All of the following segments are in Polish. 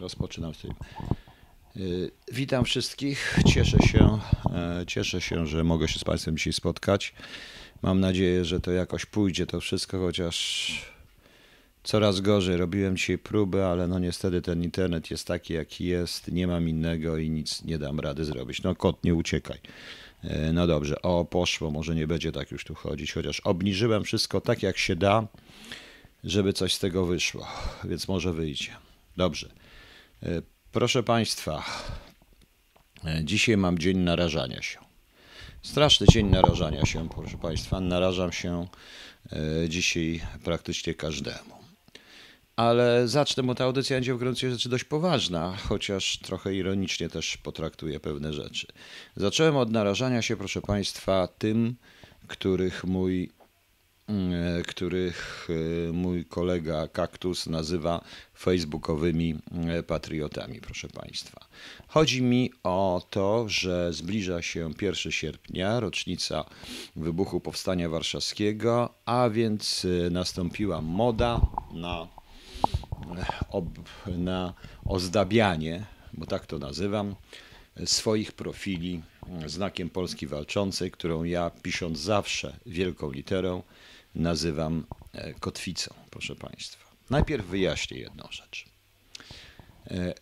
Rozpoczynam stream. Y, Witam wszystkich. Cieszę się, e, cieszę się, że mogę się z Państwem dzisiaj spotkać. Mam nadzieję, że to jakoś pójdzie to wszystko, chociaż coraz gorzej. Robiłem dzisiaj próby, ale no niestety ten internet jest taki, jaki jest. Nie mam innego i nic nie dam rady zrobić. No kot, nie uciekaj. E, No dobrze, o poszło, może nie będzie tak już tu chodzić, chociaż obniżyłem wszystko tak jak się da, żeby coś z tego wyszło, więc może wyjdzie. Dobrze. E, Proszę Państwa, e, dzisiaj mam dzień narażania się. Straszny dzień narażania się, proszę Państwa. Narażam się e, dzisiaj praktycznie każdemu. Ale zacznę, bo ta audycja będzie w gruncie rzeczy dość poważna, chociaż trochę ironicznie też potraktuję pewne rzeczy. Zacząłem od narażania się, proszę Państwa, tym, których mój, których e, mój kolega Kaktus nazywa facebookowymi e, patriotami, proszę Państwa. Chodzi mi o to, że zbliża się 1 sierpnia, rocznica wybuchu Powstania Warszawskiego, a więc e, nastąpiła moda na na ozdabianie, bo tak to nazywam, swoich profili znakiem Polski Walczącej, którą ja pisząc zawsze wielką literą nazywam e, kotwicą, proszę Państwa. Najpierw wyjaśnię jedną rzecz. E,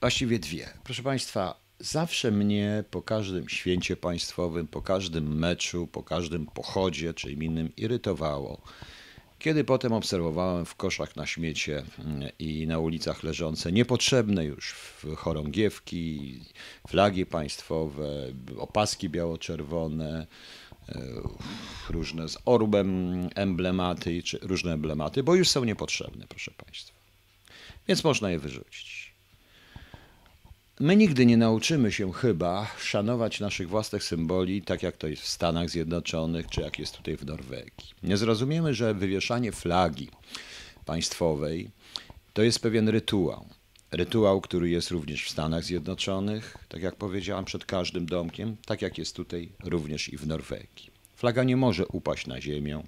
Właściwie dwie. Proszę Państwa, zawsze mnie po każdym święcie państwowym, po każdym meczu, po każdym pochodzie czy innym irytowało, kiedy potem obserwowałem w koszach na śmiecie mm, i na ulicach leżące niepotrzebne już chorągiewki, flagi państwowe, opaski biało-czerwone, różne z orbem emblematy, czy różne emblematy, bo już są niepotrzebne, proszę Państwa. Więc można je wyrzucić. My nigdy nie nauczymy się chyba szanować naszych własnych symboli, tak jak to jest w Stanach Zjednoczonych, czy jak jest tutaj w Norwegii. Nie zrozumiemy, że wywieszanie flagi państwowej to jest pewien rytuał. Rytuał, który jest również w Stanach Zjednoczonych, tak jak powiedziałam, przed każdym domkiem, tak jak jest tutaj również i w Norwegii. Flaga nie może upaść na ziemię.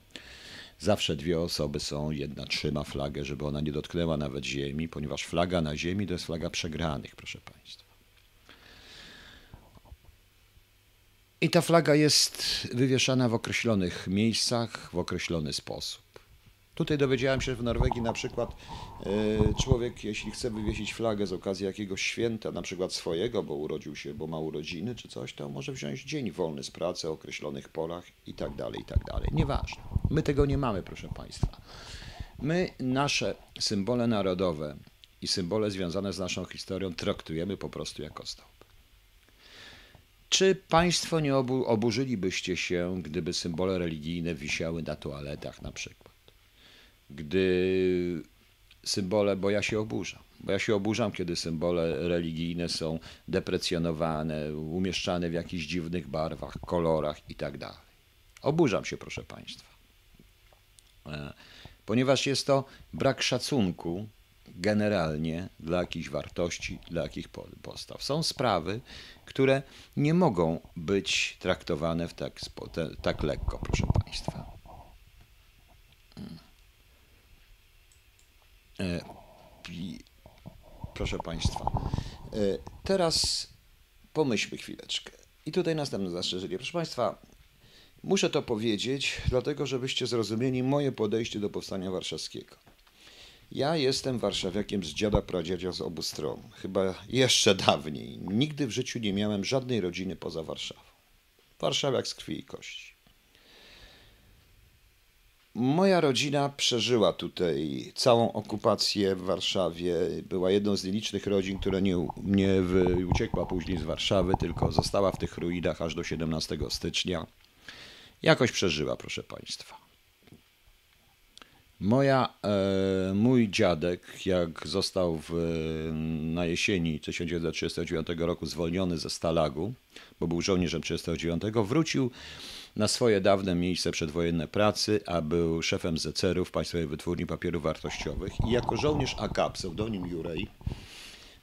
Zawsze dwie osoby są, jedna trzyma flagę, żeby ona nie dotknęła nawet ziemi, ponieważ flaga na ziemi to jest flaga przegranych, proszę Państwa. I ta flaga jest wywieszana w określonych miejscach, w określony sposób. Tutaj dowiedziałem się że w Norwegii na przykład e, człowiek, jeśli chce wywiesić flagę z okazji jakiegoś święta, na przykład swojego, bo urodził się, bo ma urodziny czy coś, to może wziąć dzień wolny z pracy o określonych porach i tak dalej, i tak dalej. Nieważne. My tego nie mamy, proszę Państwa. My nasze symbole narodowe i symbole związane z naszą historią traktujemy po prostu jako stałe. Czy Państwo nie obu, oburzylibyście się, gdyby symbole religijne wisiały na toaletach na przykład? Gdy symbole, bo ja się oburzam, bo ja się oburzam, kiedy symbole religijne są deprecjonowane, umieszczane w jakichś dziwnych barwach, kolorach i tak. Oburzam się, proszę Państwa. E, Ponieważ jest to brak szacunku generalnie dla jakichś wartości, dla jakich po- postaw. Są sprawy, które nie mogą być traktowane w tak, tak lekko, proszę Państwa. E, Proszę Państwa, e, teraz pomyślmy chwileczkę. I tutaj następne zastrzeżenie. Proszę Państwa, muszę to powiedzieć, dlatego żebyście zrozumieli moje podejście do powstania warszawskiego. Ja jestem warszawiakiem z dziada pradziadzia z obu stron. Chyba jeszcze dawniej. Nigdy w życiu nie miałem żadnej rodziny poza Warszawą. Warszawiak z krwi i kości. Moja rodzina przeżyła tutaj całą okupację w Warszawie. Była jedną z nielicznych rodzin, która nie, nie uciekła później z Warszawy, tylko została w tych ruinach aż do 17 stycznia. Jakoś przeżyła, proszę Państwa. Moja, e, mój dziadek, jak został w, na jesieni 1939 roku zwolniony ze Stalagu, bo był żołnierzem 1939, wrócił na swoje dawne miejsce przedwojenne pracy, a był szefem ZCR-u w Państwowej Wytwórni Papierów Wartościowych i jako żołnierz AK, pseudonim Jurej,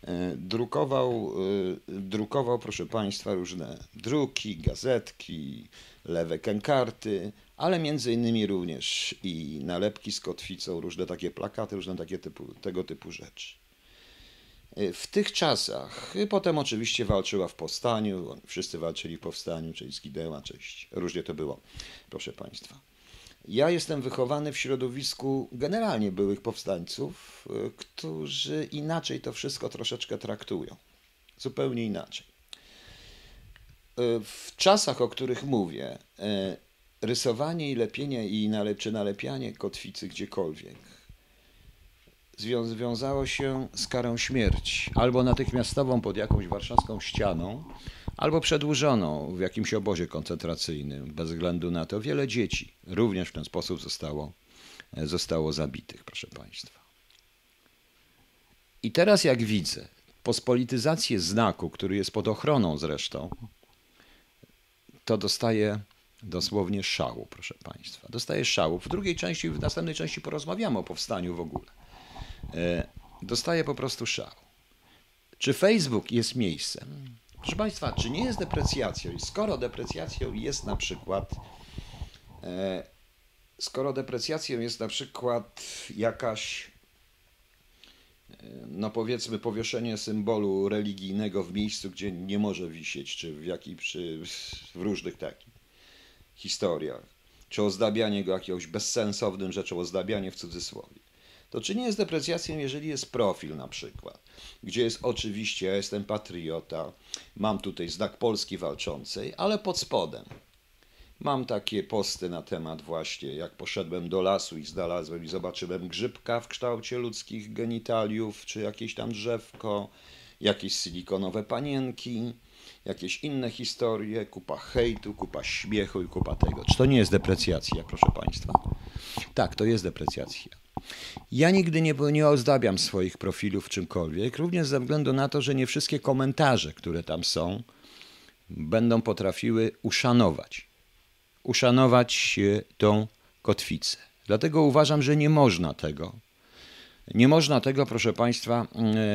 e, drukował, e, drukował, proszę Państwa, różne druki, gazetki, lewe kękarty, ale między innymi również i nalepki z kotwicą, różne takie plakaty, różne takie typu, tego typu rzeczy. W tych czasach, potem oczywiście walczyła w powstaniu, wszyscy walczyli w powstaniu, część zginęła, część, różnie to było, proszę Państwa. Ja jestem wychowany w środowisku generalnie byłych powstańców, którzy inaczej to wszystko troszeczkę traktują. Zupełnie inaczej. W czasach, o których mówię, rysowanie i lepienie i nalep, czy nalepianie kotwicy gdziekolwiek związało się z karą śmierci, albo natychmiastową pod jakąś warszawską ścianą, albo przedłużoną w jakimś obozie koncentracyjnym. Bez względu na to wiele dzieci również w ten sposób zostało, zostało zabitych, proszę Państwa. I teraz jak widzę pospolityzację znaku, który jest pod ochroną zresztą, to dostaje dosłownie szału, proszę Państwa. Dostaje szału. W drugiej części, w następnej części porozmawiamy o powstaniu w ogóle. E, dostaje po prostu szał. Czy Facebook jest miejscem? Proszę Państwa, czy nie jest deprecjacją? I skoro deprecjacją jest na przykład, e, skoro deprecjacją jest na przykład jakaś, e, no powiedzmy, powieszenie symbolu religijnego w miejscu, gdzie nie może wisieć, czy w jakimś, czy w różnych takich historiach, czy ozdabianie go jakimś bezsensownym rzeczą, ozdabianie w cudzysłowie to czy nie jest deprecjacją, jeżeli jest profil na przykład, gdzie jest oczywiście, ja jestem patriota, mam tutaj znak Polski walczącej, ale pod spodem mam takie posty na temat właśnie, jak poszedłem do lasu i znalazłem i zobaczyłem grzybka w kształcie ludzkich genitaliów, czy jakieś tam drzewko, jakieś silikonowe panienki, jakieś inne historie, kupa hejtu, kupa śmiechu i kupa tego. Czy to nie jest deprecjacja, proszę Państwa? Tak, to jest deprecjacja. Ja nigdy nie, nie ozdabiam swoich profilów czymkolwiek, również ze względu na to, że nie wszystkie komentarze, które tam są, będą potrafiły uszanować. Uszanować tą kotwicę. Dlatego uważam, że nie można tego. Nie można tego, proszę Państwa,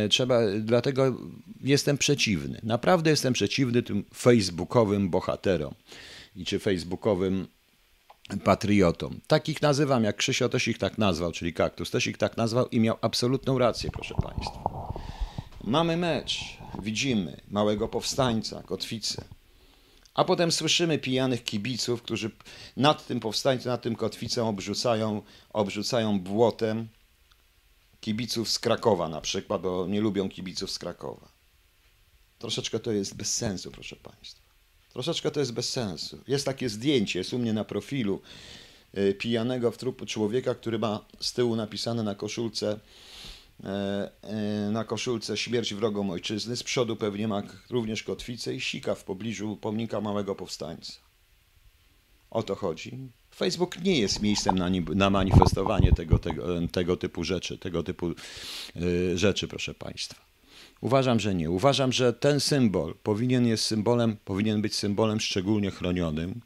e, trzeba, dlatego jestem przeciwny. Naprawdę jestem przeciwny tym facebookowym bohaterom i czy facebookowym patriotom. Takich nazywam, jak Krzysio też ich tak nazwał, czyli Kaktus też ich tak nazwał i miał absolutną rację, proszę Państwa. Mamy mecz, widzimy małego powstańca, kotwicę, a potem słyszymy pijanych kibiców, którzy nad tym powstańcem, nad tym kotwicą obrzucają, obrzucają błotem kibiców z Krakowa na przykład, bo nie lubią kibiców z Krakowa. Troszeczkę to jest bez sensu, proszę Państwa. Troszeczkę to jest bez sensu. Jest takie zdjęcie, jest u mnie na profilu e, pijanego w trupu człowieka, który ma z tyłu napisane na koszulce e, e, na koszulce śmierć wrogom ojczyzny. Z przodu pewnie ma również kotwicę i sika w pobliżu pomnika małego powstańca. O to chodzi. Facebook nie jest miejscem na, na manifestowanie tego, tego, tego typu rzeczy, tego typu rzeczy, proszę Państwa. Uważam, że nie. Uważam, że ten symbol powinien, jest symbolem, powinien być symbolem szczególnie chronionym,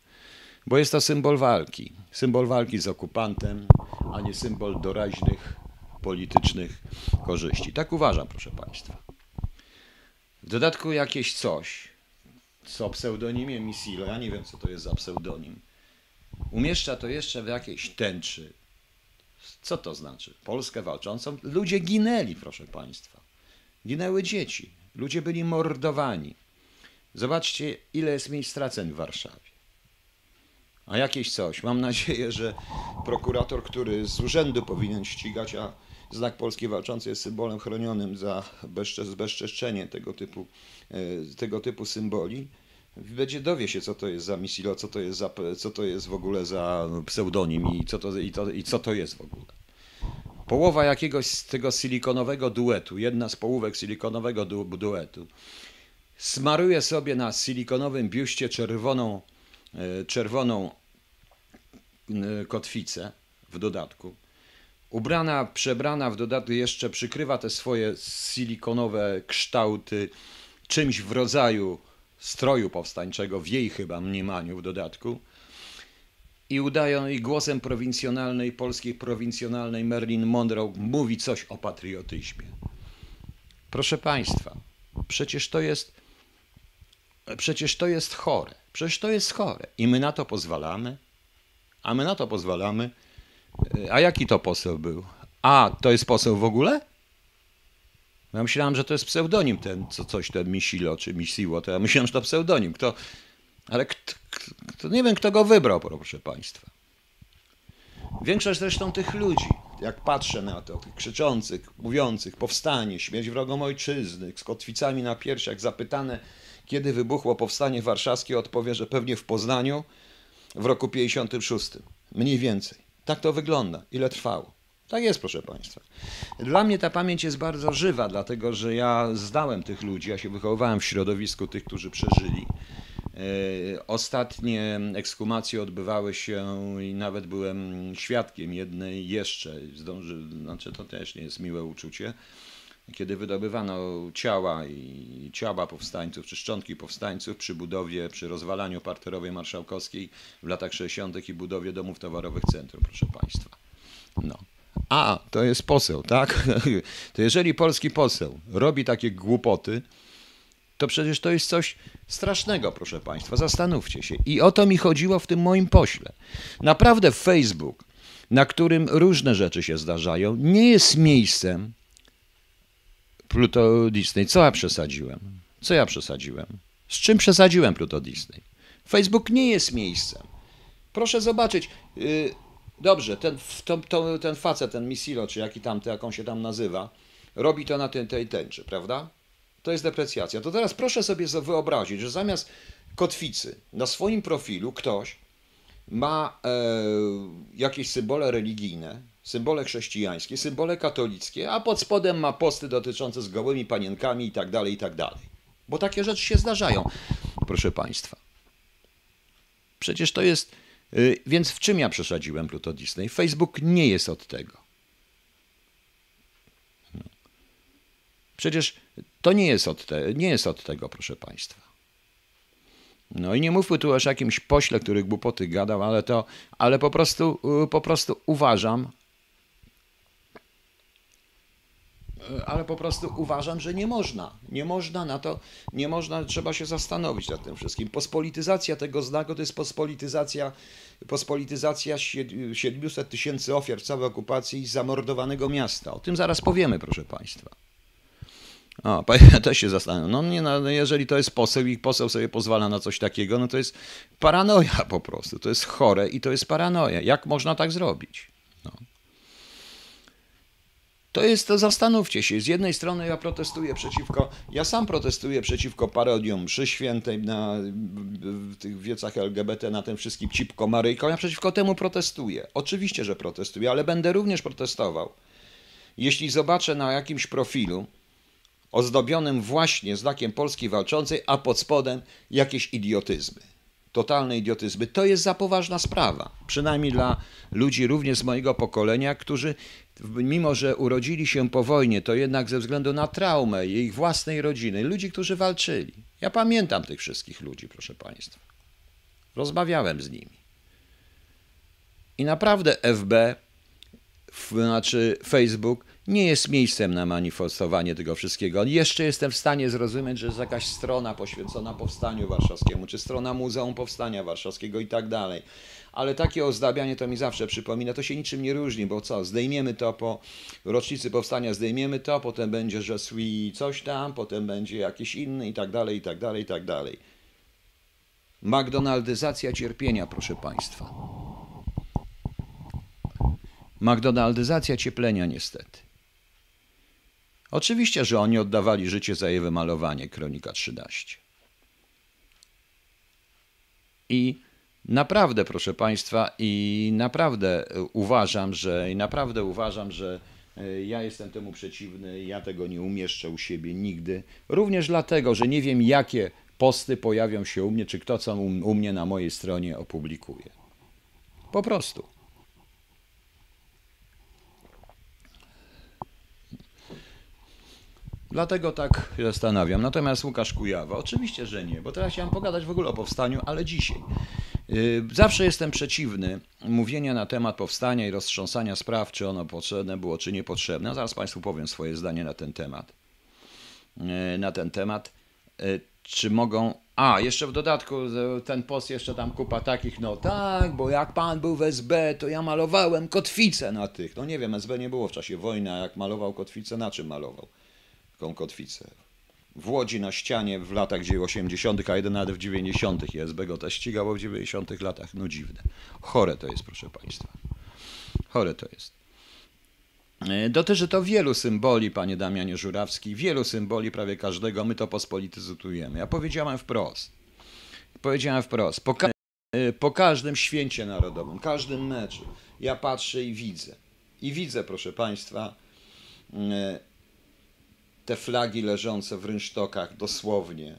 bo jest to symbol walki. Symbol walki z okupantem, a nie symbol doraźnych politycznych korzyści. Tak uważam, proszę Państwa. W dodatku jakieś coś, co pseudonimie Misilo, ja nie wiem, co to jest za pseudonim, umieszcza to jeszcze w jakiejś tęczy. Co to znaczy? Polskę walczącą? Ludzie ginęli, proszę Państwa. Ginęły dzieci, ludzie byli mordowani. Zobaczcie, ile jest miejsc straceń w Warszawie. A jakieś coś. Mam nadzieję, że prokurator, który z urzędu powinien ścigać, a znak Polski Walczący jest symbolem chronionym za bezczeszczenie tego typu, e, tego typu symboli, będzie dowie się, co to jest za misilo, co to jest, za, co to jest w ogóle za pseudonim i co to, i, to, i co to jest w ogóle połowa jakiegoś z tego silikonowego duetu, jedna z połówek silikonowego du duetu, smaruje sobie na silikonowym biuście czerwoną, e, czerwoną kotwicę w dodatku. Ubrana, przebrana w dodatku jeszcze przykrywa te swoje silikonowe kształty czymś w rodzaju stroju powstańczego, w jej chyba mniemaniu w dodatku i udają i głosem prowincjonalnej, polskiej prowincjonalnej Merlin Monroe mówi coś o patriotyzmie. Proszę Państwa, przecież to jest przecież to jest chore. Przecież to jest chore. I my na to pozwalamy. A my na to pozwalamy. A jaki to poseł był? A, to jest poseł w ogóle? Ja myślałem, że to jest pseudonim ten, co coś ten Misilo czy Misiło, to ja myślałem, że to pseudonim. Kto, ale kto, nie wiem, kto go wybrał, proszę Państwa. Większość zresztą tych ludzi, jak patrzę na to, krzyczących, mówiących powstanie, śmierć wrogom ojczyzny, z kotwicami na piersiach, zapytane, kiedy wybuchło powstanie warszawskie, odpowie, że pewnie w Poznaniu w roku 56. Mniej więcej. Tak to wygląda. Ile trwało? Tak jest, proszę Państwa. Dla mnie ta pamięć jest bardzo żywa, dlatego że ja zdałem tych ludzi, ja się wychowywałem w środowisku tych, którzy przeżyli. E, ostatnie ekshumacje odbywały się i nawet byłem świadkiem jednej jeszcze, zdąży, znaczy to też nie jest miłe uczucie, kiedy wydobywano ciała i ciała powstańców, czy szczątki powstańców przy budowie, przy rozwalaniu parterowej marszałkowskiej w latach 60. i budowie domów towarowych centrum, proszę Państwa. No. A, to jest poseł, tak? To jeżeli polski poseł robi takie głupoty, to przecież to jest coś strasznego, proszę Państwa. Zastanówcie się. I o to mi chodziło w tym moim pośle. Naprawdę Facebook, na którym różne rzeczy się zdarzają, nie jest miejscem Pluto Disney. Co ja przesadziłem? Co ja przesadziłem? Z czym przesadziłem Pluto Disney? Facebook nie jest miejscem. Proszę zobaczyć. Yy, dobrze, ten, to, to, ten facet, ten Misilo, czy jaki tam, jak on się tam nazywa, robi to na tej tęczy, prawda? To jest deprecjacja. To teraz proszę sobie wyobrazić, że zamiast kotwicy na swoim profilu ktoś ma e, jakieś symbole religijne, symbole chrześcijańskie, symbole katolickie, a pod spodem ma posty dotyczące z gołymi panienkami i tak dalej, i tak dalej. Bo takie rzeczy się zdarzają, proszę Państwa. Przecież to jest... Y, więc w czym ja przesadziłem Pluto Disney? Facebook nie jest od tego. No. Przecież to nie jest od, te, nie jest od tego, proszę Państwa. No i nie mówmy tu o jakimś pośle, który głupoty gadał, ale to, ale po prostu, y, po prostu uważam, y, ale po prostu uważam, że nie można. Nie można na to, nie można, trzeba się zastanowić nad tym wszystkim. Pospolityzacja tego znaku to jest pospolityzacja, pospolityzacja 700 tysięcy ofiar całej okupacji i zamordowanego miasta. O tym zaraz powiemy, proszę Państwa. O, ja też się zastanawiam. No nie, no, jeżeli to jest poseł i poseł sobie pozwala na coś takiego, no to jest paranoja po prostu. To jest chore i to jest paranoja. Jak można tak zrobić? No. To jest, to zastanówcie się. Z jednej strony ja protestuję przeciwko, ja sam protestuję przeciwko parodiom mszy świętej na w tych wiecach LGBT, na tym wszystkim cipko Maryjką. Ja przeciwko temu protestuję. Oczywiście, że protestuję, ale będę również protestował. Jeśli zobaczę na jakimś profilu, ozdobionym właśnie znakiem Polski Walczącej, a pod spodem jakieś idiotyzmy. Totalne idiotyzmy. To jest za poważna sprawa. Przynajmniej dla ludzi również z mojego pokolenia, którzy mimo, że urodzili się po wojnie, to jednak ze względu na traumę ich własnej rodziny, ludzi, którzy walczyli. Ja pamiętam tych wszystkich ludzi, proszę Państwa. Rozmawiałem z nimi. I naprawdę FB, znaczy Facebook, nie jest miejscem na manifestowanie tego wszystkiego. Jeszcze jestem w stanie zrozumieć, że jest jakaś strona poświęcona Powstaniu Warszawskiemu, czy strona Muzeum Powstania Warszawskiego i tak dalej. Ale takie ozdabianie to mi zawsze przypomina, to się niczym nie różni, bo co, zdejmiemy to po rocznicy Powstania, zdejmiemy to, potem będzie, że sui coś tam, potem będzie jakiś inny i tak dalej, i tak dalej, i tak dalej. McDonaldyzacja cierpienia, proszę Państwa. McDonaldyzacja cieplenia niestety. Oczywiście, że oni oddawali życie za jej wymalowanie, Kronika 13. I naprawdę, proszę Państwa, i naprawdę uważam, że i naprawdę uważam, że e, ja jestem temu przeciwny, ja tego nie umieszczę u siebie nigdy. Również dlatego, że nie wiem, jakie posty pojawią się u mnie, czy kto co u mnie na mojej stronie opublikuje. Po prostu. Dlatego tak się zastanawiam. Natomiast Łukasz Kujawa, oczywiście, że nie, bo teraz chciałem pogadać w ogóle o powstaniu, ale dzisiaj. Y, zawsze jestem przeciwny mówienia na temat powstania i roztrząsania spraw, czy ono potrzebne było, czy niepotrzebne. zaraz Państwu powiem swoje zdanie na ten temat. Y, na ten temat. Y, czy mogą. A, jeszcze w dodatku ten post, jeszcze tam kupa takich, no tak, bo jak pan był w SB, to ja malowałem kotwicę na tych. No nie wiem, SB nie było w czasie wojny, a jak malował kotwicę, na czym malował? Taką kotwicę. W Łodzi na ścianie w latach 80., a jeden nawet w 90. ISB go też ścigało w 90. latach. No dziwne. Chore to jest, proszę Państwa. Chore to jest. E, Dotyczy to wielu symboli, panie Damianie Żurawski, wielu symboli prawie każdego. My to pospolityzujemy. Ja powiedziałem wprost. Powiedziałem wprost. Po, ka- e, po każdym święcie narodowym, każdym meczu, ja patrzę i widzę. I widzę, proszę Państwa, e, te flagi leżące w rynsztokach, dosłownie.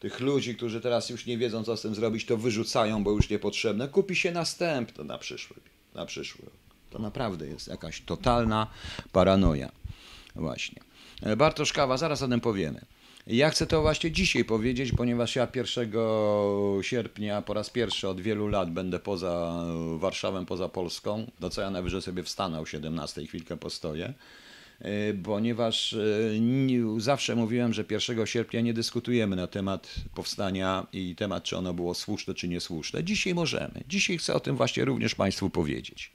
Tych ludzi, którzy teraz już nie wiedzą, co z tym zrobić, to wyrzucają, bo już niepotrzebne. Kupi się następne na przyszły. Na przyszły. To naprawdę jest jakaś totalna paranoja. Właśnie. E, Bartosz Kawa, zaraz o tym powiemy. Ja chcę to właśnie dzisiaj powiedzieć, ponieważ ja 1 sierpnia po raz pierwszy od wielu lat będę poza Warszawą, poza Polską. Do co ja najwyżej sobie wstanę o 17 chwilkę postoję. E, Ponieważ e, zawsze mówiłem, że 1 sierpnia nie dyskutujemy na temat powstania i temat, czy ono było słuszne, czy niesłuszne. Dzisiaj możemy. Dzisiaj chcę o tym właśnie również Państwu powiedzieć.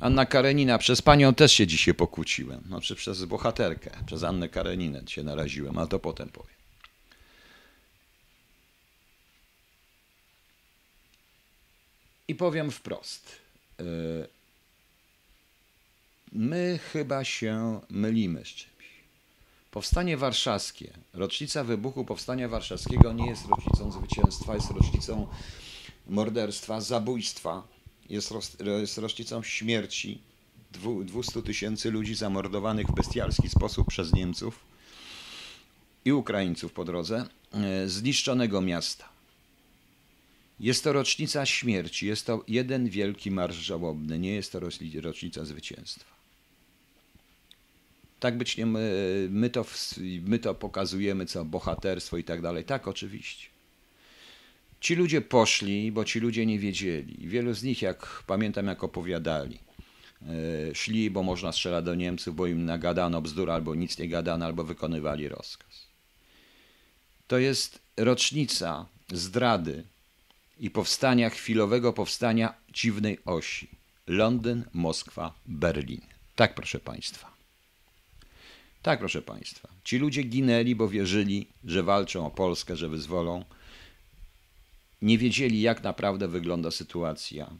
Anna Karenina, przez panią też się dzisiaj pokłóciłem. Znaczy przez bohaterkę, przez Annę Kareninę się naraziłem, ale to potem powiem. I powiem wprost. My chyba się mylimy z czymś. Powstanie warszawskie, rocznica wybuchu Powstania Warszawskiego nie jest rocznicą zwycięstwa, jest rocznicą morderstwa, zabójstwa, jest, jest rocznicą śmierci dwu- 200 tysięcy ludzi zamordowanych w bestialski sposób przez Niemców i Ukraińców po drodze, e, zniszczonego miasta. Jest to rocznica śmierci, jest to jeden wielki marsz żałobny, nie jest to roczni- rocznica zwycięstwa. Tak być nie, my, my, to, my to pokazujemy, co bohaterstwo i tak dalej. Tak, oczywiście. Ci ludzie poszli, bo ci ludzie nie wiedzieli. Wielu z nich, jak pamiętam, jak opowiadali, e, szli, bo można strzelać do Niemców, bo im nagadano bzdur, albo nic nie gadano, albo wykonywali rozkaz. To jest rocznica zdrady i powstania, chwilowego powstania dziwnej osi. Londyn, Moskwa, Berlin. Tak, proszę Państwa. Tak, proszę Państwa. Ci ludzie ginęli, bo wierzyli, że walczą o Polskę, że wyzwolą. Nie wiedzieli, jak naprawdę wygląda sytuacja.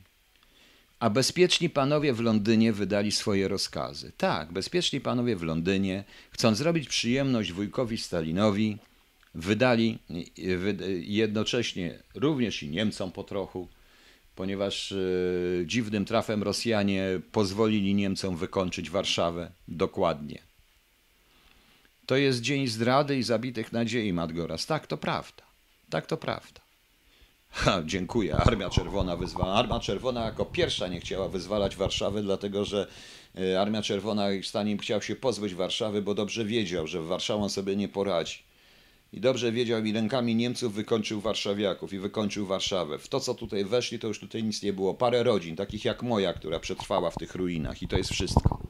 A bezpieczni panowie w Londynie wydali swoje rozkazy. Tak, bezpieczni panowie w Londynie, chcąc zrobić przyjemność wujkowi Stalinowi, wydali y, wy- jednocześnie również i Niemcom po trochu, ponieważ y, dziwnym trafem Rosjanie pozwolili Niemcom wykończyć Warszawę dokładnie. To jest dzień zdrady i zabitych nadziei, Madgoras. Tak, to prawda. Tak, to prawda. Ha, dziękuję. Armia Czerwona wyzwala. Armia Czerwona jako pierwsza nie chciała wyzwalać Warszawy, dlatego że e, Armia Czerwona i Stalin chciał się pozbyć Warszawy, bo dobrze wiedział, że Warszawą sobie nie poradzi. I dobrze wiedział i rękami Niemców wykończył warszawiaków i wykończył Warszawę. W to, co tutaj weszli, to już tutaj nic nie było. Parę rodzin, takich jak moja, która przetrwała w tych ruinach. I to jest wszystko.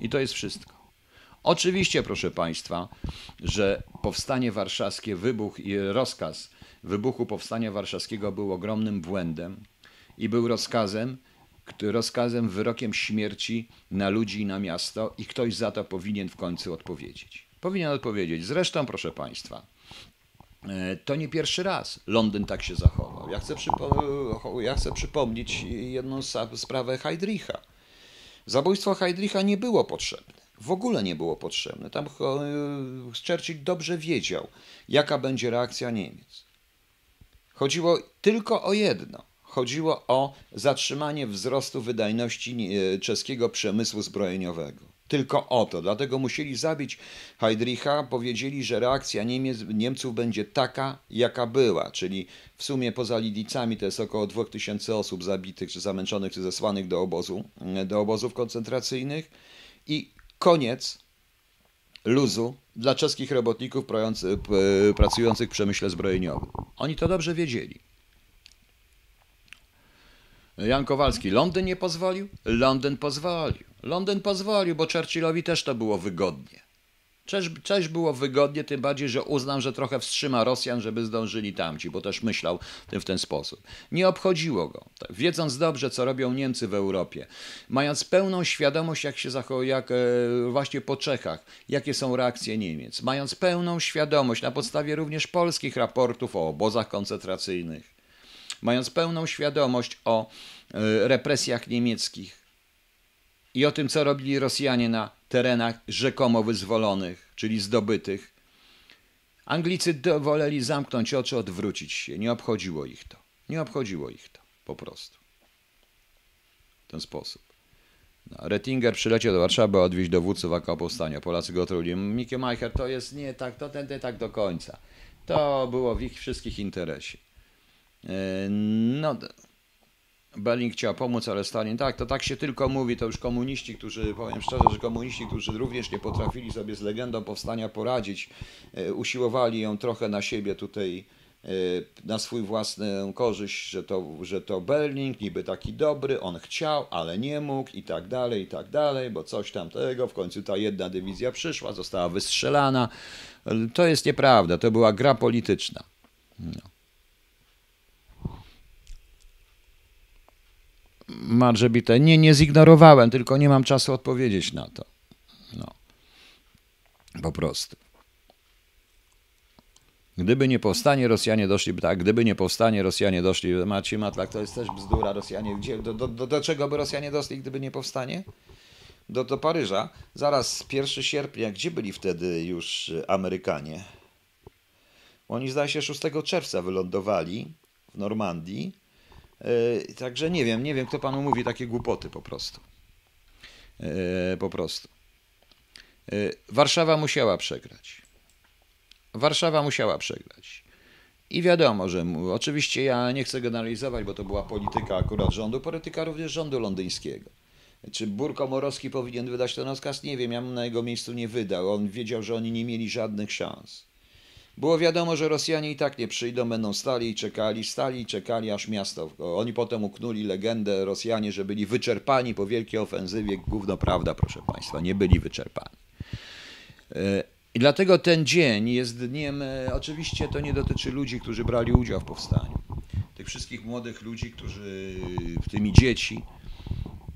I to jest wszystko. Oczywiście, proszę Państwa, że powstanie warszawskie, wybuch i rozkaz wybuchu powstania warszawskiego był ogromnym błędem i był rozkazem, rozkazem, wyrokiem śmierci na ludzi i na miasto i ktoś za to powinien w końcu odpowiedzieć. Powinien odpowiedzieć. Zresztą, proszę Państwa, e, to nie pierwszy raz Londyn tak się zachował. Ja chcę, przypo- ja chcę przypomnieć jedną sprawę Heydricha. Zabójstwo Heydricha nie było potrzebne. W ogóle nie było potrzebne. Tam cho- Churchill dobrze wiedział, jaka będzie reakcja Niemiec. Chodziło tylko o jedno. Chodziło o zatrzymanie wzrostu wydajności nie- czeskiego przemysłu zbrojeniowego. Tylko o to. Dlatego musieli zabić Heydricha. Powiedzieli, że reakcja Niemiec, Niemców będzie taka, jaka była. Czyli w sumie poza Lidicami to jest około 2000 osób zabitych, czy zamęczonych, czy zesłanych do, obozu, do obozów koncentracyjnych. I koniec luzu dla czeskich robotników pracujących w przemyśle zbrojeniowym. Oni to dobrze wiedzieli. Jan Kowalski, Londyn nie pozwolił? Londyn pozwolił. Londyn pozwolił, bo Churchillowi też to było wygodnie. Cześć, cześć było wygodnie, tym bardziej, że uznam, że trochę wstrzyma Rosjan, żeby zdążyli tamci, bo też myślał w ten sposób. Nie obchodziło go. Tak, wiedząc dobrze, co robią Niemcy w Europie, mając pełną świadomość, jak się zachowują, jak e, właśnie po Czechach, jakie są reakcje Niemiec, mając pełną świadomość na podstawie również polskich raportów o obozach koncentracyjnych, mając pełną świadomość o e, represjach niemieckich i o tym, co robili Rosjanie na terenach rzekomo wyzwolonych, czyli zdobytych, Anglicy woleli zamknąć oczy, odwrócić się. Nie obchodziło ich to. Nie obchodziło ich to. Po prostu. W ten sposób. No, Rettinger przyleciał do Warszawy, odwieźć dowódców AK powstania. Polacy go truli. Mickey Meicher to jest nie tak, to ten tak do końca. To było w ich wszystkich interesie. E, no, Berlin chciał pomóc, ale Stalin, tak, to tak się tylko mówi, to już komuniści, którzy, powiem szczerze, że komuniści, którzy również nie potrafili sobie z legendą powstania poradzić, e, usiłowali ją trochę na siebie tutaj, e, na swój własną korzyść, że to, że to Berling niby taki dobry, on chciał, ale nie mógł i tak dalej, i tak dalej, bo coś tamtego, w końcu ta jedna dywizja przyszła, została wystrzelana. To jest nieprawda, to była gra polityczna. No. Marżebite. Nie, nie zignorowałem, tylko nie mam czasu odpowiedzieć na to. No. Po prostu. Gdyby nie powstanie, Rosjanie doszliby, tak, gdyby nie powstanie, Rosjanie doszli, Maciej Matlak, to jest też bzdura, Rosjanie, gdzie, do, do, do, do czego by Rosjanie doszli, gdyby nie powstanie? Do, do Paryża. Zaraz 1 sierpnia, gdzie byli wtedy już Amerykanie? Oni zdaje się 6 czerwca wylądowali w Normandii, E, także nie wiem, nie wiem, kto panu mówi takie głupoty po prostu. E, po prostu. E, Warszawa musiała przegrać. Warszawa musiała przegrać. I wiadomo, że oczywiście ja nie chcę generalizować, bo to była polityka akurat rządu, polityka również rządu londyńskiego. Czy Burkomorowski powinien wydać ten rozkaz? Nie wiem, ja bym na jego miejscu nie wydał. On wiedział, że oni nie mieli żadnych szans. Było wiadomo, że Rosjanie i tak nie przyjdą, będą stali i czekali, stali i czekali aż miasto. Oni potem uknuli legendę Rosjanie, że byli wyczerpani po wielkiej ofensywie. Gówno prawda, proszę Państwa, nie byli wyczerpani. E, I dlatego ten dzień jest dniem, e, oczywiście to nie dotyczy ludzi, którzy brali udział w powstaniu. Tych wszystkich młodych ludzi, którzy, w tymi dzieci,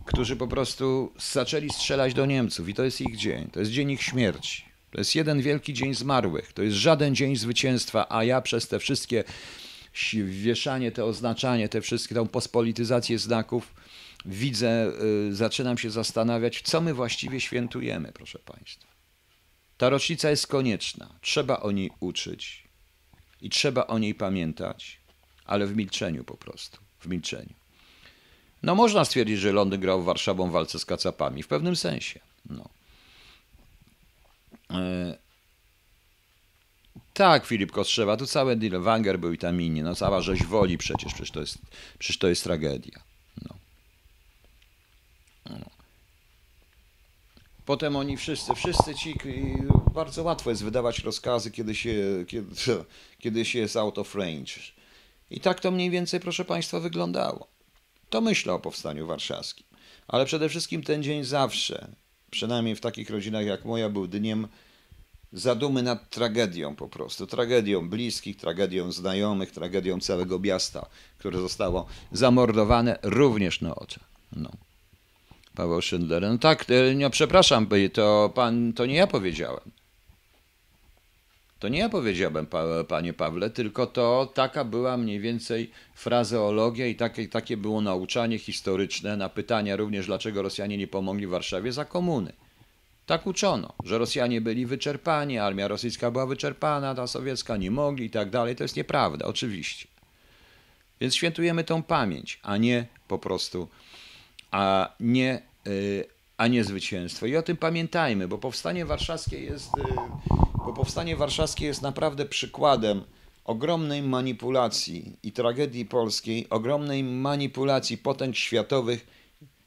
którzy po prostu zaczęli strzelać do Niemców i to jest ich dzień, to jest dzień ich śmierci. To jest jeden wielki dzień zmarłych. To jest żaden dzień zwycięstwa, a ja przez te wszystkie wieszanie, te oznaczanie, te wszystkie, tą pospolityzację znaków widzę, y, zaczynam się zastanawiać, co my właściwie świętujemy, proszę Państwa. Ta rocznica jest konieczna. Trzeba o niej uczyć i trzeba o niej pamiętać, ale w milczeniu po prostu. W milczeniu. No można stwierdzić, że Londyn grał Warszawą w walce z kacapami, w pewnym sensie. No. E, tak, Filip Kostrzewa, tu całe deal, Wanger był i tam inni, no cała rzeź woli przecież, przecież to jest, przecież to jest tragedia. No. No. Potem oni wszyscy, wszyscy ci, bardzo łatwo jest wydawać rozkazy, kiedy się, kiedy, kiedy się jest out of range. I tak to mniej więcej, proszę Państwa, wyglądało. To myślę o powstaniu warszawskim. Ale przede wszystkim ten dzień zawsze, przynajmniej w takich rodzinach jak moja, był dniem zadumy nad tragedią po prostu. Tragedią bliskich, tragedią znajomych, tragedią całego miasta, które zostało zamordowane również na oczach. No. Paweł Schindler. No tak, no przepraszam, to pan, to nie ja powiedziałem. To nie ja powiedziałem, panie Pawle, tylko to taka była mniej więcej frazeologia i takie, takie było nauczanie historyczne na pytania również, dlaczego Rosjanie nie pomogli Warszawie za komuny. Tak uczono, że Rosjanie byli wyczerpani, armia rosyjska była wyczerpana, ta sowiecka nie mogli i tak dalej. To jest nieprawda, oczywiście. Więc świętujemy tą pamięć, a nie po prostu, a nie, y, a nie zwycięstwo. I o tym pamiętajmy, bo powstanie warszawskie jest, y, bo powstanie warszawskie jest naprawdę przykładem ogromnej manipulacji i tragedii polskiej, ogromnej manipulacji potęg światowych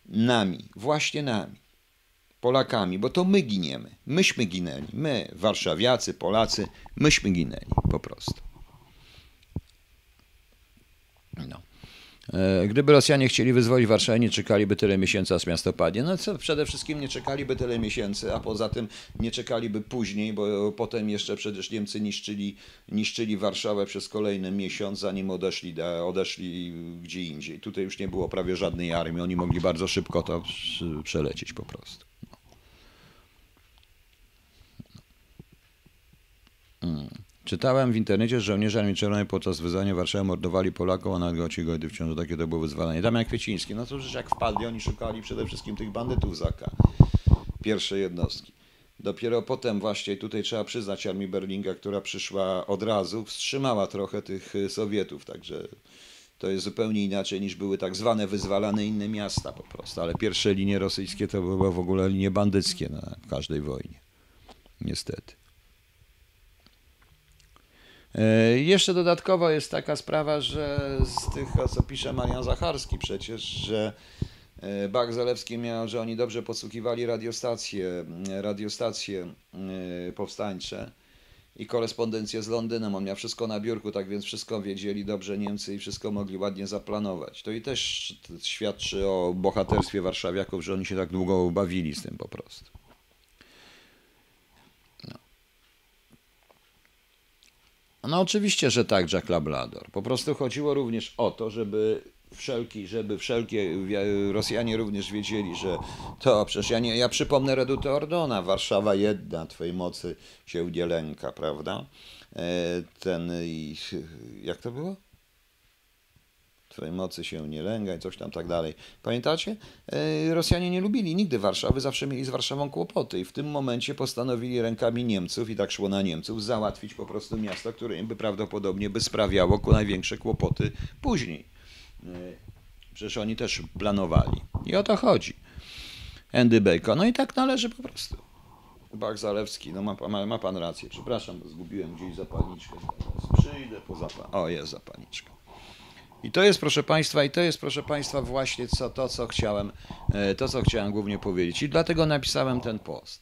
nami, właśnie nami. Polakami, bo to my giniemy. Myśmy ginęli. My, warszawiacy, Polacy, myśmy ginęli po prostu. No. E, gdyby Rosjanie chcieli wyzwolić Warszawę, nie czekaliby tyle miesięcy, aż miasto padnie. No co, przede wszystkim nie czekaliby tyle miesięcy, a poza tym nie czekaliby później, bo potem jeszcze przecież Niemcy niszczyli, niszczyli Warszawę przez kolejny miesiąc, zanim odeszli, odeszli gdzie indziej. Tutaj już nie było prawie żadnej armii, oni mogli bardzo szybko to przelecieć po prostu. Hmm. Czytałem w internecie, że żołnierze Armii Czerwonej podczas wyzwania Warszawy mordowali Polaków, a nawet ci gojdy wciąż takie to było wyzwalanie. Damian Kwieciński, no to przecież jak wpadli, oni szukali przede wszystkim tych bandytów Zaka, pierwsze jednostki. Dopiero potem właśnie, tutaj trzeba przyznać Armii Berlinga, która przyszła od razu, wstrzymała trochę tych y, Sowietów, także to jest zupełnie inaczej niż były tak zwane wyzwalane inne miasta po prostu, ale pierwsze linie rosyjskie to były w ogóle linie bandyckie na każdej wojnie, niestety. E, jeszcze dodatkowo jest taka sprawa, że z tych, co pisze Marian Zacharski przecież, że e, Bach Zalewski miał, że oni dobrze podsłuchiwali radiostacje, radiostacje e, powstańcze i korespondencję z Londynem. On miał wszystko na biurku, tak więc wszystko wiedzieli dobrze Niemcy i wszystko mogli ładnie zaplanować. To i też świadczy o bohaterstwie warszawiaków, że oni się tak długo bawili z tym po prostu. No oczywiście, że tak, Jack Labrador. Po prostu chodziło również o to, żeby wszelki, żeby wszelkie Rosjanie również wiedzieli, że to przecież ja, nie, ja przypomnę Redutę Ordona, Warszawa jedna, Twojej mocy się nie lęka, prawda? E, ten, jak to było? Twojej mocy się nie lęga i coś tam tak dalej. Pamiętacie? E, Rosjanie nie lubili nigdy Warszawy, zawsze mieli z Warszawą kłopoty i w tym momencie postanowili rękami Niemców, i tak szło na Niemców, załatwić po prostu miasto, które im by prawdopodobnie by sprawiało największe kłopoty później. E, przecież oni też planowali. I o to chodzi. Andy Bacon. No i tak należy po prostu. Bach Zalewski, no ma, ma, ma pan rację. Przepraszam, zgubiłem gdzieś zapalniczkę. Przyjdę po zapalniczkę. O, jest zapalniczka. I to jest, proszę Państwa, i to jest, proszę Państwa, właśnie co, to, co chciałem, e, to, co chciałem głównie powiedzieć. I dlatego napisałem ten post.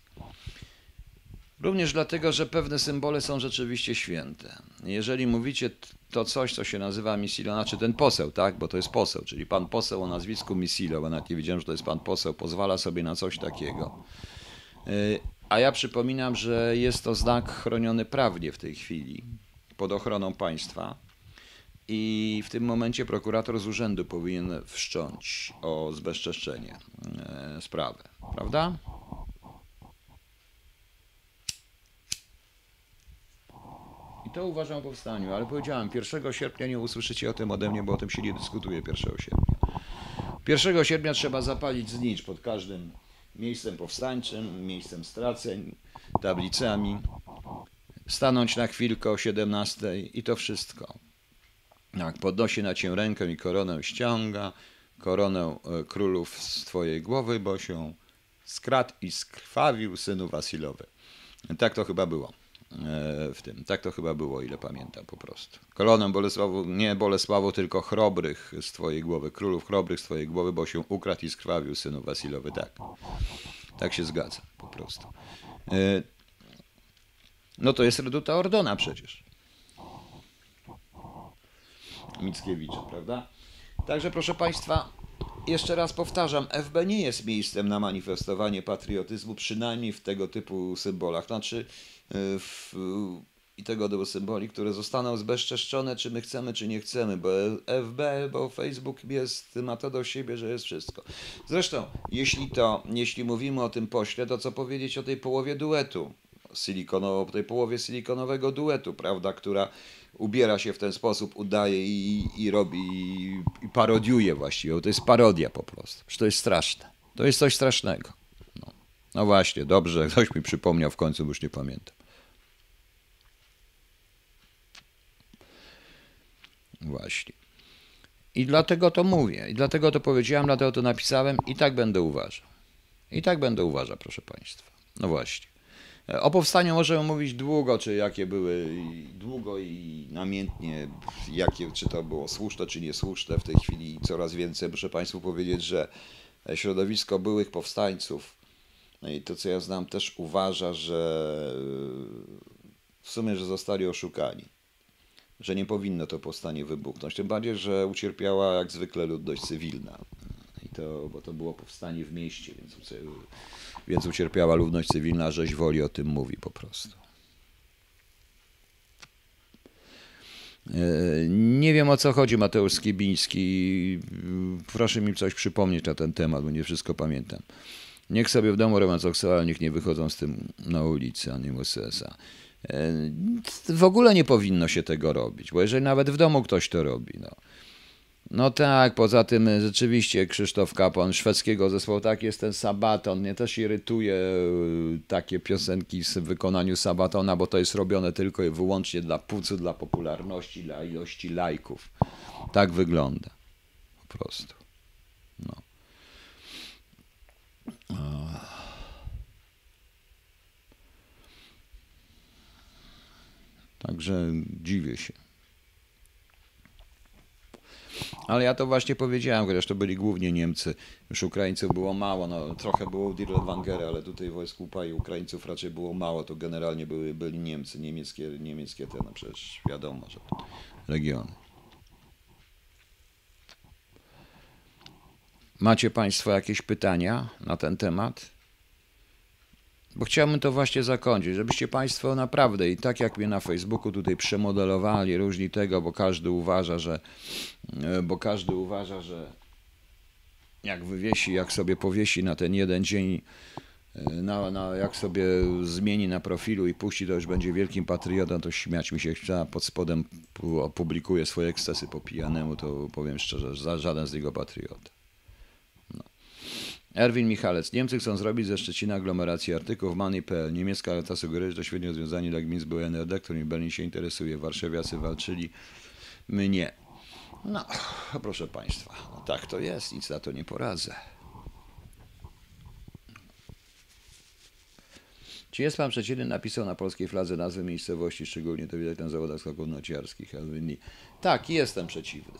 Również dlatego, że pewne symbole są rzeczywiście święte. Jeżeli mówicie to coś, co się nazywa Misilo, znaczy ten poseł, tak, bo to jest poseł, czyli pan poseł o nazwisku Misilo, bo nawet nie wiedziałem, że to jest pan poseł, pozwala sobie na coś takiego. E, a ja przypominam, że jest to znak chroniony prawnie w tej chwili, pod ochroną państwa i w tym momencie prokurator z urzędu powinien wszcząć o zbezczeszczenie e, sprawę, prawda? I to uważam o powstaniu, ale powiedziałem, 1 sierpnia nie usłyszycie o tym ode mnie, bo o tym się nie dyskutuje 1 sierpnia. 1 sierpnia trzeba zapalić znicz pod każdym miejscem powstańczym, miejscem straceń, tablicami, stanąć na chwilkę o 17 i to wszystko. Jak podnosi na cię rękę i koronę ściąga, koronę e, królów z twojej głowy, bo się skradł i skrwawił synu Wasilowy. Tak to chyba było e, w tym. Tak to chyba było, ile pamiętam po prostu. Koronę Bolesławu, nie Bolesławu, tylko chrobrych z twojej głowy, królów chrobrych z twojej głowy, bo się ukradł i skrwawił synu Wasilowy. Tak. Tak się zgadza po prostu. E, no to jest Reduta Ordona przecież. Mickiewicza, prawda? Także proszę Państwa, jeszcze raz powtarzam, FB nie jest miejscem na manifestowanie patriotyzmu, przynajmniej w tego typu symbolach. Znaczy, y, w, i tego typu symboli, które zostaną zbezczeszczone, czy my chcemy, czy nie chcemy, bo FB, bo Facebook jest, ma to do siebie, że jest wszystko. Zresztą, jeśli to, jeśli mówimy o tym pośle, to co powiedzieć o tej połowie duetu, silikonowo, tej połowie silikonowego duetu, prawda, która ubiera się w ten sposób, udaje i, i robi, i, i parodiuje właściwie, to jest parodia po prostu. Przecież to jest straszne. To jest coś strasznego. No, no właśnie, dobrze, ktoś mi przypomniał w końcu, bo już nie pamiętam. Właśnie. I dlatego to mówię, i dlatego to powiedziałem, dlatego to napisałem i tak będę uważał. I tak będę uważał, proszę Państwa. No właśnie. O powstaniu możemy mówić długo, czy jakie były długo i namiętnie, jakie, czy to było słuszne, czy niesłuszne. W tej chwili coraz więcej muszę Państwu powiedzieć, że środowisko byłych powstańców, no i to co ja znam, też uważa, że w sumie, że zostali oszukani. że nie powinno to powstanie wybuchnąć. Tym bardziej, że ucierpiała jak zwykle ludność cywilna. I to, bo to było powstanie w mieście, więc, więc ucierpiała ludność cywilna, żeś woli o tym mówi po prostu. E, nie wiem o co chodzi Mateusz Skibiński. Proszę mi coś przypomnieć na ten temat, bo nie wszystko pamiętam. Niech sobie w domu robią co chcą, ale niech nie wychodzą z tym na ulicę, a nie USA. E, w ogóle nie powinno się tego robić, bo jeżeli nawet w domu ktoś to robi, no. No tak, poza tym e, rzeczywiście Krzysztof Kapłan szwedzkiego zespołu, tak jest ten Sabaton, mnie też irytuje e, takie piosenki w wykonaniu Sabatona, bo to jest robione tylko i wyłącznie dla pucu, dla popularności, dla ilości lajków. Tak wygląda. Po prostu. No. Także dziwię się. Ale ja to właśnie powiedziałem, chociaż to byli głównie Niemcy. Już Ukraińców było mało, no, trochę było w Dirlewangery, ale tutaj wojsk UPA i Ukraińców raczej było mało. To generalnie były, byli Niemcy, niemieckie, niemieckie te, no przecież wiadomo, że regiony. Macie Państwo jakieś pytania na ten temat? Bo chciałbym to właśnie zakończyć, żebyście Państwo naprawdę i tak jak mnie na Facebooku tutaj przemodelowali różni tego, bo każdy uważa, że e, bo każdy uważa, że jak wywiesi, jak sobie powiesi na ten jeden dzień, e, na, na, jak sobie zmieni na profilu i puści, to już będzie wielkim patriotą, to śmiać mi się chce, pod spodem opublikuje swoje ekscesy po pijanemu, to powiem szczerze, żaden z niego patriota. Erwin Michalec. Niemcy chcą zrobić ze Szczecina aglomerację artykułów Money.pl. Niemiecka lata sugeruje, że to świetnie rozwiązanie dla gmin z byłej NRD, którymi Berlin się interesuje. Warszawiacy walczyli, my nie. No, proszę Państwa, no tak to jest, nic na to nie poradzę. Czy jest Pan przeciwny? Napisał na polskiej fladze nazwy miejscowości, szczególnie to widać na zawodach skoków nociarskich. Tak, jestem przeciwny.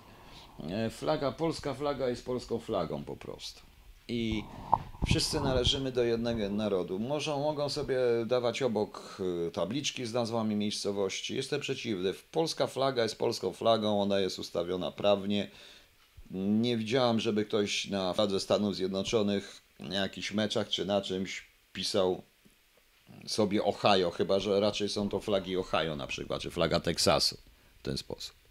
E, flaga, polska flaga jest polską flagą po prostu i wszyscy należymy do jednego narodu. Może mogą sobie dawać obok y, tabliczki z nazwami miejscowości. Jestem przeciwny. Polska flaga jest polską flagą, ona jest ustawiona prawnie. Nie widziałam, żeby ktoś na fladze Stanów Zjednoczonych na jakichś meczach czy na czymś pisał sobie Ohio, chyba że raczej są to flagi Ohio na przykład, czy flaga Teksasu w ten sposób.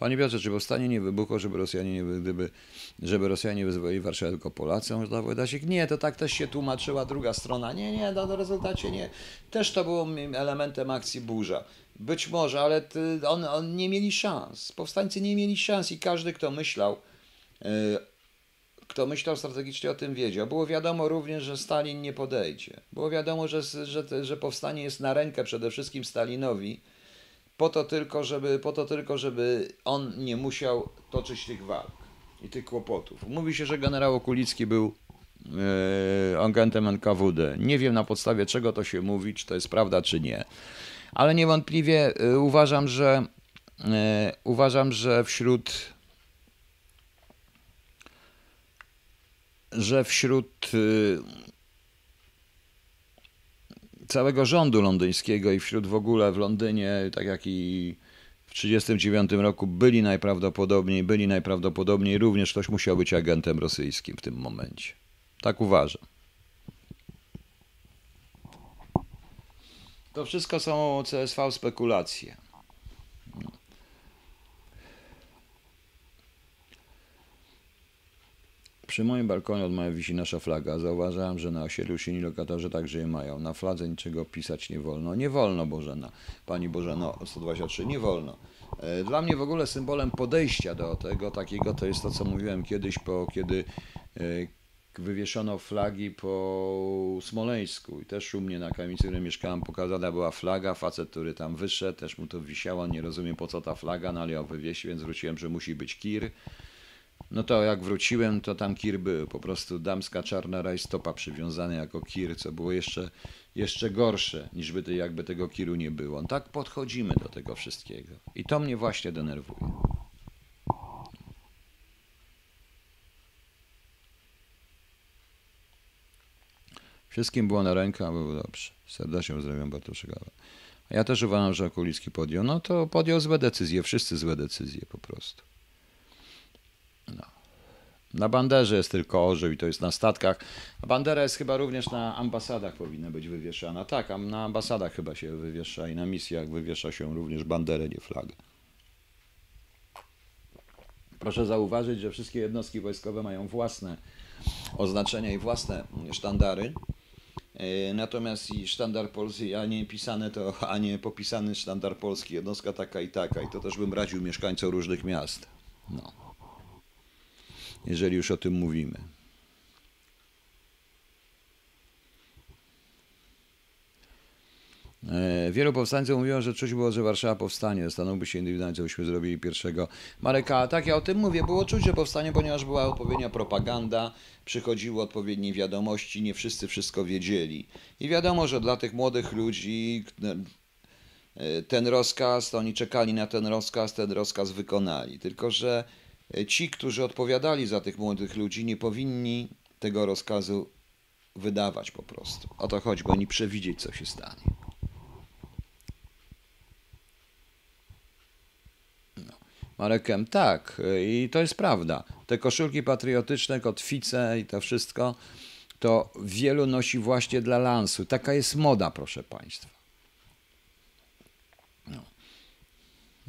Panie Piotrze, czy powstanie nie wybuchło, żeby Rosjanie nie, gdyby, żeby Rosjanie wyzwolili Warszawę tylko Polacy? Można powiedzieć, nie, to tak też się tłumaczyła druga strona. Nie, nie, no, w rezultacie nie. Też to było elementem akcji burza. Być może, ale on, on nie mieli szans. Powstańcy nie mieli szans i każdy, kto myślał, yy, kto myślał strategicznie o tym wiedział. Było wiadomo również, że Stalin nie podejdzie. Było wiadomo, że, że, że powstanie jest na rękę przede wszystkim Stalinowi, po to tylko, żeby, po to tylko, żeby on nie musiał toczyć tych walk i tych kłopotów. Mówi się, że generał Okulicki był e, agentem NKWD. Nie wiem na podstawie czego to się mówi, czy to jest prawda, czy nie. Ale niewątpliwie e, uważam, że e, uważam, że wśród że wśród całego rządu londyńskiego i wśród w ogóle w Londynie, tak jak i w 1939 roku byli najprawdopodobniej, byli najprawdopodobniej również ktoś musiał być agentem rosyjskim w tym momencie. Tak uważam. To wszystko są CSV spekulacje. Przy moim balkonie od mojej wisi nasza flaga. Zauważałem, że na osiedlu silni lokatorzy także je mają. Na fladze niczego pisać nie wolno. Nie wolno, Bożena. Pani Bożeno, 123, nie wolno. E, dla mnie w ogóle symbolem podejścia do tego takiego to jest to, co mówiłem kiedyś, po, kiedy e, wywieszono flagi po Smoleńsku i też u mnie na kamienicy, w której mieszkałem, pokazana była flaga, facet, który tam wyszedł, też mu to wisiało, nie rozumiem po co ta flaga, no ale ją wywiesił, więc wróciłem, że musi być kir. No to jak wróciłem, to tam kir był. Po prostu damska czarna rajstopa przywiązana jako kir, co było jeszcze, jeszcze gorsze, niż by jakby tego kiru nie było. Tak podchodzimy do tego wszystkiego. I to mnie właśnie denerwuje. Wszystkim było na rękę, a było dobrze. Serdecznie pozdrawiam Bartoszyka. Ja też uważam, że Okulicki podjął. No to podjął złe decyzje, wszyscy złe decyzje po prostu. Na banderze jest tylko orzeł i to jest na statkach. Bandera jest chyba również na ambasadach powinna być wywieszana. Tak, na ambasadach chyba się wywiesza i na misjach wywiesza się również banderę, nie flagę. Proszę zauważyć, że wszystkie jednostki wojskowe mają własne oznaczenia i własne sztandary. E, natomiast i sztandar polski, a nie pisane to, a nie popisany sztandar polski, jednostka taka i taka. I to też bym radził mieszkańcom różnych miast. No. Jeżeli już o tym mówimy. E, wielu powstańców mówiło, że czuć było, że Warszawa powstanie. Zastanówmy się indywidualnie, co byśmy zrobili pierwszego. Mareka, tak, ja o tym mówię. Było czuć, że powstanie, ponieważ była odpowiednia propaganda, przychodziły odpowiednie wiadomości, nie wszyscy wszystko wiedzieli. I wiadomo, że dla tych młodych ludzi e, ten rozkaz, to oni czekali na ten rozkaz, ten rozkaz wykonali. Tylko, że ci, którzy odpowiadali za tych młodych ludzi, nie powinni tego rozkazu wydawać po prostu. O to chodzi, bo oni przewidzieć, co się stanie. Marekiem, tak, i to jest prawda. Te koszulki patriotyczne, kotwice i to wszystko, to wielu nosi właśnie dla lansu. Taka jest moda, proszę Państwa. No.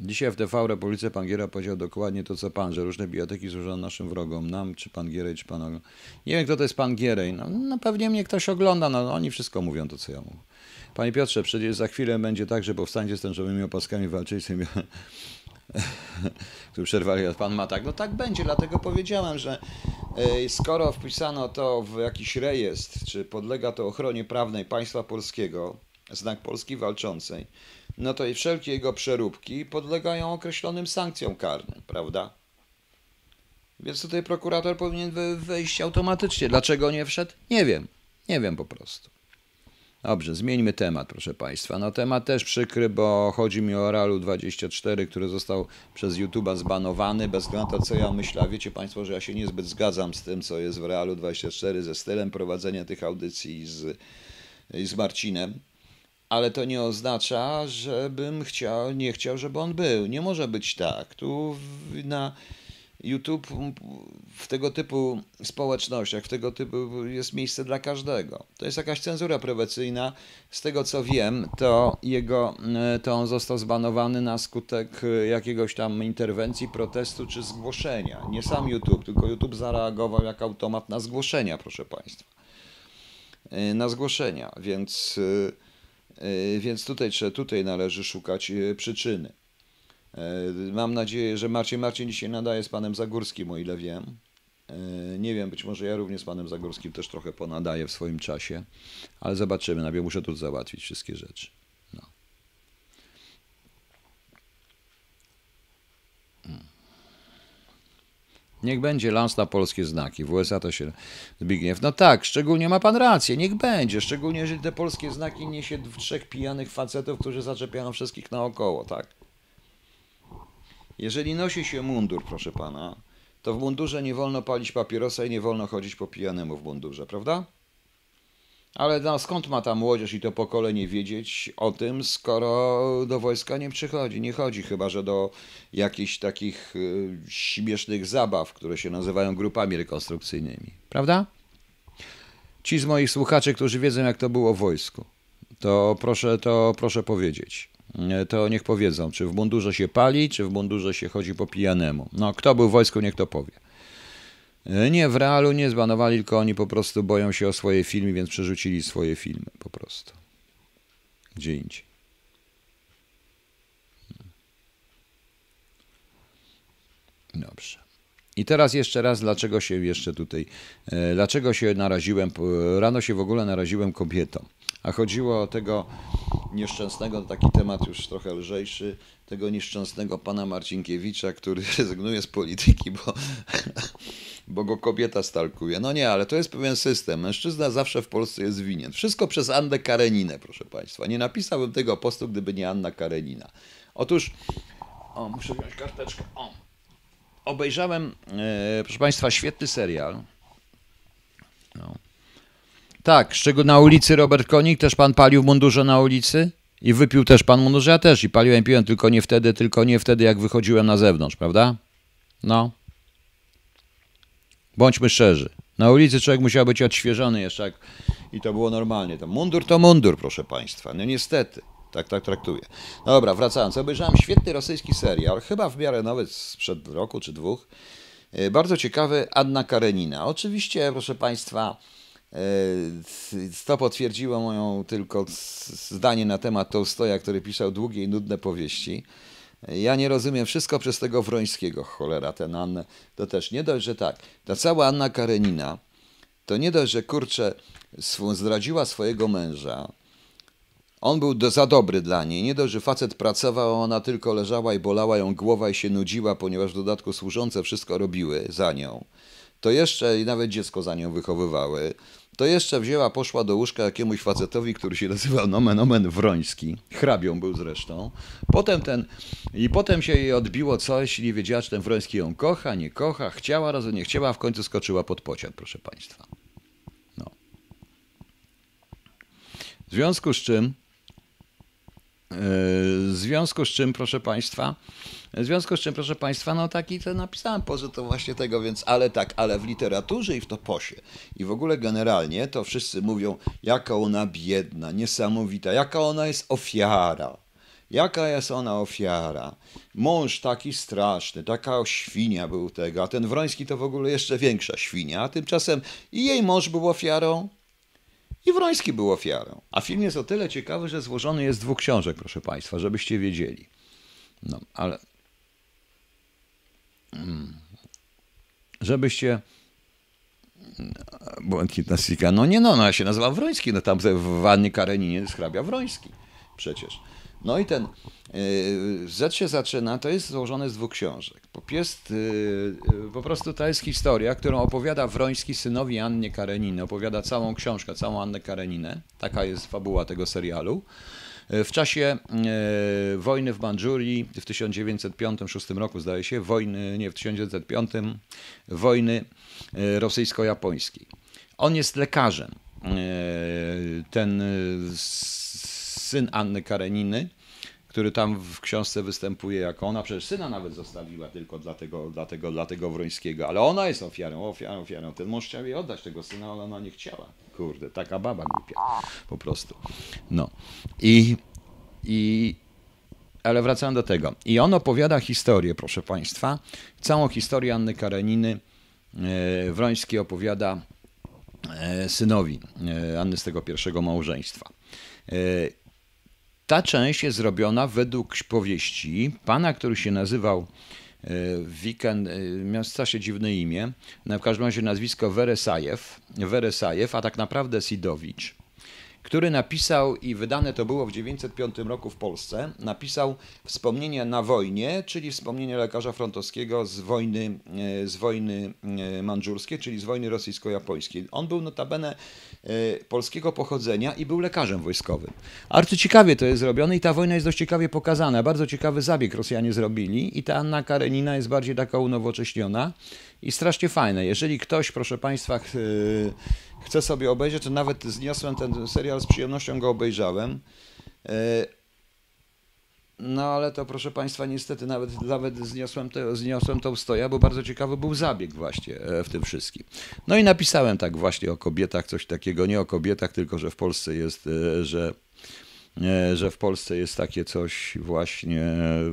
Dzisiaj w TV Republice pan Giera powiedział dokładnie to, co pan, że różne biblioteki służą naszym wrogom, nam, czy pan Gierej, czy pan... Nie wiem, kto to jest pan Gierej. No, no pewnie mnie ktoś ogląda, no oni wszystko mówią to, co ja mówię. Panie Piotrze, przecież za chwilę będzie tak, że powstańcie z tęczowymi opaskami walczyć sobie który przerwali, pan ma tak. No tak będzie, dlatego powiedziałem, że e, skoro wpisano to w jakiś rejestr, czy podlega to ochronie prawnej państwa polskiego, znak Polski walczącej, no to i wszelkie jego przeróbki podlegają określonym sankcjom karnym, prawda? Więc tutaj prokurator powinien wejść automatycznie. Dlaczego nie wszedł? Nie wiem. Nie wiem po prostu. Dobrze, zmieńmy temat, proszę Państwa. No temat też przykry, bo chodzi mi o Realu 24, który został przez YouTube'a zbanowany, bez względu na to, co ja myślę. Wiecie Państwo, że ja się niezbyt zgadzam z tym, co jest w Realu 24, ze stylem prowadzenia tych audycji z, z Marcinem. Ale to nie oznacza, żebym chciał, nie chciał, żeby on był. Nie może być tak. Tu na YouTube w tego typu społecznościach, w tego typu jest miejsce dla każdego. To jest jakaś cenzura prewencyjna. Z tego co wiem, to jego, to on został zbanowany na skutek jakiegoś tam interwencji, protestu czy zgłoszenia. Nie sam YouTube, tylko YouTube zareagował jak automat na zgłoszenia, proszę Państwa. Na zgłoszenia, więc, więc tutaj, tutaj należy szukać przyczyny. E, mam nadzieję, że Marcin Marcin dzisiaj nadaje z panem Zagórskim, o ile wiem. Nie wiem, być może ja również z panem Zagórskim też trochę ponadaję w swoim czasie, ale zobaczymy. Najpierw muszę tu załatwić wszystkie rzeczy. No. Hmm. Niech będzie lans na polskie znaki. W USA to się Zbigniew. No tak, szczególnie ma pan rację, niech będzie. Szczególnie jeżeli te polskie znaki niesie trzech pijanych facetów, którzy zaczepiają wszystkich naokoło, tak? Jeżeli nosi się mundur, proszę pana, to w mundurze nie wolno palić papierosa i nie wolno chodzić po pijanemu w mundurze, prawda? Ale no, skąd ma ta młodzież i to pokolenie wiedzieć o tym, skoro do wojska nie przychodzi? Nie chodzi chyba, że do jakichś takich y, śmiesznych zabaw, które się nazywają grupami rekonstrukcyjnymi, prawda? Ci z moich słuchaczy, którzy wiedzą, jak to było w wojsku, to proszę, to proszę powiedzieć. E, to niech powiedzą, czy w mundurze się pali, czy w mundurze się chodzi po pijanemu. No, kto był w wojsku, niech to powie. E, nie, w realu nie zbanowali, tylko oni po prostu boją się o swoje filmy, więc przerzucili swoje filmy po prostu. Gdzie indziej. Dobrze. I teraz jeszcze raz, dlaczego się jeszcze tutaj, e, dlaczego się naraziłem, rano się w ogóle naraziłem kobietom. A chodziło o tego nieszczęsnego, taki temat już trochę lżejszy, tego nieszczęsnego pana Marcinkiewicza, który rezygnuje z polityki, bo, bo go kobieta stalkuje. No nie, ale to jest pewien system. Mężczyzna zawsze w Polsce jest winien. Wszystko przez Annę Kareninę, proszę państwa. Nie napisałbym tego postu, gdyby nie Anna Karenina. Otóż, o, muszę wziąć karteczkę. O. Obejrzałem, e, proszę państwa, świetny serial. No Tak, z czego na ulicy Robert Konik, też pan palił mundurze na ulicy? I wypił też pan mundurze? Ja też i paliłem, piłem, tylko nie wtedy, tylko nie wtedy, jak wychodziłem na zewnątrz, prawda? No. Bądźmy szczerzy. Na ulicy człowiek musiał być odświeżony jeszcze jak... i to było normalnie. To mundur to mundur, proszę państwa. No niestety. Tak, tak traktuję. Dobra, wracając. Obejrzałem świetny rosyjski serial, chyba w miarę nowy sprzed roku czy dwóch. E, Bardzo ciekawy Anna Karenina. Oczywiście, proszę Państwa, to potwierdziło moją tylko zdanie na temat Tołstoja, który pisał długie i nudne powieści. Ja nie rozumiem wszystko przez tego Wrońskiego, cholera, ten Annę. To też nie dość, że tak. Ta cała Anna Karenina, to nie dość, że kurczę, zdradziła swojego męża. On był do, za dobry dla niej. Nie dość, że facet pracował, ona tylko leżała i bolała ją głowa i się nudziła, ponieważ w dodatku służące wszystko robiły za nią. To jeszcze i nawet dziecko za nią wychowywały. To jeszcze wzięła, poszła do łóżka jakiemuś facetowi, który się nazywał nomen omen Wroński. Hrabią był zresztą. Potem ten, I potem się jej odbiło coś nie wiedziała, czy ten Wroński ją kocha, nie kocha, chciała, razu nie chciała, a w końcu skoczyła pod pociąg, proszę Państwa. No. W związku z czym w związku z czym, proszę Państwa, w związku z czym, proszę Państwa, no taki to napisałem poza to właśnie tego, więc ale tak, ale w literaturze i w toposie i w ogóle generalnie to wszyscy mówią, jaka ona biedna, niesamowita, jaka ona jest ofiara. Jaka jest ona ofiara? Mąż taki straszny, taka świnia był tego, a ten Wroński to w ogóle jeszcze większa świnia, a tymczasem i jej mąż był ofiarą, i Wroński był ofiarą. A film jest o tyle ciekawy, że złożony jest z dwóch książek, proszę Państwa, żebyście wiedzieli. No, ale. Mm. Żebyście. Błękitna Sika. No nie, no, ona się nazywa Wroński. No tam w Wannie Kareninie jest hrabia Wroński. Przecież. No i ten yy, Z się zaczyna, to jest złożone z dwóch książek. Jest, yy, yy, po prostu to jest historia, którą opowiada Wroński synowi Annie Kareniny. Opowiada całą książkę, całą Annę Kareninę. Taka jest fabuła tego serialu. W czasie wojny w Mandżurii w 1905-1906 roku, zdaje się, wojny, nie, w 1905, wojny rosyjsko-japońskiej. On jest lekarzem. Ten syn Anny Kareniny, który tam w książce występuje jako ona, przecież syna nawet zostawiła tylko dla tego, dla tego, dla tego Wrońskiego, ale ona jest ofiarą, ofiarą, ofiarą. Ten mąż chciał jej oddać tego syna, ale ona nie chciała. Kurde, taka baba głupia, po prostu. No i, i ale wracając do tego. I on opowiada historię, proszę Państwa, całą historię Anny Kareniny. E, Wroński opowiada e, synowi e, Anny z tego pierwszego małżeństwa. Ta część jest zrobiona według powieści pana, który się nazywał e, Wiken, e, miał strasznie dziwne imię, no w każdym razie nazwisko Weresajew, Weresajew, a tak naprawdę Sidowicz, który napisał, i wydane to było w 905 roku w Polsce, napisał wspomnienie na wojnie, czyli wspomnienie lekarza frontowskiego z wojny, e, z wojny mandżurskiej, czyli z wojny rosyjsko-japońskiej. On był notabene polskiego pochodzenia i był lekarzem wojskowym. Arcyciekawie to jest zrobione i ta wojna jest dość ciekawie pokazana. Bardzo ciekawy zabieg Rosjanie zrobili i ta Anna Karenina jest bardziej taka unowocześniona i strasznie fajne. Jeżeli ktoś, proszę Państwa, ch- chce sobie obejrzeć, to nawet zniosłem ten serial z przyjemnością go obejrzałem. No ale to proszę Państwa, niestety nawet, nawet zniosłem, te, zniosłem tą stoja, bo bardzo ciekawy był zabieg właśnie e, w tym wszystkim. No i napisałem tak właśnie o kobietach, coś takiego, nie o kobietach, tylko że w Polsce jest, e, że że w Polsce jest takie coś właśnie, e,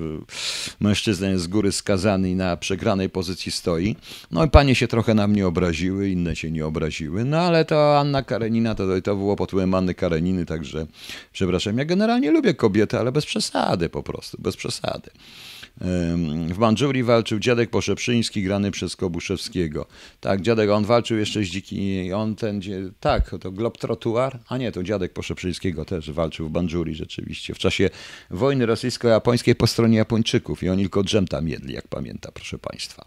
mężczyzna jest z góry skazany i na przegranej pozycji stoi. No i panie się trochę na mnie obraziły, inne się nie obraziły, no ale to Anna Karenina, to, to było pod wpływem Anny Kareniny, także przepraszam, ja generalnie lubię kobiety, ale bez przesady po prostu, bez przesady. W Mandżurii walczył dziadek Poszeprzyński, grany przez Kobuszewskiego. Tak, dziadek, on walczył jeszcze z dziki, on ten, tak, to Globtrotuar, a nie, to dziadek Poszeprzyńskiego też walczył w Mandżurii rzeczywiście, w czasie wojny rosyjsko-japońskiej po stronie Japończyków i oni tylko drzem tam jedli, jak pamięta, proszę Państwa.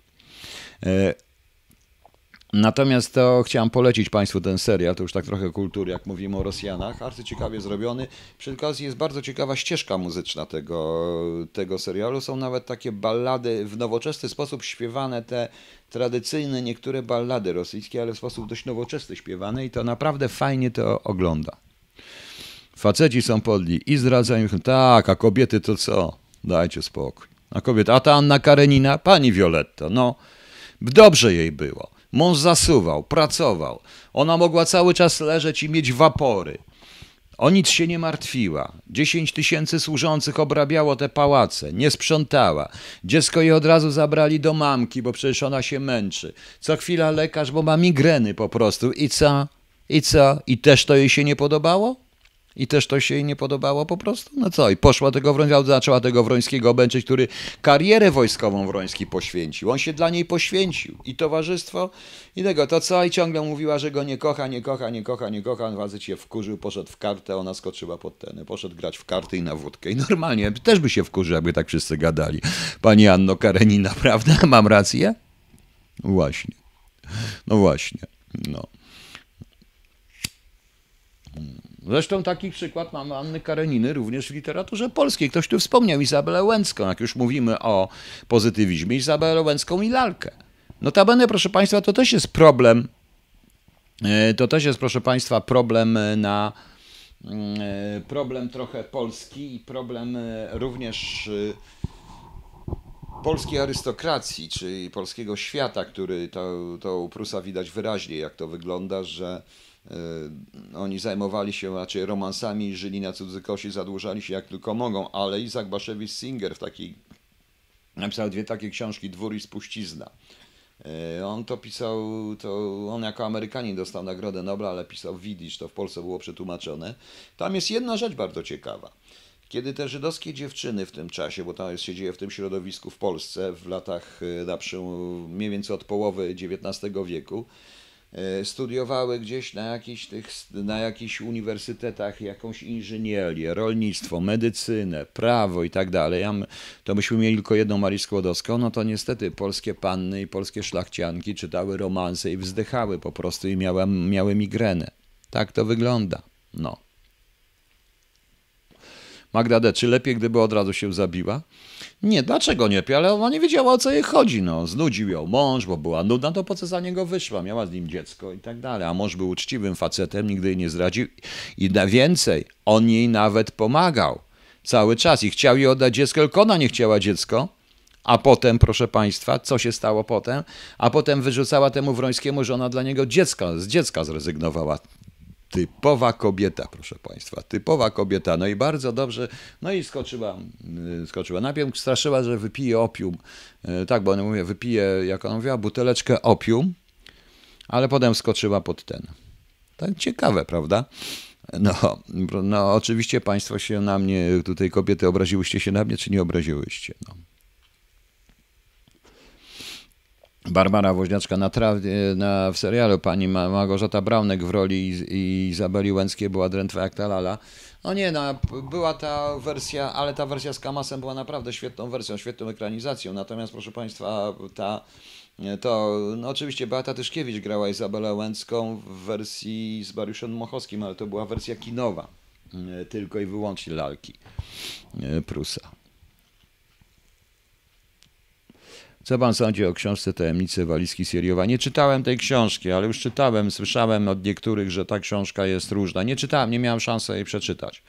Natomiast to chciałem polecić Państwu ten serial, to już tak trochę kultury, jak mówimy o Rosjanach. Arcy ciekawie zrobiony. Przy okazji jest bardzo ciekawa ścieżka muzyczna tego, tego serialu. Są nawet takie ballady w nowoczesny sposób śpiewane, te tradycyjne niektóre ballady rosyjskie, ale w sposób dość nowoczesny śpiewane i to naprawdę fajnie to ogląda. Faceci są podli i zdradzają. Tak, a kobiety to co? Dajcie spokój. A kobieta, a ta Anna Karenina? Pani Violetta, no dobrze jej było. Mąż zasuwał, pracował. Ona mogła cały czas leżeć i mieć wapory. O nic się nie martwiła. Dziesięć tysięcy służących obrabiało te pałace, nie sprzątała. Dziecko jej od razu zabrali do mamki, bo przecież ona się męczy. Co chwila lekarz, bo ma migreny po prostu. I co? I co? I też to jej się nie podobało? I też to się jej nie podobało po prostu? No co? I poszła tego Wrońskiego, zaczęła tego Wrońskiego obęczyć, który karierę wojskową Wroński poświęcił. On się dla niej poświęcił. I towarzystwo, i tego. To co? I ciągle mówiła, że go nie kocha, nie kocha, nie kocha, nie kocha. Facet się wkurzył, poszedł w kartę, ona skoczyła pod ten. Poszedł grać w karty i na wódkę. I normalnie, też by się wkurzył, jakby tak wszyscy gadali. Pani Anno Karenina, prawda? Mam rację? Właśnie. No właśnie. No. Zresztą taki przykład mamy Anny Kareniny również w literaturze polskiej. Ktoś tu wspomniał Izabelę Łęcką, jak już mówimy o pozytywizmie, Izabelę Łęcką i lalkę. Notabene, proszę Państwa, to też jest problem, e, to też jest, proszę Państwa, problem na e, problem trochę polski i problem e, również polskiej arystokracji, czy polskiego świata, który to, to u Prusa widać wyraźnie, jak to wygląda, że oni zajmowali się raczej romansami, żyli na cudzykosi, zadłużali się jak tylko mogą, ale Izak Baszewicz-Singer w takiej, napisał dwie takie książki, Dwór i Spuścizna. E, on to pisał, to on jako Amerykanin dostał Nagrodę Nobla, ale pisał Widzisz, to w Polsce było przetłumaczone. Tam jest jedna rzecz bardzo ciekawa. Kiedy te żydowskie dziewczyny w tym czasie, bo tam się dzieje w tym środowisku w Polsce w latach e, na mniej więcej od połowy XIX wieku, E, studiowały gdzieś na jakichś, tych, na jakichś uniwersytetach jakąś inżynierię, rolnictwo, medycynę, prawo i tak dalej, to myśmy mieli tylko jedną Marię Skłodowską, no to niestety polskie panny i polskie szlachcianki czytały romanse i wzdychały po prostu i miały, miały migrenę. Tak to wygląda. No. Magda D., czy lepiej, gdyby od razu się zabiła? Nie, dlaczego nie? Ale ona nie wiedziała, o co jej chodzi. No, znudził ją mąż, bo była nudna, to po co za niego wyszła? Miała z nim dziecko i tak dalej. A mąż był uczciwym facetem, nigdy jej nie zdradził. I na więcej, on jej nawet pomagał cały czas i chciał jej oddać dziecko, tylko ona nie chciała dziecko. A potem, proszę Państwa, co się stało potem? A potem wyrzucała temu Wrońskiemu, że ona dla niego dziecka, z dziecka zrezygnowała. Typowa kobieta, proszę Państwa, typowa kobieta. No i bardzo dobrze, no i skoczyła, y, skoczyła. Najpierw straszyła, że wypije opium. Y, tak, bo ona mówi, wypije, jak ona mówiła, buteleczkę opium, ale potem skoczyła pod ten. Tak ciekawe, prawda? No, no oczywiście Państwo się na mnie, tutaj kobiety, obraziłyście się na mnie, czy nie obraziłyście? No. Barbara Woźniaczka na, na, w serialu pani Małgorzata Braunek w roli Izabeli Łęckiej była drętwa jak ta lala. No nie, no, była ta wersja, ale ta wersja z Kamasem była naprawdę świetną wersją, świetną ekranizacją. Natomiast proszę Państwa, ta, to no oczywiście Beata Tyszkiewicz grała Izabelę Łęcką w wersji z Bariuszem Mochowskim, ale to była wersja kinowa, tylko i wyłącznie lalki Prusa. Co pan sądzi o książce Tajemnice walizki Seriowa? Nie czytałem tej książki, ale już czytałem, słyszałem od niektórych, że ta książka jest różna. Nie czytałem, nie miałem szansy jej przeczytać.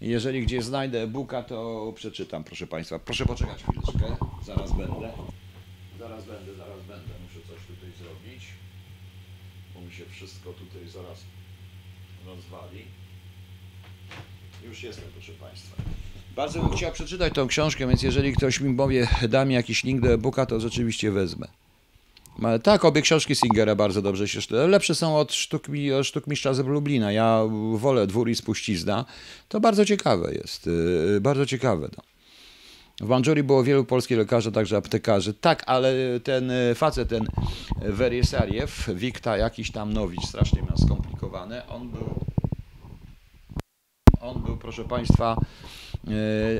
Jeżeli gdzieś znajdę e-booka, to przeczytam, proszę Państwa. Proszę poczekać chwileczkę, zaraz będę. Zaraz będę, zaraz będę. Muszę coś tutaj zrobić, bo mi się wszystko tutaj zaraz rozwali. Już jestem, proszę Państwa. Bardzo bym chciał przeczytać tą książkę, więc jeżeli ktoś mi powie, da mi jakiś link do e-booka, to rzeczywiście wezmę. Tak, obie książki Singera bardzo dobrze się Lepsze są od sztuk, sztuk mistrza z Lublina. Ja wolę Dwór i Spuścizna. To bardzo ciekawe jest. Y, bardzo ciekawe. No. W Mandżurii było wielu polskich lekarzy, także aptekarzy. Tak, ale ten facet, ten Veriesariew, Wikta, jakiś tam Nowicz, strasznie miał skomplikowane. On był, on był, proszę Państwa,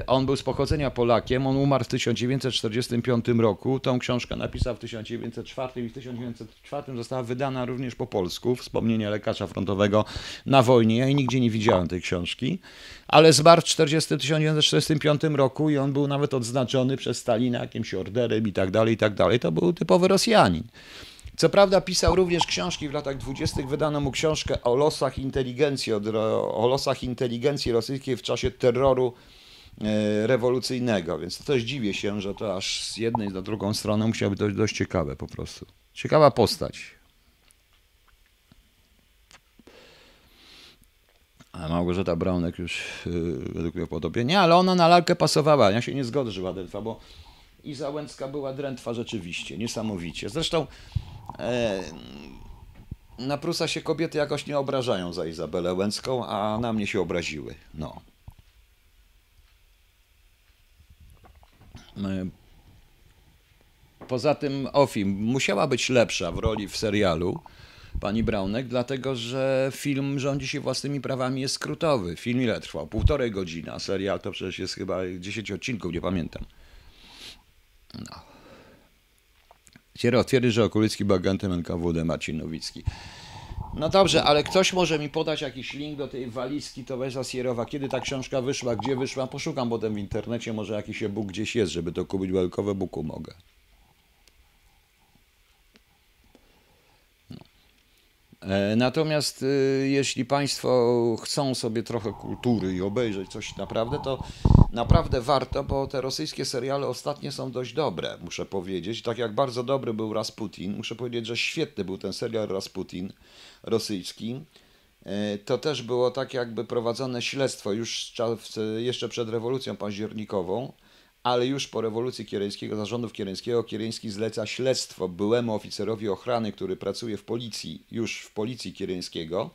on był z pochodzenia Polakiem, on umarł w 1945 roku. Tą książkę napisał w 1904 i w 1904 została wydana również po polsku. Wspomnienia lekarza frontowego na wojnie. Ja jej nigdzie nie widziałem tej książki, ale zmarł w 1945 roku i on był nawet odznaczony przez Stalina jakimś orderem i tak dalej, i tak dalej. To był typowy Rosjanin. Co prawda pisał również książki w latach dwudziestych, wydano mu książkę o losach inteligencji, o losach inteligencji rosyjskiej w czasie terroru e, rewolucyjnego, więc to też dziwię się, że to aż z jednej na drugą stronę musiało być dość, dość ciekawe po prostu. Ciekawa postać. A Małgorzata Braunek już yy, według mnie podobie. Nie, ale ona na lalkę pasowała. Ja się nie zgodzę, że Ładelfa, bo i Załęcka była drętwa rzeczywiście, niesamowicie. Zresztą na Prusa się kobiety jakoś nie obrażają za Izabelę Łęcką, a na mnie się obraziły. No. E, poza tym Ofi musiała być lepsza w roli w serialu pani Braunek, dlatego że film rządzi się własnymi prawami, jest skrótowy. Film ile trwał? Półtorej godziny, a serial to przecież jest chyba 10 odcinków, nie pamiętam. No. Sierot twierdzi, że Okulicki był agentem NKWD Marcin Nowicki. No dobrze, ale ktoś może mi podać jakiś link do tej walizki Towesa Sierowa. Kiedy ta książka wyszła, gdzie wyszła? Poszukam potem w internecie, może jakiś e-book gdzieś jest, żeby to kupić, wielkowe buku mogę. Natomiast y, jeśli Państwo chcą sobie trochę kultury i obejrzeć coś naprawdę, to naprawdę warto, bo te rosyjskie seriale ostatnie są dość dobre, muszę powiedzieć. Tak jak bardzo dobry był Rasputin, muszę powiedzieć, że świetny był ten serial Rasputin rosyjski. E, to też było tak jakby prowadzone śledztwo już jeszcze przed rewolucją październikową ale już po rewolucji kiereńskiego, zarządów kiereńskiego, Kiereński zleca śledztwo byłemu oficerowi ochrany, który pracuje w policji, już w policji kiereńskiego,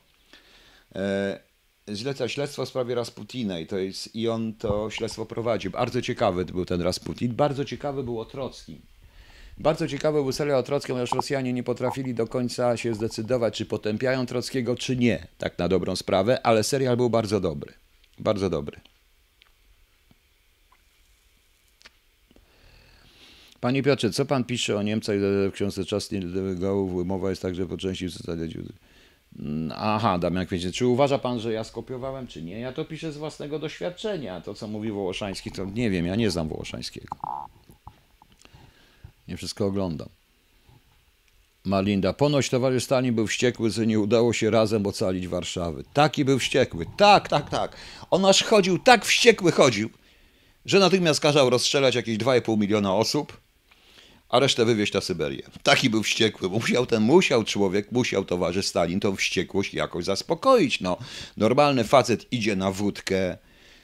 e, zleca śledztwo w sprawie Rasputina i, to jest, i on to śledztwo prowadzi. Bardzo ciekawy był ten Rasputin, bardzo ciekawy był o Trockim. Bardzo ciekawy był serial o Trockim, ponieważ Rosjanie nie potrafili do końca się zdecydować, czy potępiają Trockiego, czy nie, tak na dobrą sprawę, ale serial był bardzo dobry. Bardzo dobry. Panie Piotrze, co pan pisze o Niemcach w książce Czas Nielegalów? Mowa jest także po części w zasadzie... Mm, aha, Damian Kwiecie, czy uważa pan, że ja skopiowałem, czy nie? Ja to piszę z własnego doświadczenia. To, co mówi Wołoszański, to nie wiem, ja nie znam Wołoszańskiego. Nie wszystko oglądam. Malinda, ponoć towarzysz Stalin był wściekły, że nie udało się razem ocalić Warszawy. Taki był wściekły. Tak, tak, tak. On aż chodził, tak wściekły chodził, że natychmiast kazał rozstrzelać jakieś 2,5 miliona osób a resztę wywieźć na Syberię. Taki był wściekły, bo musiał ten, musiał człowiek, musiał towarzysz Stalin tą wściekłość jakoś zaspokoić. No, normalny facet idzie na wódkę,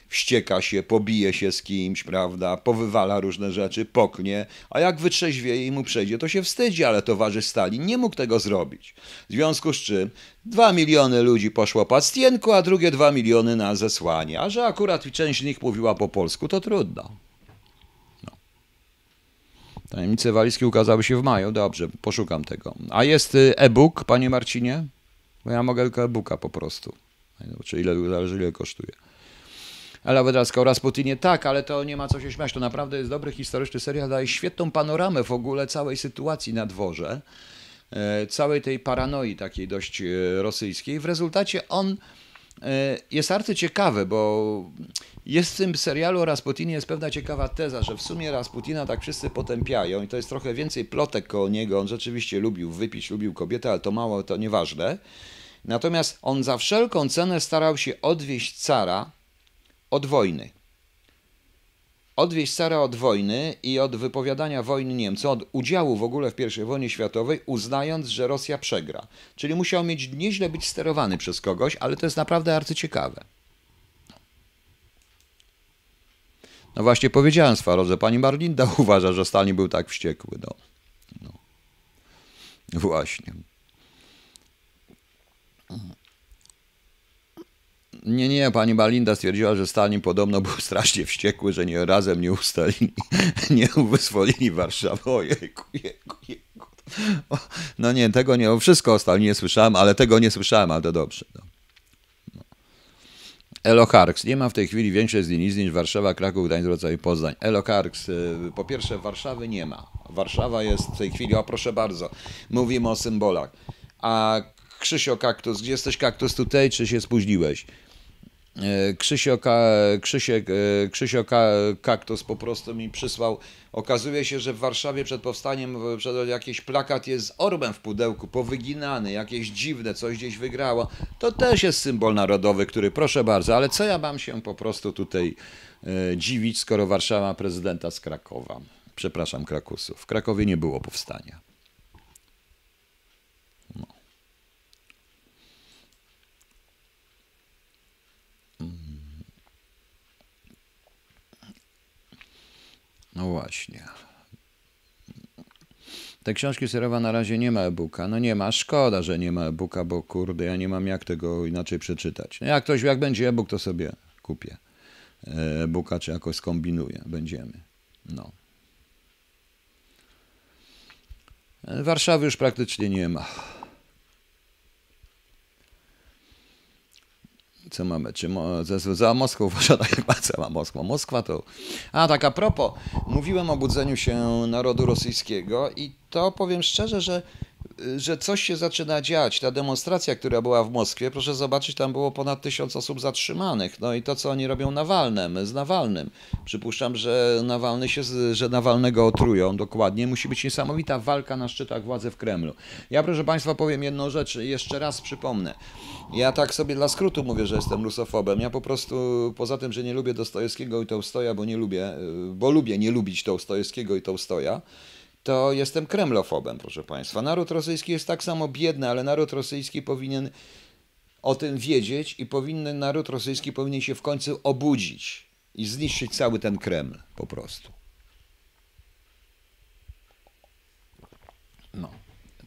wścieka się, pobije się z kimś, prawda, powywala różne rzeczy, poknie, a jak wytrzeźwieje i mu przejdzie, to się wstydzi, ale towarzysz Stalin nie mógł tego zrobić. W związku z czym dwa miliony ludzi poszło pastienku, a drugie dwa miliony na zesłanie, a że akurat część z nich mówiła po polsku, to trudno. Tajemnice walizki ukazały się w maju. Dobrze, poszukam tego. A jest y, e-book, panie Marcinie? Bo ja mogę tylko e-booka po prostu. Czy ile, zależy ile kosztuje. Ela Wydraska o Rasputinie, tak, ale to nie ma co się śmiać. To naprawdę jest dobry historyczny serial. Daje świetną panoramę w ogóle całej sytuacji na dworze. E, całej tej paranoi takiej dość e, rosyjskiej. W rezultacie on e, jest arcyciekawy, bo jest w tym serialu Rasputinie jest pewna ciekawa teza, że w sumie Rasputina tak wszyscy potępiają i to jest trochę więcej plotek koło niego. On rzeczywiście lubił wypić, lubił kobietę, ale to mało, to nieważne. Natomiast on za wszelką cenę starał się odwieść cara od wojny. Odwieść cara od wojny i od wypowiadania wojny Niemcom, od udziału w ogóle w I wojnie światowej, uznając, że Rosja przegra. Czyli musiał mieć nieźle być sterowany przez kogoś, ale to jest naprawdę arcyciekawe. No właśnie powiedziałem Sfaro, że pani Marlinda uważa, że Stalin był tak wściekły. No. no. Właśnie. Nie, nie, pani Malinda stwierdziła, że Stalin podobno był strasznie wściekły, że nie razem nie ustalili, nie wyzwolili Warszawy. Ojejku, jejku, jejku. No nie, tego nie, wszystko o Stalinie słyszałem, ale tego nie słyszałem, ale to dobrze. No. Eloharks. Nie ma w tej chwili większej z niż Warszawa, Kraków, Gdańsk, Wrocław i Poznań. Eloharks. Y, po pierwsze Warszawy nie ma. Warszawa jest w tej chwili, o proszę bardzo, mówimy o symbolach. A Krzysio Kaktus, gdzie jesteś Kaktus tutaj, czy się spóźniłeś? E, Krzysio, Krzysiek, e, Krzysio Kaktus po prostu mi przysłał. Okazuje się, że w Warszawie przed powstaniem przed jakiś plakat jest z orbem w pudełku, powyginany, jakieś dziwne, coś gdzieś wygrało. To też jest symbol narodowy, który proszę bardzo, ale co ja mam się po prostu tutaj e, dziwić, skoro Warszawa ma prezydenta z Krakowa? Przepraszam, Krakusów. W Krakowie nie było powstania. No właśnie. Te książki serowa na razie nie ma e-booka. No nie ma, szkoda, że nie ma e-booka, bo kurde, ja nie mam jak tego inaczej przeczytać. No jak ktoś, jak będzie e-book, to sobie kupię e-booka, czy jakoś skombinuję. Będziemy. No. Warszawy już praktycznie nie ma. Co mamy? Czy za, za Moskwą uważana chyba cała Moskwa? Moskwa to... A tak a propos, mówiłem o budzeniu się narodu rosyjskiego i to powiem szczerze, że że coś się zaczyna dziać. Ta demonstracja, która była w Moskwie, proszę zobaczyć, tam było ponad tysiąc osób zatrzymanych. No i to, co oni robią Nawalnym, z Nawalnym. Przypuszczam, że Nawalny się, że Nawalnego otrują dokładnie. Musi być niesamowita walka na szczytach władzy w Kremlu. Ja, proszę Państwa, powiem jedną rzecz, jeszcze raz przypomnę. Ja tak sobie dla skrótu mówię, że jestem rusofobem. Ja po prostu, poza tym, że nie lubię Dostojewskiego i Tołstoja, bo nie lubię, bo lubię nie lubić Tołstojewskiego i Tołstoja, to jestem kremlofobem, proszę Państwa. Naród rosyjski jest tak samo biedny, ale naród rosyjski powinien o tym wiedzieć i powinien, naród rosyjski powinien się w końcu obudzić i zniszczyć cały ten Kreml po prostu. No.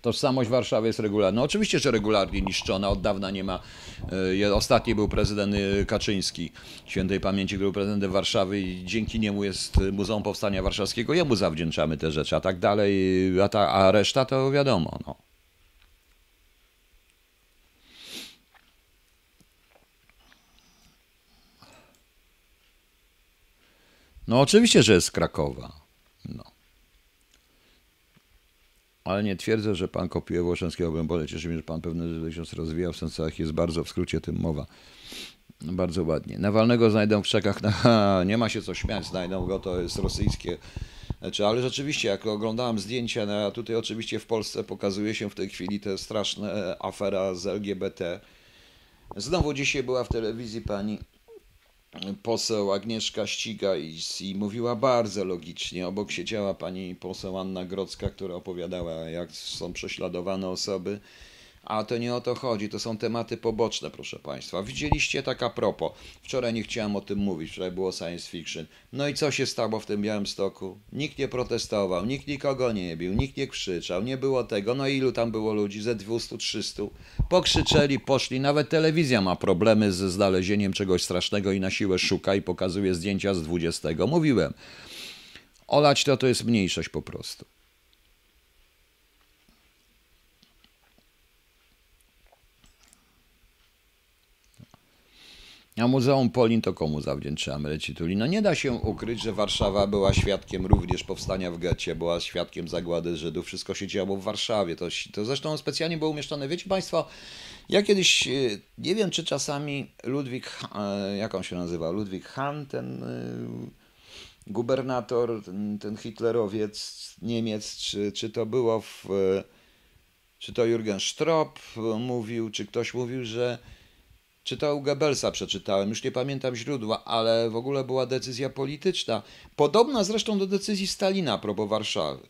Tożsamość Warszawy jest regularna. No oczywiście, że regularnie niszczona. Od dawna nie ma. E, ostatni był prezydent e, Kaczyński, świętej pamięci, był prezydentem Warszawy i dzięki niemu jest Muzeum Powstania Warszawskiego. Jemu zawdzięczamy te rzeczy, a tak dalej, a, ta, a reszta to wiadomo. No. No oczywiście, że jest Krakowa. No. Ale nie twierdzę, że pan kopiuje Włoszeńskiego Obrębole. Cieszy mnie, że pan pewne rzeczy się rozwijał w sensach, jest bardzo w skrócie tym mowa. Bardzo ładnie. Nawalnego znajdą w krzakach. Na... Nie ma się co śmiać, znajdą go, to jest rosyjskie. Znaczy, ale rzeczywiście, jak oglądałem zdjęcia, no, a tutaj oczywiście w Polsce pokazuje się w tej chwili te straszne afera z LGBT. Znowu dzisiaj była w telewizji pani poseł Agnieszka Ściga i, i, mówiła bardzo logicznie. Obok siedziała pani poseł Anna Grodzka, która opowiadała, jak są prześladowane osoby a to nie o to chodzi, to są tematy poboczne, proszę Państwa. Widzieliście tak a propos. Wczoraj nie chciałem o tym mówić, wczoraj było science fiction. No i co się stało w tym Białym Stoku? Nikt nie protestował, nikt nikogo nie bił, nikt nie krzyczał, nie było tego. No ilu tam było ludzi? Ze 200-300. Pokrzyczeli, poszli. Nawet telewizja ma problemy ze znalezieniem czegoś strasznego i na siłę szuka i pokazuje zdjęcia z 20. Mówiłem. Olać to to jest mniejszość po prostu. A Muzeum Polin to komu zawdzięczamy Recituli? No nie da się ukryć, że Warszawa była świadkiem również powstania w getcie, była świadkiem zagłady Żydów, wszystko się działo w Warszawie. To, to zresztą specjalnie było umieszczone. Wiecie Państwo, ja kiedyś, e, nie wiem czy czasami Ludwik, e, jak on się nazywa, Ludwik Hahn, ten e, gubernator, ten, hitlerowiec Niemiec, czy, czy to było w, czy to Jürgen Stropp mówił, czy ktoś mówił, że czy to u Goebbelsa przeczytałem, już nie pamiętam źródła, ale w ogóle była decyzja polityczna. Podobna zresztą do decyzji Stalina propos Warszawy.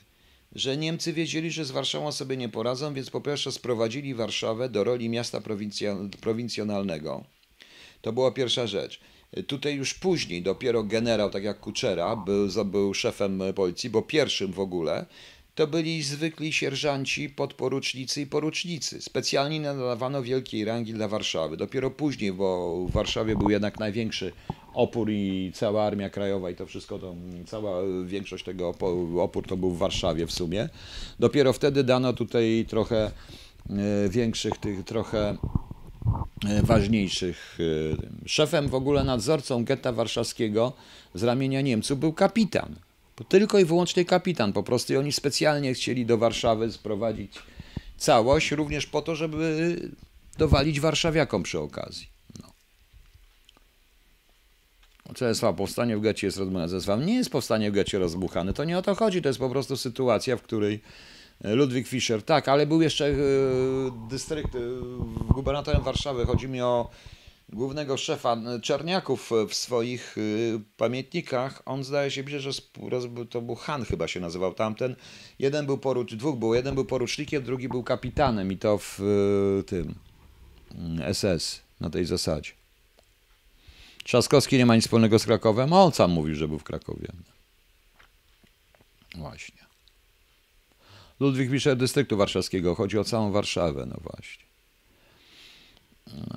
Że Niemcy wiedzieli, że z Warszawą sobie nie poradzą, więc po pierwsze sprowadzili Warszawę do roli miasta prowincjonalnego. To była pierwsza rzecz. Tutaj już później, dopiero generał, tak jak Kuczera, był, był szefem policji, bo pierwszym w ogóle, to byli zwykli sierżanci, podporucznicy i porucznicy. Specjalnie nadawano wielkiej rangi dla Warszawy. Dopiero później, bo w Warszawie był jednak największy opór i cała Armia Krajowa i to wszystko, to, cała większość tego opór to był w Warszawie w sumie. Dopiero wtedy dano tutaj trochę e, większych tych, trochę ważniejszych. Szefem w ogóle nadzorcą getta warszawskiego z ramienia Niemców był kapitan. Tylko i wyłącznie kapitan. Po prostu oni specjalnie chcieli do Warszawy sprowadzić całość, również po to, żeby dowalić warszawiakom przy okazji. No. Czesław, powstanie w getcie jest rozbuchane. Czesław, nie jest powstanie w getcie rozbuchane. To nie o to chodzi. To jest po prostu sytuacja, w której Ludwik Fischer, tak, ale był jeszcze e, dystrykt, e, gubernatorem Warszawy. Chodzi mi o głównego szefa Czerniaków w swoich y, pamiętnikach, on zdaje się, że to był Han chyba się nazywał tamten. Jeden był porucz, dwóch było, jeden był porucznikiem, drugi był kapitanem i to w tym SS mm, na tej zasadzie. Trzaskowski nie ma nic wspólnego z Krakowem, a on sam mówił, że był w Krakowie. Właśnie. Ludwik Fischer dystryktu warszawskiego, chodzi o całą Warszawę, no właśnie.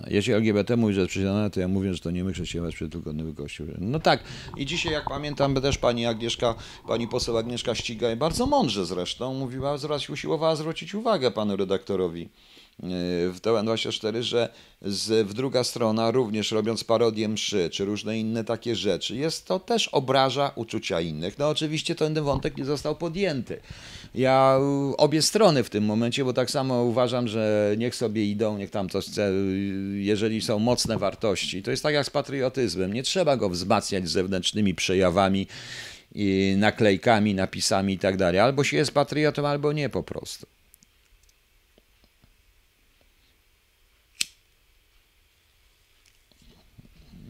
Jeśli LGBT mówi, że jest prześladowana, to ja mówię, że to nie my chrześcijanie tylko nowy kościół. No tak, i dzisiaj jak pamiętam, też pani Agnieszka, pani poseł Agnieszka Ścigaj, bardzo mądrze zresztą, mówiła, usiłowała zwrócić uwagę panu redaktorowi w TVN24, że z, w druga strona, również robiąc parodię mszy, czy różne inne takie rzeczy, jest to też obraża uczucia innych. No oczywiście ten wątek nie został podjęty. Ja obie strony w tym momencie, bo tak samo uważam, że niech sobie idą, niech tam coś chce, jeżeli są mocne wartości. To jest tak jak z patriotyzmem. Nie trzeba go wzmacniać zewnętrznymi przejawami, naklejkami, napisami i tak. Albo się jest patriotą, albo nie po prostu.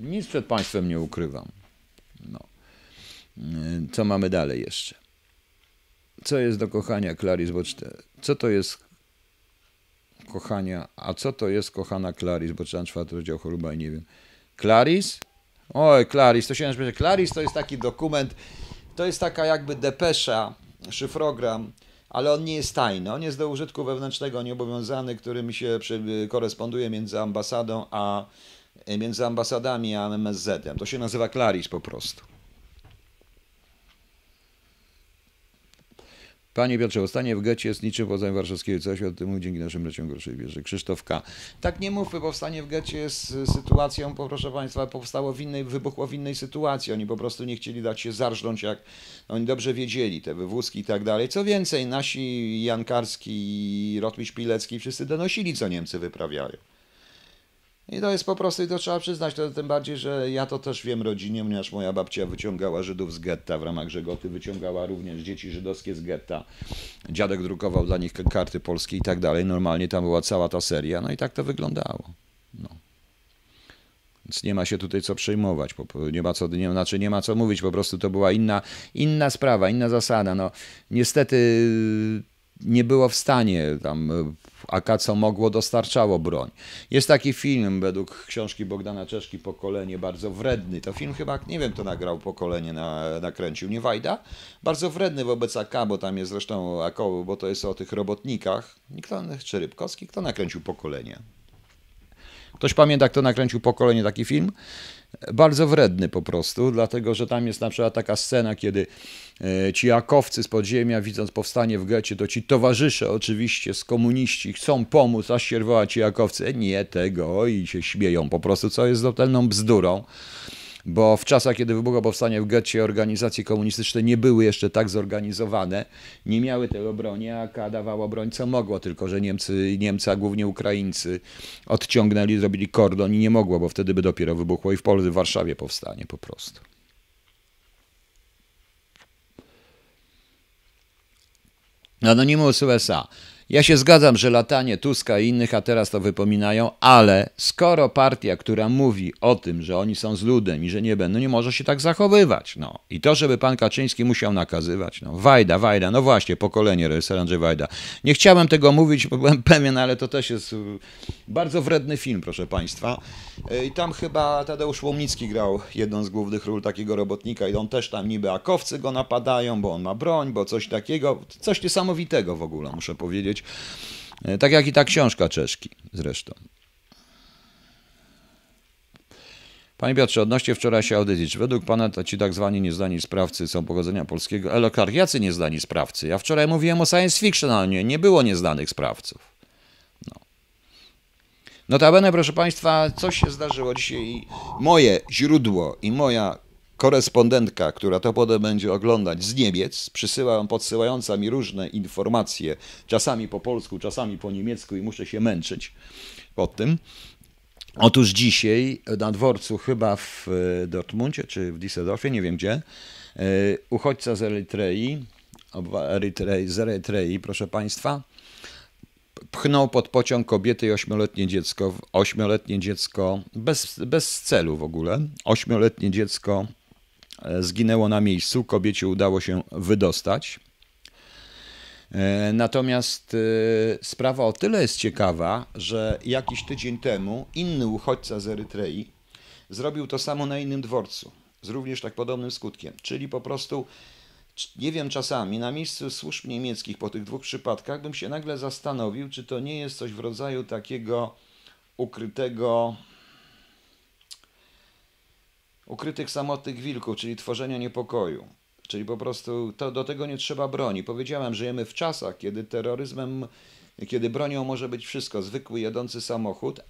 Nic przed Państwem nie ukrywam. No. Co mamy dalej jeszcze? Co jest do kochania Clarice Boczte? Co to jest kochania? A co to jest kochana Clarice? Bo czytam czwarty rozdział choroba i nie wiem. Clarice? Oj, Clarice, to się nazywa. Clarice to jest taki dokument, to jest taka jakby depesza, szyfrogram, ale on nie jest tajny. On jest do użytku wewnętrznego nieobowiązany, którym się koresponduje między ambasadą a między ambasadami a MSZ-em. To się nazywa Claris po prostu. Panie Piotrze, ostanie w getcie jest niczym poza warszawskiego, coś o tym dzięki naszym braciom Groszej bierze. Krzysztof K. Tak nie mówmy, powstanie w getcie jest sytuacją, proszę Państwa, powstało w innej, wybuchło w innej sytuacji. Oni po prostu nie chcieli dać się zarżnąć, jak oni dobrze wiedzieli, te wywózki i tak dalej. Co więcej, nasi Jankarski, Rotmistrz Pilecki wszyscy donosili, co Niemcy wyprawiają. I to jest po prostu, i to trzeba przyznać, to tym bardziej, że ja to też wiem rodzinie, ponieważ moja babcia wyciągała Żydów z getta w ramach Żegoty, wyciągała również dzieci żydowskie z getta. Dziadek drukował dla nich karty polskie i tak dalej. Normalnie tam była cała ta seria, no i tak to wyglądało. No. Więc nie ma się tutaj co przejmować, nie ma co, nie, znaczy nie ma co mówić, po prostu to była inna, inna sprawa, inna zasada. No, niestety nie było w stanie tam a co mogło dostarczało broń. Jest taki film według książki Bogdana Czeszki Pokolenie, bardzo wredny. To film chyba, nie wiem kto nagrał Pokolenie, na, nakręcił, nie Wajda? Bardzo wredny wobec AK, bo tam jest zresztą AK, bo to jest o tych robotnikach. Kto, czy Rybkowski, kto nakręcił Pokolenie? Ktoś pamięta, kto nakręcił Pokolenie taki film? bardzo wredny po prostu, dlatego że tam jest na przykład taka scena, kiedy ci jakowcy z podziemia, widząc powstanie w getcie, to ci towarzysze oczywiście z komuniści chcą pomóc, aż się rwoła ci jakowcy, e, nie tego i się śmieją po prostu, co jest totalną bzdurą bo w czasach, kiedy wybuchło powstanie w getcie, organizacje komunistyczne nie były jeszcze tak zorganizowane, nie miały tego broni, a AK dawało broń co mogło, tylko że Niemcy, Niemcy, a głównie Ukraińcy odciągnęli, zrobili kordon i nie mogło, bo wtedy by dopiero wybuchło i w Polsce, w Warszawie powstanie po prostu. Anonymous USA. Ja się zgadzam, że latanie Tuska i innych, a teraz to wypominają, ale skoro partia, która mówi o tym, że oni są z ludem i że nie będą, nie może się tak zachowywać. No. I to, żeby pan Kaczyński musiał nakazywać. No. Wajda, Wajda, no właśnie, pokolenie, reżyser Andrzej Wajda. Nie chciałem tego mówić, bo byłem pewien, ale to też jest y, bardzo wredny film, proszę państwa. Y, I tam chyba Tadeusz Łomnicki grał jedną z głównych ról takiego robotnika i on też tam niby akowcy go napadają, bo on ma broń, bo coś takiego, coś niesamowitego w ogóle, muszę powiedzieć powiedzieć. E, tak jak i ta książka czeszki zresztą. Panie Piotrze, odnośnie wczorajszej audycji, czy według Pana to ci tak zwani niezdani sprawcy są pochodzenia polskiego? Elokar, jacy niezdani sprawcy? Ja wczoraj mówiłem o science fiction, ale nie, nie było nieznanych sprawców. No. Notabene, proszę Państwa, coś się zdarzyło dzisiaj. Moje źródło i moja korespondentka, która to potem będzie oglądać z Niemiec, przysyła, podsyłająca mi różne informacje, czasami po polsku, czasami po niemiecku i muszę się męczyć pod tym. Otóż dzisiaj na dworcu chyba w e, Dortmundzie czy w Düsseldorfie, nie wiem gdzie, e, uchodźca z Erytrei, Erytrei, z Erytrei, proszę Państwa, pchnął pod pociąg kobiety i ośmioletnie dziecko. Ośmioletnie dziecko bez, bez celu w ogóle. Ośmioletnie dziecko zginęło na miejscu. Kobiecie udało się wydostać. E, natomiast e, sprawa o tyle jest ciekawa, że jakiś tydzień temu inny uchodźca z Erytrei zrobił to samo na innym dworcu, z również tak podobnym skutkiem. Czyli po prostu nie wiem, czasami na miejscu służb niemieckich po tych dwóch przypadkach bym się nagle zastanowił, czy to nie jest coś w rodzaju takiego ukrytego, ukrytych samotnych wilków, czyli tworzenia niepokoju. Czyli po prostu to, do tego nie trzeba broni. Powiedziałem, żyjemy w czasach, kiedy terroryzmem, kiedy bronią może być wszystko. Zwykły jadący samochód,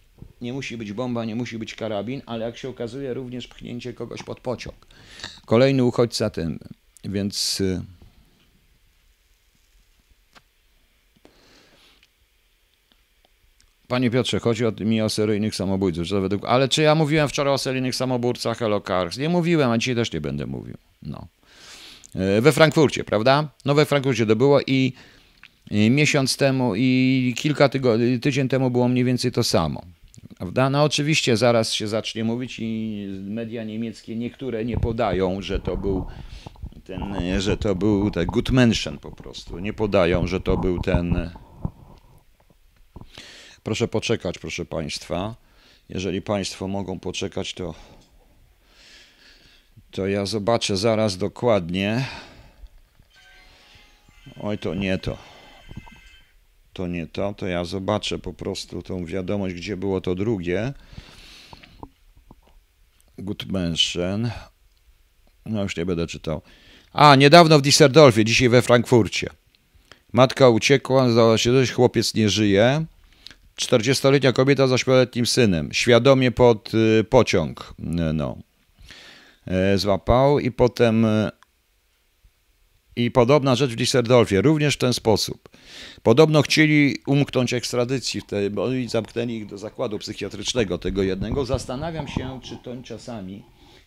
nie musi być bomba, nie musi być karabin, ale jak się okazuje, również pchnięcie kogoś pod pociąg. Kolejny uchodźca tym. Więc Panie Piotrze, chodzi o, mi o seryjnych samobójców. Według, ale czy ja mówiłem wczoraj o seryjnych samobójcach Hello Cars? Nie mówiłem, a dzisiaj też nie będę mówił. No. Y, we Frankfurcie, prawda? No we Frankfurcie to było i, i miesiąc temu i kilka tygodni, tydzień temu było mniej więcej to samo. Prawda? No oczywiście zaraz się zacznie mówić i media niemieckie niektóre nie podają, że to był ten, że to był ten Gutmenschen po prostu. Nie podają, że to był ten. Proszę poczekać, proszę Państwa. Jeżeli Państwo mogą poczekać, to, to ja zobaczę zaraz dokładnie. Oj, to nie to. To nie to, to ja zobaczę po prostu tą wiadomość, gdzie było to drugie. Gutmenschen. No już nie będę czytał. A, niedawno w Düsseldorfie, dzisiaj we Frankfurcie. Matka uciekła, zdała się dość, chłopiec nie żyje. 40-letnia kobieta z 8-letnim synem. Świadomie pod y, pociąg y, no, y, złapał i potem i podobna rzecz w Düsseldorfie, również w ten sposób. Podobno chcieli umknąć ekstradycji, bo zamknęli ich do zakładu psychiatrycznego tego jednego. Zastanawiam się, czy to czasami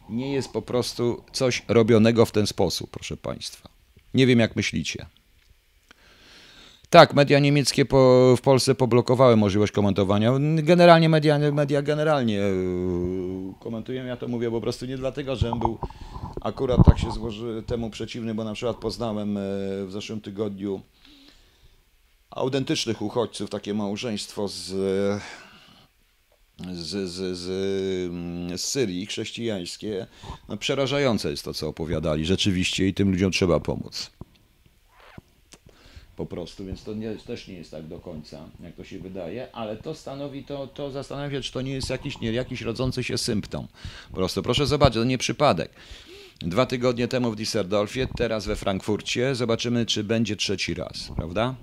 nie jest po prostu coś robionego w ten sposób, proszę Państwa. Nie wiem, jak myślicie. Tak, media niemieckie po, w Polsce poblokowały możliwość komentowania. Generalnie media, media generalnie e, komentują. Ja to mówię po prostu nie dlatego, że był akurat tak się złoży temu przeciwny, bo na przykład poznałem e, w zeszłym tygodniu autentycznych uchodźców, takie małżeństwo z z, z, z, mm, z Syrii chrześcijańskie, no przerażające jest to, co opowiadali rzeczywiście i tym ludziom trzeba pomóc. Po prostu, więc to nie, też nie jest tak do końca, jak to się wydaje, ale to stanowi, to, to zastanawia czy to nie jest jakiś, nie, jakiś rodzący się symptom. Po prostu, proszę zobaczyć, to nie przypadek. Dwa tygodnie temu w Düsseldorfie, teraz we Frankfurcie, zobaczymy, czy będzie trzeci raz, prawda?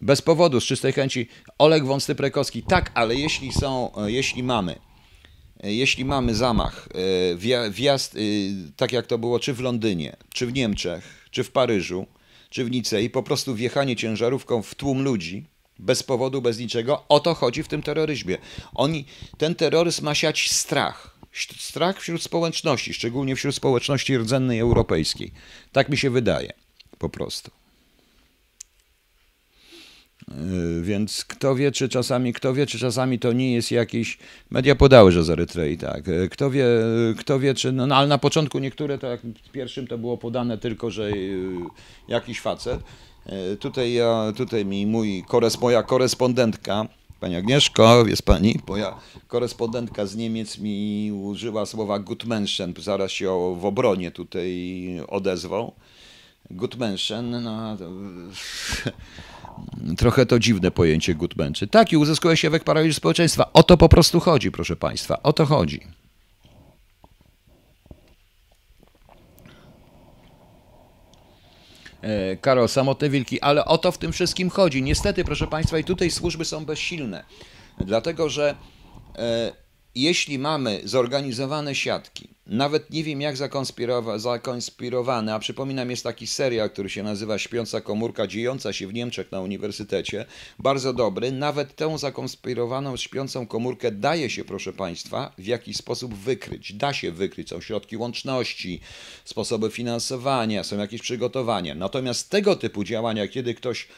Bez powodu, z czystej chęci. Oleg Wąsty-Prekowski, tak, ale jeśli są, e, jeśli mamy, e, jeśli mamy zamach, e, wjazd, tak jak to było, czy w Londynie, czy w Niemczech, czy w Paryżu, czy w Nicei, po prostu wjechanie ciężarówką w tłum ludzi, bez powodu, bez niczego, o to chodzi w tym terroryzmie. Oni, ten terroryzm ma siać strach. Strach wśród społeczności, szczególnie wśród społeczności rdzennej europejskiej. Tak mi się wydaje, po prostu. Y, więc kto wie, czy czasami, kto wie, czy czasami to nie jest jakiś. Media podały, że z Erytrei, tak. Y, kto wie, kto wie, czy. No, no ale na początku niektóre, to jak w pierwszym to było podane tylko, że y, jakiś facet. Tutaj ja, tutaj mi mój kores, moja korespondentka, pani Agnieszko, jest pani, moja korespondentka z Niemiec mi użyła słowa Gutmenschen, zaraz się w obronie tutaj odezwał. Gutmenschen, no, to, Trochę to dziwne pojęcie Gutmenczy. Tak, i uzyskuje się efekt paraliżu społeczeństwa. O to po prostu chodzi, proszę Państwa. O to chodzi. E, Karol, samotne wilki, ale o to w tym wszystkim chodzi. Niestety, proszę Państwa, i tutaj służby są bezsilne. Dlatego, że e, jeśli mamy zorganizowane siatki, nawet nie wiem jak zakonspirowa- zakonspirowane, a przypominam, jest taki serial, który się nazywa Śpiąca komórka, dziejąca się w Niemczech na uniwersytecie, bardzo dobry. Nawet tę zakonspirowaną śpiącą komórkę daje się, proszę Państwa, w jakiś sposób wykryć. Da się wykryć, są środki łączności, sposoby finansowania, są jakieś przygotowania. Natomiast tego typu działania, kiedy ktoś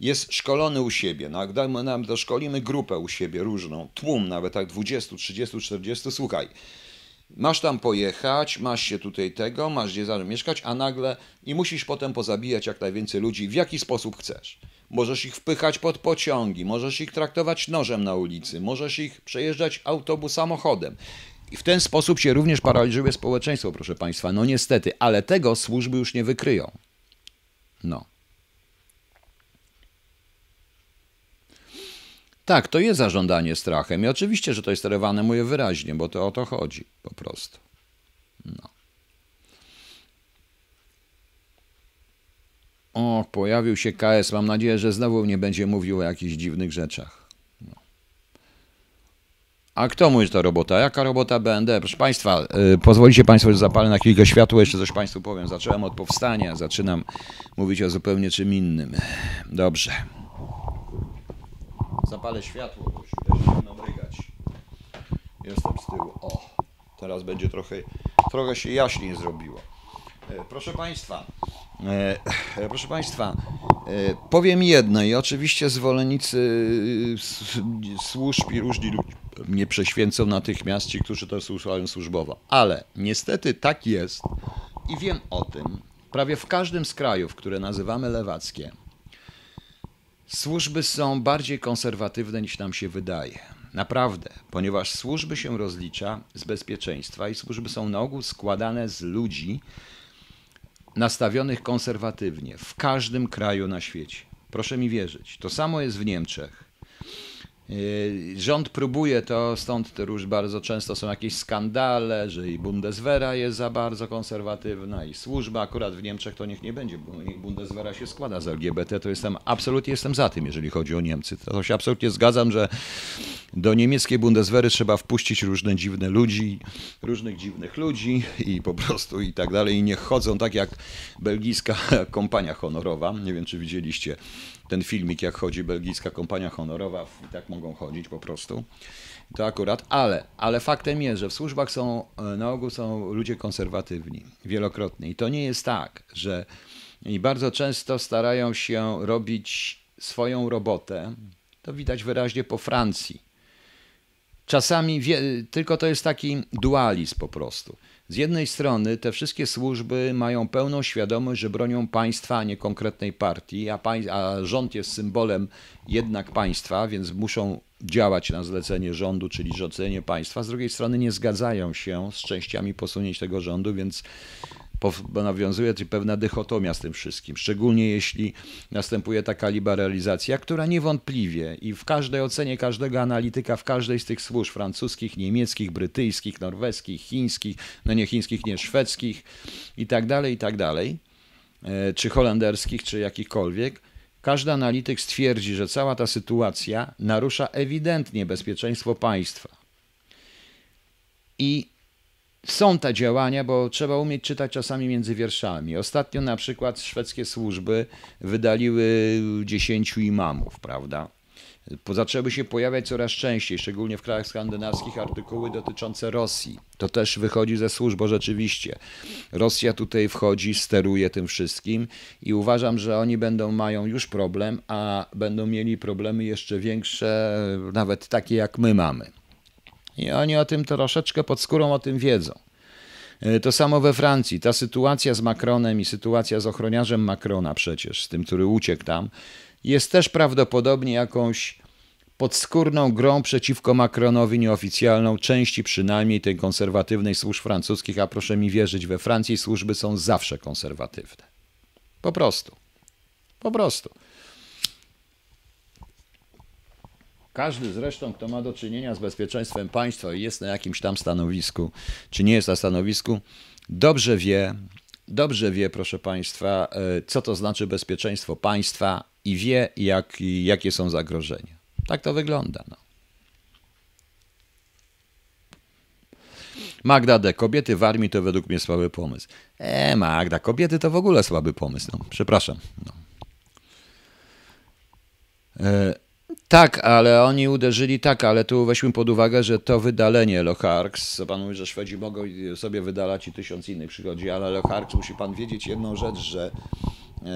jest szkolony u siebie. No, jak nam to szkolimy grupę u siebie różną, tłum nawet tak 20, 30, 40, słuchaj. Masz tam pojechać, masz się tutaj tego, masz gdzie zamieszkać, a nagle i musisz potem pozabijać jak najwięcej ludzi, w jaki sposób chcesz. Możesz ich wpychać pod pociągi, możesz ich traktować nożem na ulicy, możesz ich przejeżdżać autobus samochodem. I w ten sposób się również paraliżuje społeczeństwo, proszę Państwa. No niestety, ale tego służby już nie wykryją. No. Tak, to jest zażądanie strachem i oczywiście, że to jest sterowane, mówię wyraźnie, bo to o to chodzi po prostu. No. O, pojawił się KS. Mam nadzieję, że znowu nie będzie mówił o jakichś dziwnych rzeczach. No. A kto mówi, że to robota? Jaka robota BND? Proszę Państwa, yy, pozwolicie Państwo, że zapalę na chwilkę światło, jeszcze coś Państwu powiem. Zacząłem od powstania, zaczynam mówić o zupełnie czym innym. Dobrze. Zapalę światło, bo już też. Jestem z tyłu. O, teraz będzie trochę, trochę się jaśniej zrobiło. E, Proszę Państwa, e, e, proszę Państwa, powiem jedno i oczywiście zwolennicy służb i różni ludzie mnie prześwięcą natychmiast, ci, którzy to słuchają służbowo. Ale niestety tak jest i wiem o tym, prawie w każdym z krajów, które nazywamy lewackie, Służby są bardziej konserwatywne niż nam się wydaje. Naprawdę, ponieważ służby się rozlicza z bezpieczeństwa i służby są na ogół składane z ludzi nastawionych konserwatywnie w każdym kraju na świecie. Proszę mi wierzyć. To samo jest w Niemczech. Yy, Rząd próbuje to, stąd już bardzo często są jakieś skandale, że i Bundeswehra jest za bardzo konserwatywna i służba, akurat w Niemczech to niech nie będzie, bo niech Bundeswehra się składa z LGBT, to jestem, absolutnie jestem za tym, jeżeli chodzi o Niemcy. To się absolutnie zgadzam, że do niemieckiej Bundeswehry trzeba wpuścić różne dziwne ludzi, różnych dziwnych ludzi i po prostu i tak dalej i niech chodzą tak jak belgijska kompania honorowa, nie wiem czy widzieliście ten filmik, jak chodzi belgijska kompania honorowa, i tak mogą chodzić po prostu. To akurat, ale, ale faktem jest, że w służbach są, e, na ogół są ludzie konserwatywni, wielokrotnie. I to nie jest tak, że i bardzo często starają się robić swoją robotę. To widać wyraźnie po Francji. Czasami wie, tylko to jest taki dualizm po prostu. Z jednej strony te wszystkie służby mają pełną świadomość, że bronią państwa, a nie konkretnej partii, a, a rząd jest symbolem jednak państwa, więc muszą działać na zlecenie rządu, czyli rządzenie państwa. Z drugiej strony nie zgadzają się z częściami posunięć tego rządu, więc nawiązuje tu pewna dychotomia z tym wszystkim, szczególnie jeśli następuje taka liberalizacja, która niewątpliwie i w każdej ocenie każdego analityka, w każdej z tych służb francuskich, niemieckich, brytyjskich, norweskich, chińskich, no nie chińskich, nie szwedzkich i tak dalej, i tak dalej, e, czy holenderskich, czy jakichkolwiek, każdy analityk stwierdzi, że cała ta sytuacja narusza ewidentnie bezpieczeństwo państwa. I są te działania, bo trzeba umieć czytać czasami między wierszami. Ostatnio na przykład szwedzkie służby wydaliły 10 imamów, prawda? Zaczęły się pojawiać coraz częściej, szczególnie w krajach skandynawskich, artykuły dotyczące Rosji. To też wychodzi ze służb, bo rzeczywiście Rosja tutaj wchodzi, steruje tym wszystkim i uważam, że oni będą mają już problem, a będą mieli problemy jeszcze większe, nawet takie jak my mamy. I oni o tym troszeczkę pod skórą o tym wiedzą. E, To samo we Francji. Ta sytuacja z Macronem i sytuacja z ochroniarzem Macrona przecież, z tym, który uciekł tam, jest też prawdopodobnie jakąś podskórną grą przeciwko Macronowi nieoficjalną, części przynajmniej tej konserwatywnej służb francuskich, a proszę mi wierzyć, we Francji służby są zawsze konserwatywne. Po prostu. Po prostu. Każdy zresztą, kto ma do czynienia z bezpieczeństwem państwa i jest na jakimś tam stanowisku, czy nie jest na stanowisku, dobrze wie, dobrze wie, proszę państwa, e, co to znaczy bezpieczeństwo państwa i wie, jak, jakie są zagrożenia. Tak to wygląda. No. Magda D. Kobiety w armii to według mnie słaby pomysł. E, Magda, kobiety to w ogóle słaby pomysł. No, przepraszam. No. E, tak, ale oni uderzyli tak, ale tu weźmy pod uwagę, że to wydalenie Loharks, co pan mówi, że Szwedzi mogą sobie wydalać i tysiąc innych przychodzi, ale Loharks musi pan wiedzieć jedną rzecz, że e,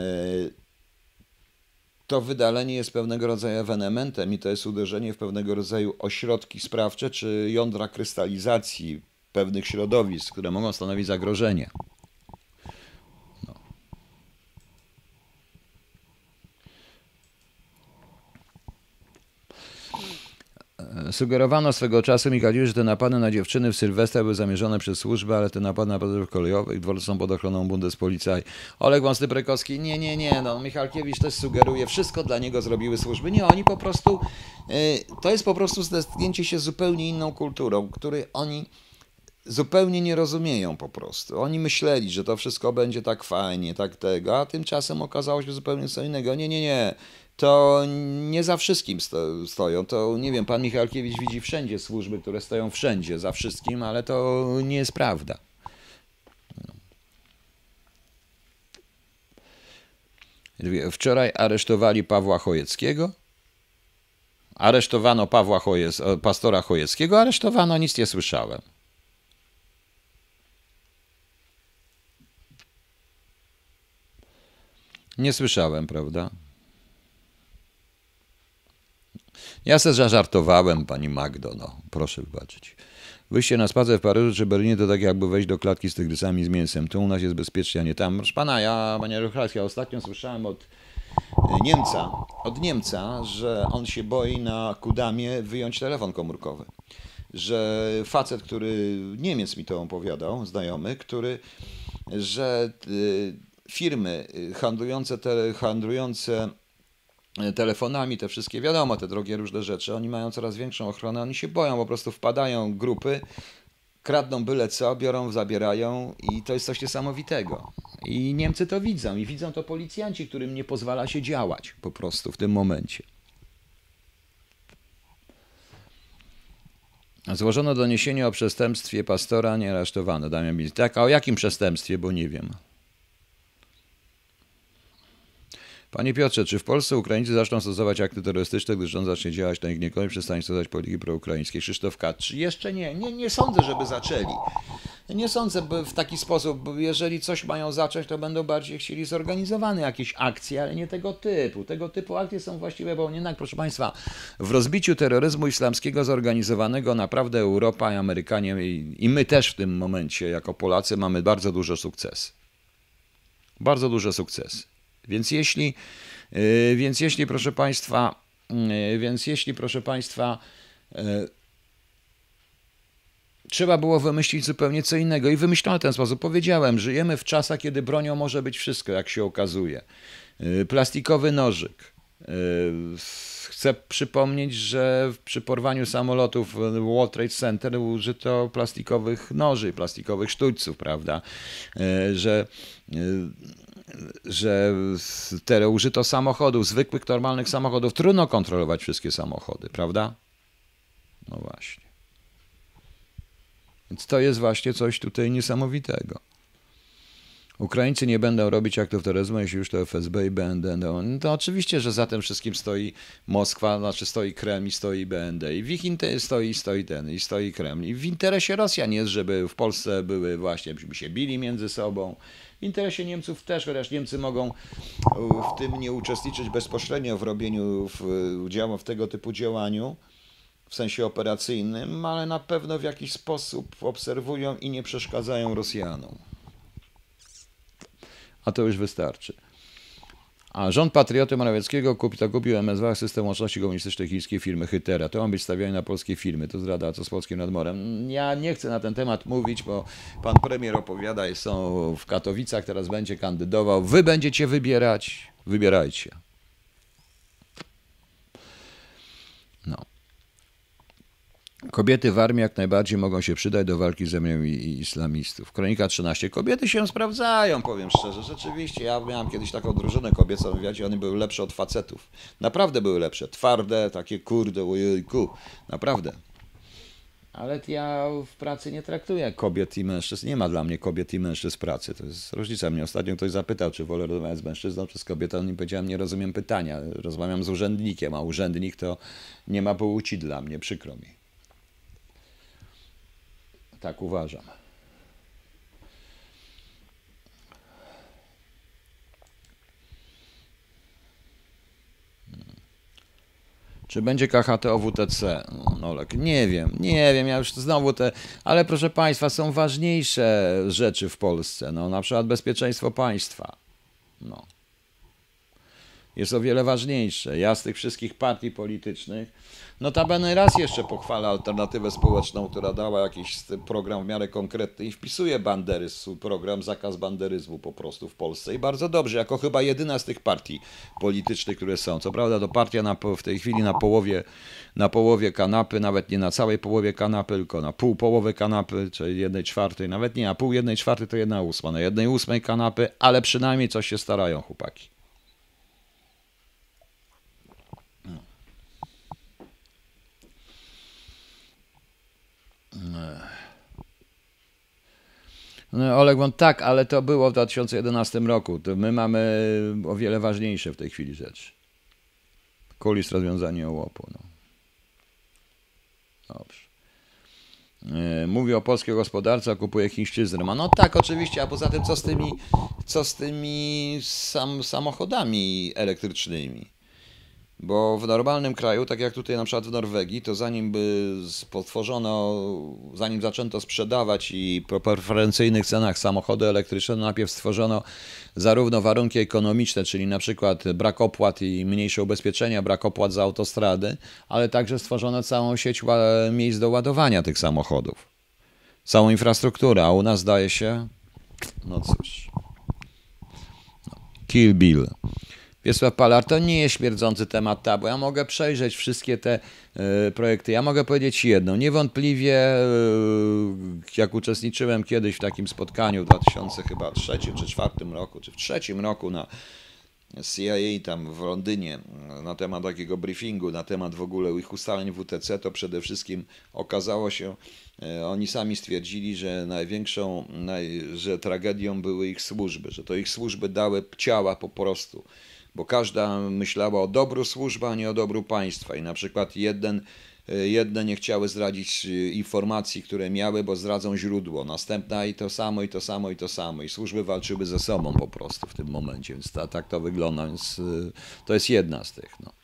to wydalenie jest pewnego rodzaju ewenementem i to jest uderzenie w pewnego rodzaju ośrodki sprawcze czy jądra krystalizacji pewnych środowisk, które mogą stanowić zagrożenie. Sugerowano swego czasu Michalowi, że te napady na dziewczyny w Sylwestra były zamierzone przez służbę, ale te napady na patrolów kolejowych są pod ochroną Bundespolizei. Oleg Wąsty-Brekowski, nie, nie, nie, no Michalkiewicz też sugeruje, wszystko dla niego zrobiły służby. Nie, oni po prostu, y, to jest po prostu zetknięcie się zupełnie inną kulturą, której oni zupełnie nie rozumieją po prostu. Oni myśleli, że to wszystko będzie tak fajnie, tak tego, a tymczasem okazało się zupełnie co innego. Nie, nie, nie to nie za wszystkim sto, stoją. To nie wiem, pan Michalkiewicz widzi wszędzie służby, które stoją wszędzie za wszystkim, ale to nie jest prawda. Wczoraj aresztowali Pawła Chojeckiego. Aresztowano Pawła Chojec, pastora Chojeckiego, aresztowano, nic nie słyszałem. Nie słyszałem, prawda? Ja se zażartowałem, pani Magdo, no, proszę wybaczyć. Wyjście na spacer w Paryżu czy Berlinie to tak jakby wejść do klatki z tygrysami z mięsem. Tu u nas jest bezpiecznie, a nie tam. Proszę pana, ja, panie Ruchalski, ja ostatnio słyszałem od e, Niemca, od Niemca, że on się boi na Kudamie wyjąć telefon komórkowy. Że facet, który, Niemiec mi to opowiadał, znajomy, który, że e, firmy handlujące, tele, handlujące E, telefonami, te wszystkie, wiadomo, te drogie różne rzeczy, oni mają coraz większą ochronę, oni się boją, po prostu wpadają grupy, kradną byle co, biorą, zabierają i to jest coś niesamowitego. I Niemcy to widzą i widzą to policjanci, którym nie pozwala się działać po prostu w tym momencie. Złożono doniesienie o przestępstwie pastora, nie aresztowano. Damian Bilz. Tak, a o jakim przestępstwie, bo nie wiem. Panie Piotrze, czy w Polsce Ukraińcy zaczną stosować akty terrorystyczne, gdy rząd zacznie działać na ich niekoniecznie przestanie stosować polityki proukraińskiej? Krzysztof Katr. Jeszcze nie. nie. Nie sądzę, żeby zaczęli. Nie sądzę by w taki sposób, jeżeli coś mają zacząć, to będą bardziej chcieli zorganizowane jakieś akcje, ale nie tego typu. Tego typu akcje są właściwe, bo jednak, proszę Państwa, w rozbiciu terroryzmu islamskiego zorganizowanego naprawdę Europa i Amerykanie i my też w tym momencie jako Polacy mamy bardzo duży sukces. Bardzo duże sukcesy. Więc jeśli, y, więc jeśli proszę Państwa, y, więc jeśli proszę Państwa, y, trzeba było wymyślić zupełnie co innego i wymyślono w ten sposób. Powiedziałem, żyjemy w czasach, kiedy bronią może być wszystko, jak się okazuje. Plastikowy nożyk. Chcę przypomnieć, że przy porwaniu samolotów World Trade Center użyto plastikowych noży, plastikowych sztućców, prawda? Że że tyle użyto samochodów, zwykłych, normalnych samochodów. Trudno kontrolować wszystkie samochody, prawda? No właśnie. Więc to jest właśnie coś tutaj niesamowitego. Ukraińcy nie będą robić aktów terroryzmu, jeśli już to FSB i BND. No, to oczywiście, że za tym wszystkim stoi Moskwa, znaczy stoi Kreml i stoi BND. I w ich interesie stoi, stoi ten, i stoi Kreml. I w interesie Rosjan jest, żeby w Polsce były właśnie, żeby się bili między sobą, interesie Niemców też, chociaż Niemcy mogą w tym nie uczestniczyć bezpośrednio w robieniu w, w tego typu działaniu, w sensie operacyjnym, ale na pewno w jakiś sposób obserwują i nie przeszkadzają Rosjanom. A to już wystarczy. A rząd patrioty Morawieckiego kupi, to kupił MSW system łączności komunistycznej chińskiej firmy Hytera. To ma być stawiany na polskie firmy. To zdrada, co z polskim nadmorem. Ja nie chcę na ten temat mówić, bo pan premier opowiada, są w Katowicach, teraz będzie kandydował. Wy będziecie wybierać. Wybierajcie. No. Kobiety w armii jak najbardziej mogą się przydać do walki z armią islamistów. Kronika 13. Kobiety się sprawdzają, powiem szczerze. Rzeczywiście, ja miałem kiedyś taką drużynę kobiecą w wywiadzie, one były lepsze od facetów. Naprawdę były lepsze. Twarde, takie kurde, ojejku. Naprawdę. Ale ja w pracy nie traktuję kobiet i mężczyzn. Nie ma dla mnie kobiet i mężczyzn pracy. To jest różnica. Mnie ostatnio ktoś zapytał, czy wolę rozmawiać z mężczyzną, czy z kobietą. I powiedziałem, nie rozumiem pytania. Rozmawiam z urzędnikiem, a urzędnik to nie ma płci dla mnie. Przykro mi. Tak uważam. Czy będzie KHT o WTC? No, nie wiem, nie wiem, ja już znowu te, ale proszę Państwa, są ważniejsze rzeczy w Polsce, no, na przykład bezpieczeństwo państwa. No. Jest o wiele ważniejsze. Ja z tych wszystkich partii politycznych Notabene raz jeszcze pochwala alternatywę społeczną, która dała jakiś program w miarę konkretny i wpisuje banderyzm, program zakaz banderyzmu po prostu w Polsce. I bardzo dobrze, jako chyba jedyna z tych partii politycznych, które są. Co prawda to partia na, w tej chwili na połowie, na połowie kanapy, nawet nie na całej połowie kanapy, tylko na pół połowy kanapy, czyli jednej czwartej, nawet nie, a pół jednej czwartej to jedna ósma, na jednej ósmej kanapy, ale przynajmniej coś się starają chłopaki. No, Oleg won tak, ale to było w 2011 roku. To my mamy o wiele ważniejsze w tej chwili rzeczy. Kulis rozwiązanie ołopu. No. Dobrze. E, mówi o polskiej gospodarce, a kupuje chińszczyznę. No tak, oczywiście, a poza tym co z tymi, co z tymi sam, samochodami elektrycznymi? Bo w normalnym kraju, tak jak tutaj na przykład w Norwegii, to zanim by potworzono, zanim zaczęto sprzedawać i po preferencyjnych cenach samochody elektryczne, najpierw stworzono zarówno warunki ekonomiczne, czyli na przykład brak opłat i mniejsze ubezpieczenia, brak opłat za autostrady, ale także stworzono całą sieć miejsc do ładowania tych samochodów. Całą infrastrukturę, a u nas zdaje się, no cóż, no. Kill Bill. Wiesław Palar, to nie jest śmierdzący temat tabu. Ja mogę przejrzeć wszystkie te y, projekty. Ja mogę powiedzieć jedno. Niewątpliwie, y, jak uczestniczyłem kiedyś w takim spotkaniu w 2003 czy 2004 roku, czy w trzecim roku na CIA tam w Londynie na temat takiego briefingu, na temat w ogóle ich ustaleń WTC, to przede wszystkim okazało się, e, oni sami stwierdzili, że największą, naj, że tragedią były ich służby, że to ich służby dały ciała po prostu bo każda myślała o dobru służby, a nie o dobru państwa. I na przykład jeden, e, jedne nie chciały zdradzić e, informacji, które miały, bo zdradzą źródło. Następna i to samo, i to samo, i to samo. I służby walczyły ze sobą po prostu w tym momencie. Więc ta, tak to wygląda. Więc e, to jest jedna z tych. No.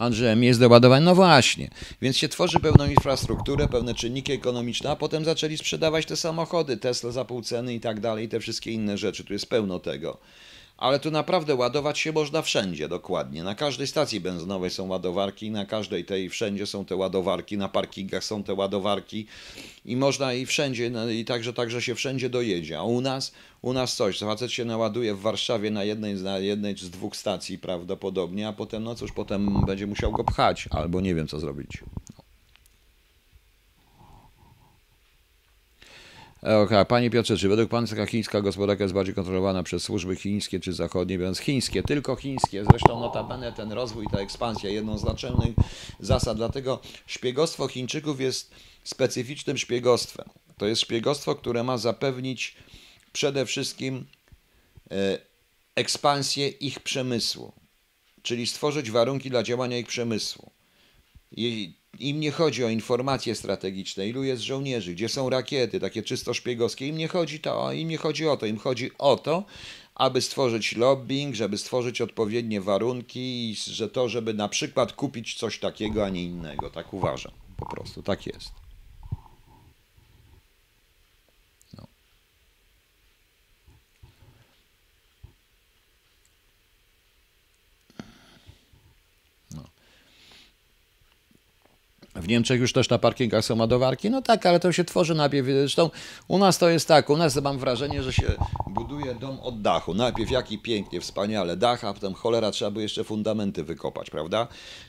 Andrzejem jest do ładowania. No właśnie, więc się tworzy pewną infrastrukturę, pewne czynniki ekonomiczne, a potem zaczęli sprzedawać te samochody, Tesla za pół ceny i tak dalej, i te wszystkie inne rzeczy. Tu jest pełno tego ale tu naprawdę ładować się można wszędzie, dokładnie. Na każdej stacji benzynowej są ładowarki, na każdej tej wszędzie są te ładowarki, na parkingach są te ładowarki i można i wszędzie, no i także, także się wszędzie dojedzie. A u nas, u nas coś, facet się naładuje w Warszawie na jednej, na jednej z dwóch stacji prawdopodobnie, a potem, no cóż, potem będzie musiał go pchać, albo nie wiem co zrobić. Okay. Panie Piotrze, czy według Pana taka chińska gospodarka jest bardziej kontrolowana przez służby chińskie czy zachodnie? Więc chińskie, tylko chińskie. Zresztą notabene ten rozwój, ta ekspansja, jedną z naczelnych zasad. Dlatego szpiegostwo Chińczyków jest specyficznym szpiegostwem. To jest szpiegostwo, które ma zapewnić przede wszystkim e, ekspansję ich przemysłu, czyli stworzyć warunki dla działania ich przemysłu. Im nie chodzi o informacje strategiczne, ilu jest żołnierzy, gdzie są rakiety, takie czysto szpiegowskie. Im nie chodzi, to, im nie chodzi o to. Im chodzi o to, aby stworzyć lobbying, żeby stworzyć odpowiednie warunki że to, żeby na przykład kupić coś takiego, a nie innego. Tak uważam. Po prostu tak jest. W Niemczech już też na parkingach są ładowarki. No tak, ale to się tworzy najpierw. Zresztą u nas to jest tak, u nas mam wrażenie, że się buduje dom od dachu. Najpierw jaki pięknie, wspaniale dach, a potem cholera trzeba by jeszcze fundamenty wykopać, prawda?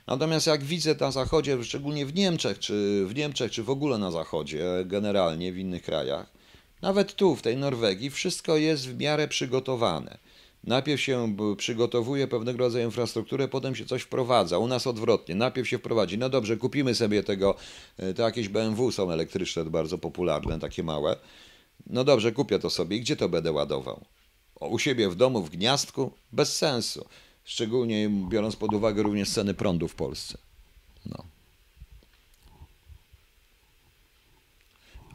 Natomiast jak widzę na zachodzie, szczególnie w Niemczech, czy w Niemczech, czy w ogóle na zachodzie, generalnie w innych krajach, Nawet tu, w tej Norwegii, wszystko jest w miarę przygotowane. Najpierw się przygotowuje pewnego rodzaju infrastrukturę, potem się coś wprowadza. U nas odwrotnie. Najpierw się wprowadzi. No dobrze, kupimy sobie tego, e, to jakieś BMW są elektryczne, bardzo popularne, takie małe. No dobrze, kupię to sobie. Gdzie to będę ładował? U siebie w domu, w gniazdku? Bez sensu. Szczególnie biorąc pod uwagę również ceny prądu w Polsce. No.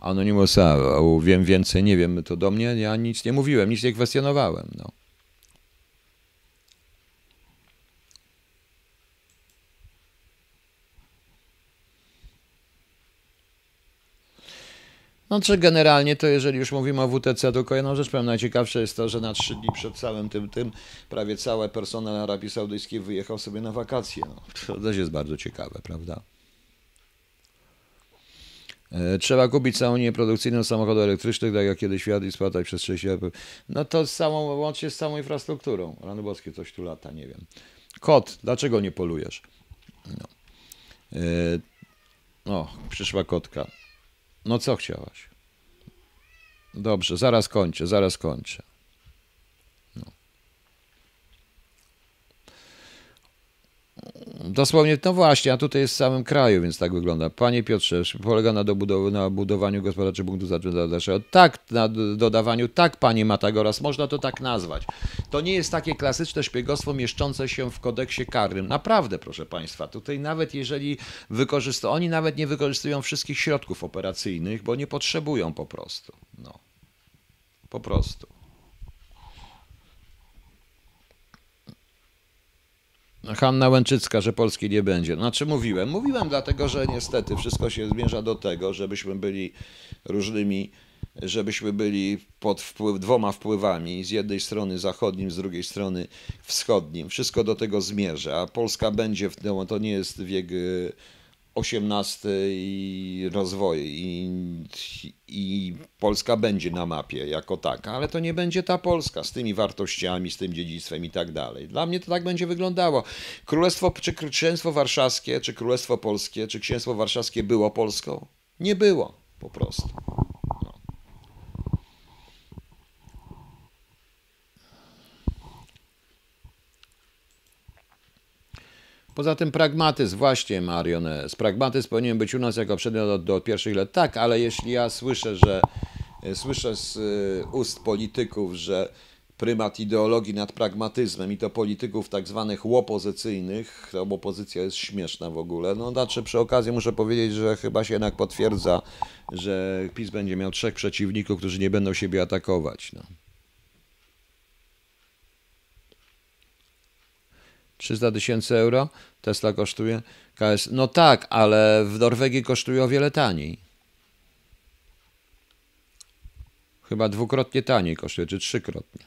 Anonymousa, wiem więcej, nie wiem, to do mnie, ja nic nie mówiłem, nic nie kwestionowałem. No. No czy generalnie to jeżeli już mówimy o WTC, tylko jedną rzecz powiem, najciekawsze jest to, że na trzy dni przed całym tym, tym prawie cały personel Arabii Saudyjskiej wyjechał sobie na wakacje. No, to też jest bardzo ciekawe, prawda? E, trzeba kupić całą unię produkcyjną samochodów elektrycznych, tak jak kiedyś świat i spłatać przez 6 lat. No to samą, łącznie z całą infrastrukturą. Rany boskie, coś tu lata, nie wiem. Kot, dlaczego nie polujesz? No. Yy, o, przyszła kotka. No co chciałaś? Dobrze, zaraz kończę, zaraz kończę. Dosłownie, no właśnie, a tutaj jest w samym kraju, więc tak wygląda. Panie Piotrze, polega na, dobudow- na budowaniu gospodarczych punktów dalszego. Tak, na dodawaniu, tak, panie Matagoras, można to tak nazwać. To nie jest takie klasyczne szpiegostwo mieszczące się w kodeksie karnym. Naprawdę, proszę państwa, tutaj nawet jeżeli wykorzystują, oni nawet nie wykorzystują wszystkich środków operacyjnych, bo nie potrzebują po prostu. No. Po prostu. Hanna Łęczycka, że Polski nie będzie. Znaczy mówiłem, mówiłem dlatego, że niestety wszystko się zmierza do tego, żebyśmy byli różnymi, żebyśmy byli pod wpływ, dwoma wpływami, z jednej strony zachodnim, z drugiej strony wschodnim. Wszystko do tego zmierza, a Polska będzie, w, no, to nie jest wiek XVIII i rozwoju i, i Polska będzie na mapie jako taka, ale to nie będzie ta Polska z tymi wartościami, z tym dziedzictwem i tak dalej. Dla mnie to tak będzie wyglądało. Królestwo, czy Księstwo Warszawskie, czy Królestwo Polskie, czy Księstwo Warszawskie było Polską? Nie było po prostu. Poza tym pragmatyzm, właśnie Mariones, pragmatyzm powinien być u nas jako przedmiot do, do pierwszych lat. Tak, ale jeśli ja słyszę, że e, słyszę z e, ust polityków, że prymat ideologii nad pragmatyzmem i to polityków tak zwanych łopozycyjnych, to opozycja jest śmieszna w ogóle. No znaczy przy okazji muszę powiedzieć, że chyba się jednak potwierdza, że PiS będzie miał trzech przeciwników, którzy nie będą siebie atakować. No. 300 tysięcy euro Tesla kosztuje. KS. No tak, ale w Norwegii kosztuje o wiele taniej. Chyba dwukrotnie taniej kosztuje, czy trzykrotnie.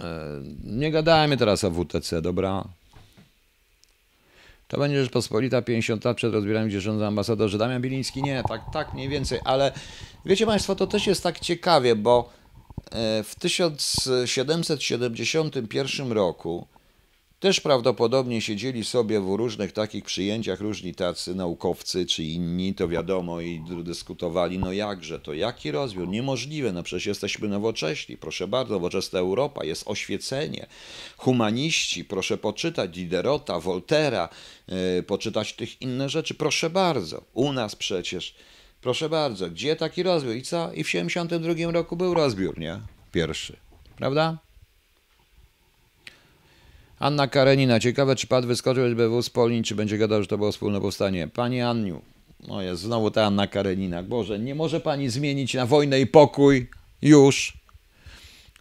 E, nie gadajmy teraz o WTC, dobra? To będzie Rzeczpospolita 50 lat przed rozbieraniem, gdzie rządza ambasador, że Damian Biliński nie, tak, tak mniej więcej, ale wiecie Państwo, to też jest tak ciekawie, bo w 1771 roku też prawdopodobnie siedzieli sobie w różnych takich przyjęciach różni tacy naukowcy czy inni, to wiadomo, i dyskutowali, no jakże to, jaki rozbiór, niemożliwe, no przecież jesteśmy nowocześni, proszę bardzo, nowoczesna Europa, jest oświecenie, humaniści, proszę poczytać Diderota, Voltera, yy, poczytać tych inne rzeczy, proszę bardzo, u nas przecież Proszę bardzo, gdzie taki rozbiór? I co? I w 72 roku był rozbiór, nie? Pierwszy. Prawda? Anna Karenina. Ciekawe, czy padł wyskoczył SBW z Polin, czy będzie gadał, że to było wspólne powstanie. Pani Anniu. No jest znowu ta Anna Karenina. Boże, nie może pani zmienić na wojnę i pokój już.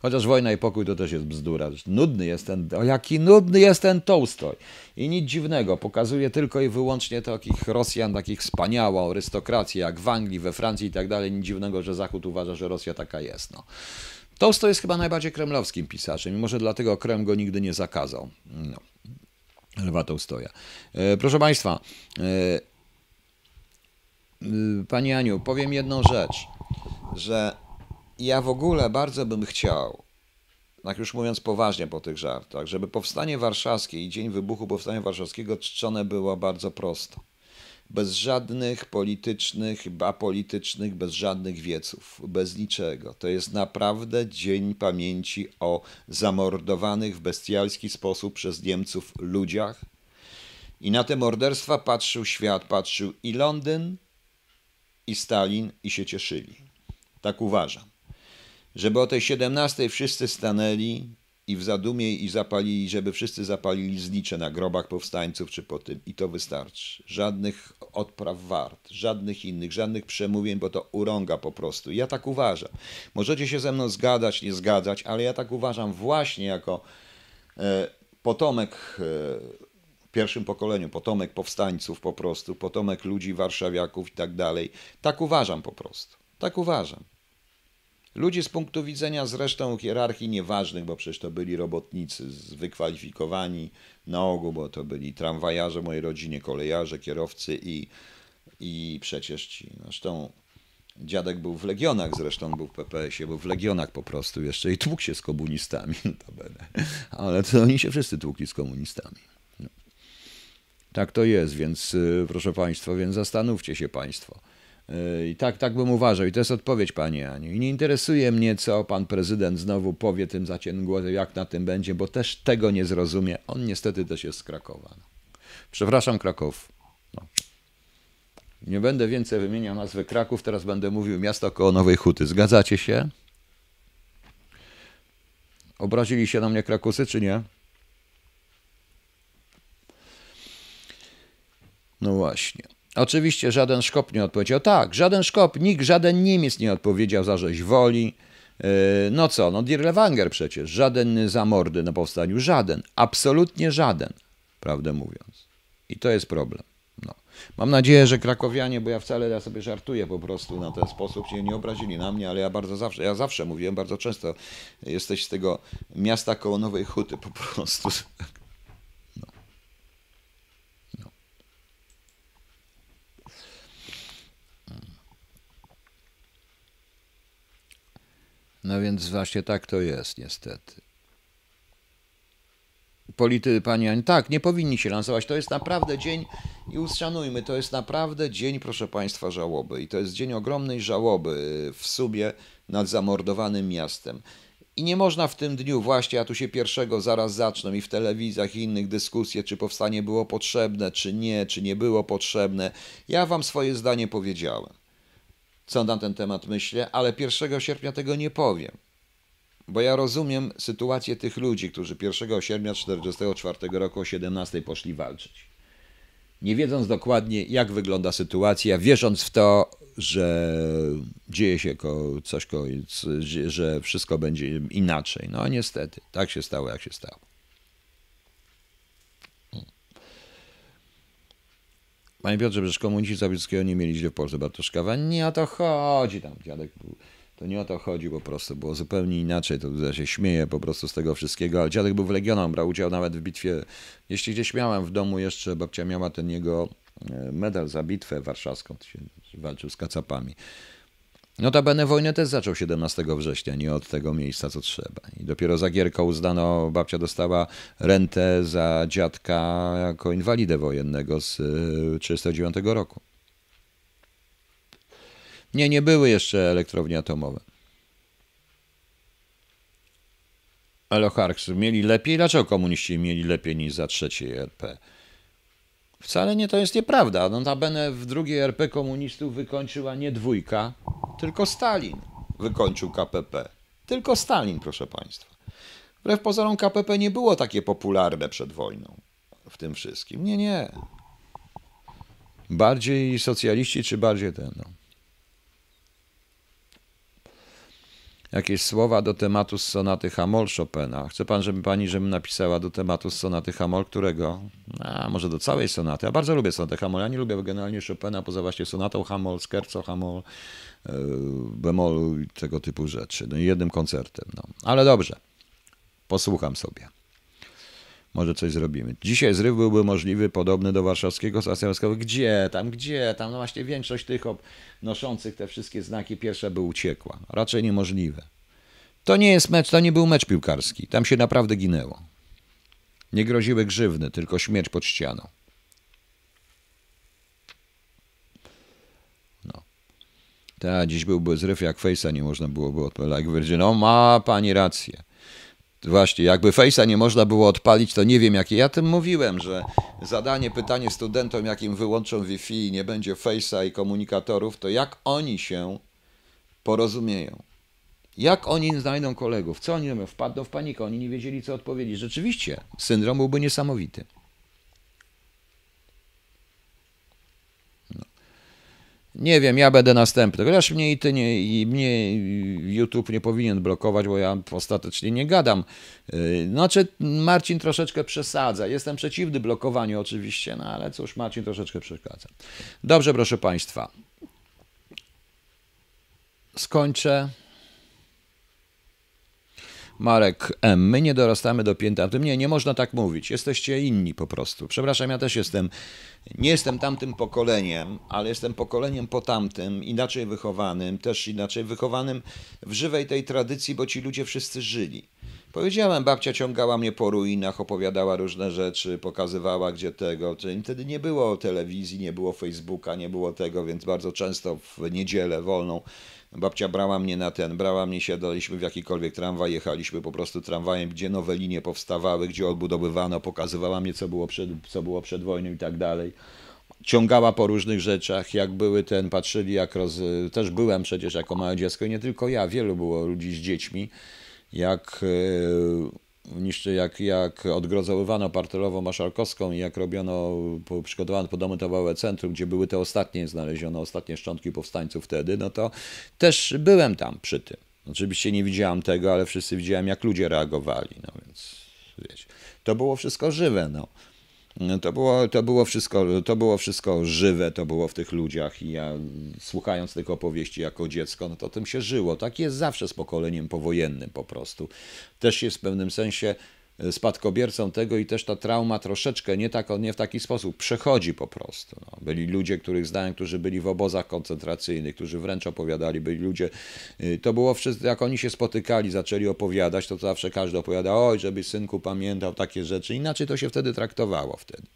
Chociaż wojna i pokój to też jest bzdura. Nudny jest ten, o jaki nudny jest ten Tołstoj. I nic dziwnego, pokazuje tylko i wyłącznie takich Rosjan, takich wspaniałą arystokrację, jak w Anglii, we Francji i tak dalej. Nic dziwnego, że Zachód uważa, że Rosja taka jest. No. Tołstoj jest chyba najbardziej kremlowskim pisarzem i może dlatego Krem go nigdy nie zakazał. No. Lwa Tołstoja. E, proszę Państwa, e, e, Pani Aniu, powiem jedną rzecz, że ja w ogóle bardzo bym chciał, tak już mówiąc poważnie po tych żartach, żeby powstanie warszawskie i dzień wybuchu powstania warszawskiego czczone było bardzo prosto. bez żadnych politycznych, apolitycznych, bez żadnych wieców, bez niczego. To jest naprawdę dzień pamięci o zamordowanych w bestialski sposób przez Niemców ludziach. I na te morderstwa patrzył świat, patrzył i Londyn, i Stalin, i się cieszyli. Tak uważam. Żeby o tej 17 wszyscy stanęli i w zadumie i zapalili, żeby wszyscy zapalili znicze na grobach powstańców czy po tym i to wystarczy. Żadnych odpraw wart, żadnych innych, żadnych przemówień, bo to urąga po prostu. Ja tak uważam. Możecie się ze mną zgadzać, nie zgadzać, ale ja tak uważam właśnie jako e, potomek e, pierwszym pokoleniu, potomek powstańców po prostu, potomek ludzi warszawiaków i tak dalej. Tak uważam po prostu. Tak uważam. Ludzi z punktu widzenia zresztą hierarchii nieważnych, bo przecież to byli robotnicy wykwalifikowani na ogół, bo to byli tramwajarze mojej rodzinie, kolejarze, kierowcy i, i przecież ci. Zresztą dziadek był w Legionach, zresztą był w PPS-ie, był w Legionach po prostu jeszcze i tłukł się z komunistami. Ale to oni się wszyscy tłukli z komunistami. No. Tak to jest, więc y, proszę Państwa, więc zastanówcie się Państwo. I tak, tak bym uważał. I to jest odpowiedź, panie Aniu. I nie interesuje mnie, co pan prezydent znowu powie tym zacięgłosem, jak na tym będzie, bo też tego nie zrozumie. On niestety też jest z Krakowa. No. Przepraszam, Kraków. No. Nie będę więcej wymieniał nazwy Kraków, teraz będę mówił miasto koło Nowej Huty. Zgadzacie się? Obrazili się na mnie Krakusy, czy nie? No właśnie. Oczywiście żaden Szkop nie odpowiedział. Tak, żaden Szkop, nikt, żaden Niemiec nie odpowiedział za rzeź woli. E, no co, no Dirlewanger przecież, żaden za mordy na powstaniu, żaden, absolutnie żaden, prawdę mówiąc. I to jest problem. No. Mam nadzieję, że krakowianie, bo ja wcale ja sobie żartuję po prostu na ten sposób, się nie obrazili na mnie, ale ja bardzo zawsze, ja zawsze mówiłem bardzo często, jesteś z tego miasta koło Nowej Huty po prostu. No więc właśnie tak to jest, niestety. Polity, pani Ani, tak, nie powinni się lansować. To jest naprawdę dzień, i uszanujmy, to jest naprawdę dzień, proszę Państwa, żałoby. I to jest dzień ogromnej żałoby w Subie nad zamordowanym miastem. I nie można w tym dniu, właśnie, a tu się pierwszego zaraz zaczną i w telewizjach i innych dyskusje, czy powstanie było potrzebne, czy nie, czy nie było potrzebne. Ja Wam swoje zdanie powiedziałem co na ten temat myślę, ale 1 sierpnia tego nie powiem. Bo ja rozumiem sytuację tych ludzi, którzy 1 sierpnia 1944 roku o 17 poszli walczyć. Nie wiedząc dokładnie, jak wygląda sytuacja, wierząc w to, że dzieje się coś, że wszystko będzie inaczej. No niestety, tak się stało, jak się stało. Panie Piotrze, przecież komuniści Zawierskiego nie mieli źle w Polsce. Bartoszkawa, nie o to chodzi tam. Dziadek był, to nie o to chodzi po prostu, było zupełnie inaczej. To ja się śmieję po prostu z tego wszystkiego. Ale dziadek był w Legionach, brał udział nawet w bitwie. Jeśli gdzieś miałem w domu jeszcze, babcia miała ten jego e, medal za bitwę warszawską, walczył z kacapami. Notabene wojnę też zaczął 17 września, nie od tego miejsca, co trzeba. I dopiero za Gierką uznano, babcia dostała rentę za dziadka jako inwalidę wojennego z 1939 y, roku. Nie, nie były jeszcze elektrownie atomowe. Eloharks mieli lepiej? Dlaczego komuniści mieli lepiej niż za trzeciej RP? Wcale nie to jest nieprawda. Notabene w drugiej RP komunistów wykończyła nie dwójka, tylko Stalin wykończył KPP. Tylko Stalin, proszę Państwa. Wbrew pozorom KPP nie było takie popularne przed wojną w tym wszystkim. Nie, nie. Bardziej socjaliści czy bardziej ten, no. Jakieś słowa do tematu z sonaty Hamol Chopina. Chce pan, żeby pani, żebym napisała do tematu z sonaty Hamol, którego? A, może do całej sonaty. Ja bardzo lubię sonatę Hamol. Ja nie lubię generalnie Chopina, poza właśnie sonatą Hamol, scherzo Hamol, yy, bemolu i tego typu rzeczy. No i jednym koncertem. No. Ale dobrze. Posłucham sobie może coś zrobimy. Dzisiaj zryw byłby możliwy, podobny do warszawskiego stacja Gdzie tam, gdzie tam? No właśnie większość tych noszących te wszystkie znaki pierwsze by uciekła. No, raczej niemożliwe. To nie jest mecz, to nie był mecz piłkarski. Tam się naprawdę ginęło. Nie groziły grzywny, tylko śmierć pod ścianą. No. Ta, dziś byłby zryw jak fejsa, nie można byłoby odpowiadać. Jak no ma pani rację. Właśnie, jakby Face'a nie można było odpalić, to nie wiem jakie. Ja tym mówiłem, że zadanie, pytanie studentom, jakim wyłączą Wi-Fi i nie będzie Face'a i komunikatorów, to jak oni się porozumieją? Jak oni znajdą kolegów? Co oni robią? Wpadną w panikę, oni nie wiedzieli, co odpowiedzieć. Rzeczywiście, syndrom byłby niesamowity. Nie wiem, ja będę następny. Chociaż mnie i ty nie, i mnie YouTube nie powinien blokować, bo ja ostatecznie nie gadam. Y, znaczy, Marcin troszeczkę przesadza. Jestem przeciwny blokowaniu oczywiście, no ale cóż, Marcin troszeczkę przeszkadza. Dobrze, proszę Państwa. Skończę. Marek M. My nie dorastamy do pięta. Nie, nie można tak mówić. Jesteście inni po prostu. Przepraszam, ja też jestem. Nie jestem tamtym pokoleniem, ale jestem pokoleniem po tamtym, inaczej wychowanym, też inaczej wychowanym w żywej tej tradycji, bo ci ludzie wszyscy żyli. Powiedziałem, babcia ciągała mnie po ruinach, opowiadała różne rzeczy, pokazywała gdzie tego. Wtedy nie było telewizji, nie było Facebooka, nie było tego, więc bardzo często w niedzielę wolną Babcia brała mnie na ten, brała mnie, siadaliśmy w jakikolwiek tramwaj, jechaliśmy po prostu tramwajem, gdzie nowe linie powstawały, gdzie odbudowywano, pokazywała mnie, co było przed, co było przed wojną i tak dalej. Ciągała po różnych rzeczach, jak były ten, patrzyli jak roz... Też byłem przecież jako małe dziecko i nie tylko ja, wielu było ludzi z dziećmi, jak niszczy, jak, jak odgrozowywano partelową maszalkowską i jak robiono, przygotowano podomytowe centrum, gdzie były te ostatnie, znaleziono ostatnie szczątki powstańców wtedy, no to też byłem tam przy tym. Oczywiście nie widziałem tego, ale wszyscy widziałem, jak ludzie reagowali, no więc wiecie, to było wszystko żywe, no. To było, to, było wszystko, to było wszystko żywe, to było w tych ludziach i ja słuchając tych opowieści jako dziecko, no to tym się żyło. Tak jest zawsze z pokoleniem powojennym po prostu. Też jest w pewnym sensie spadkobiercą tego i też ta trauma troszeczkę nie, tak, nie w taki sposób przechodzi po prostu. No, byli ludzie, których znałem, którzy byli w obozach koncentracyjnych, którzy wręcz opowiadali, byli ludzie, y, to było wszystko, jak oni się spotykali, zaczęli opowiadać, to zawsze każdy opowiada, oj, żebyś synku pamiętał takie rzeczy, inaczej to się wtedy traktowało wtedy.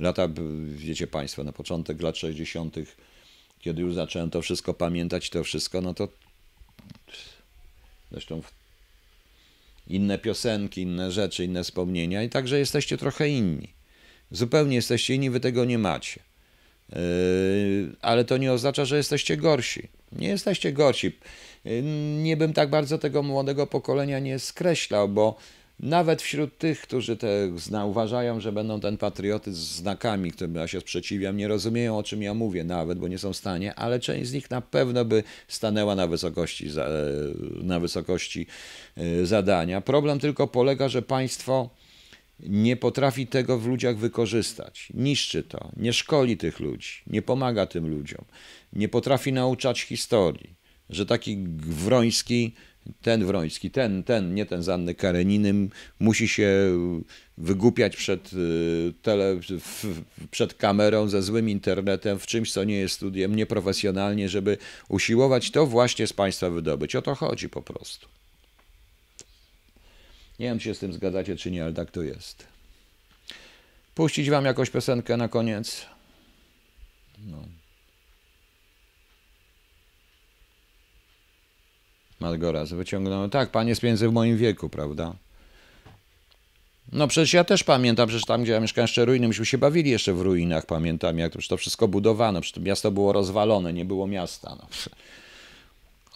Lata, wiecie Państwo, na początek lat 60., kiedy już zacząłem to wszystko pamiętać, to wszystko, no to zresztą w inne piosenki, inne rzeczy, inne wspomnienia i także jesteście trochę inni. Zupełnie jesteście inni, wy tego nie macie. Yy, ale to nie oznacza, że jesteście gorsi. Nie jesteście gorsi. Yy, nie bym tak bardzo tego młodego pokolenia nie skreślał, bo nawet wśród tych, którzy te zna, uważają, że będą ten patriotyzm znakami, którym ja się sprzeciwiam, nie rozumieją o czym ja mówię nawet, bo nie są w stanie, ale część z nich na pewno by stanęła na wysokości, na wysokości e, zadania. Problem tylko polega, że państwo nie potrafi tego w ludziach wykorzystać. Niszczy to, nie szkoli tych ludzi, nie pomaga tym ludziom, nie potrafi nauczać historii. Że taki Wroński ten Wroński, ten, ten, nie ten z Anny musi się wygłupiać przed, y, tele, przed kamerą, ze złym internetem, w czymś, co nie jest studiem, nieprofesjonalnie, żeby usiłować to właśnie z państwa wydobyć. O to chodzi po prostu. Nie wiem, czy się z tym zgadzacie, czy nie, ale tak to jest. Puścić wam jakąś piosenkę na koniec? No. Malgoraz wyciągnął. Tak, pan jest między w moim wieku, prawda? No przecież ja też pamiętam, przecież tam, gdzie ja mieszkałem jeszcze ruiny, myśmy się bawili jeszcze w ruinach, pamiętam, jak to, to wszystko budowano, przecież to miasto było rozwalone, nie było miasta. No.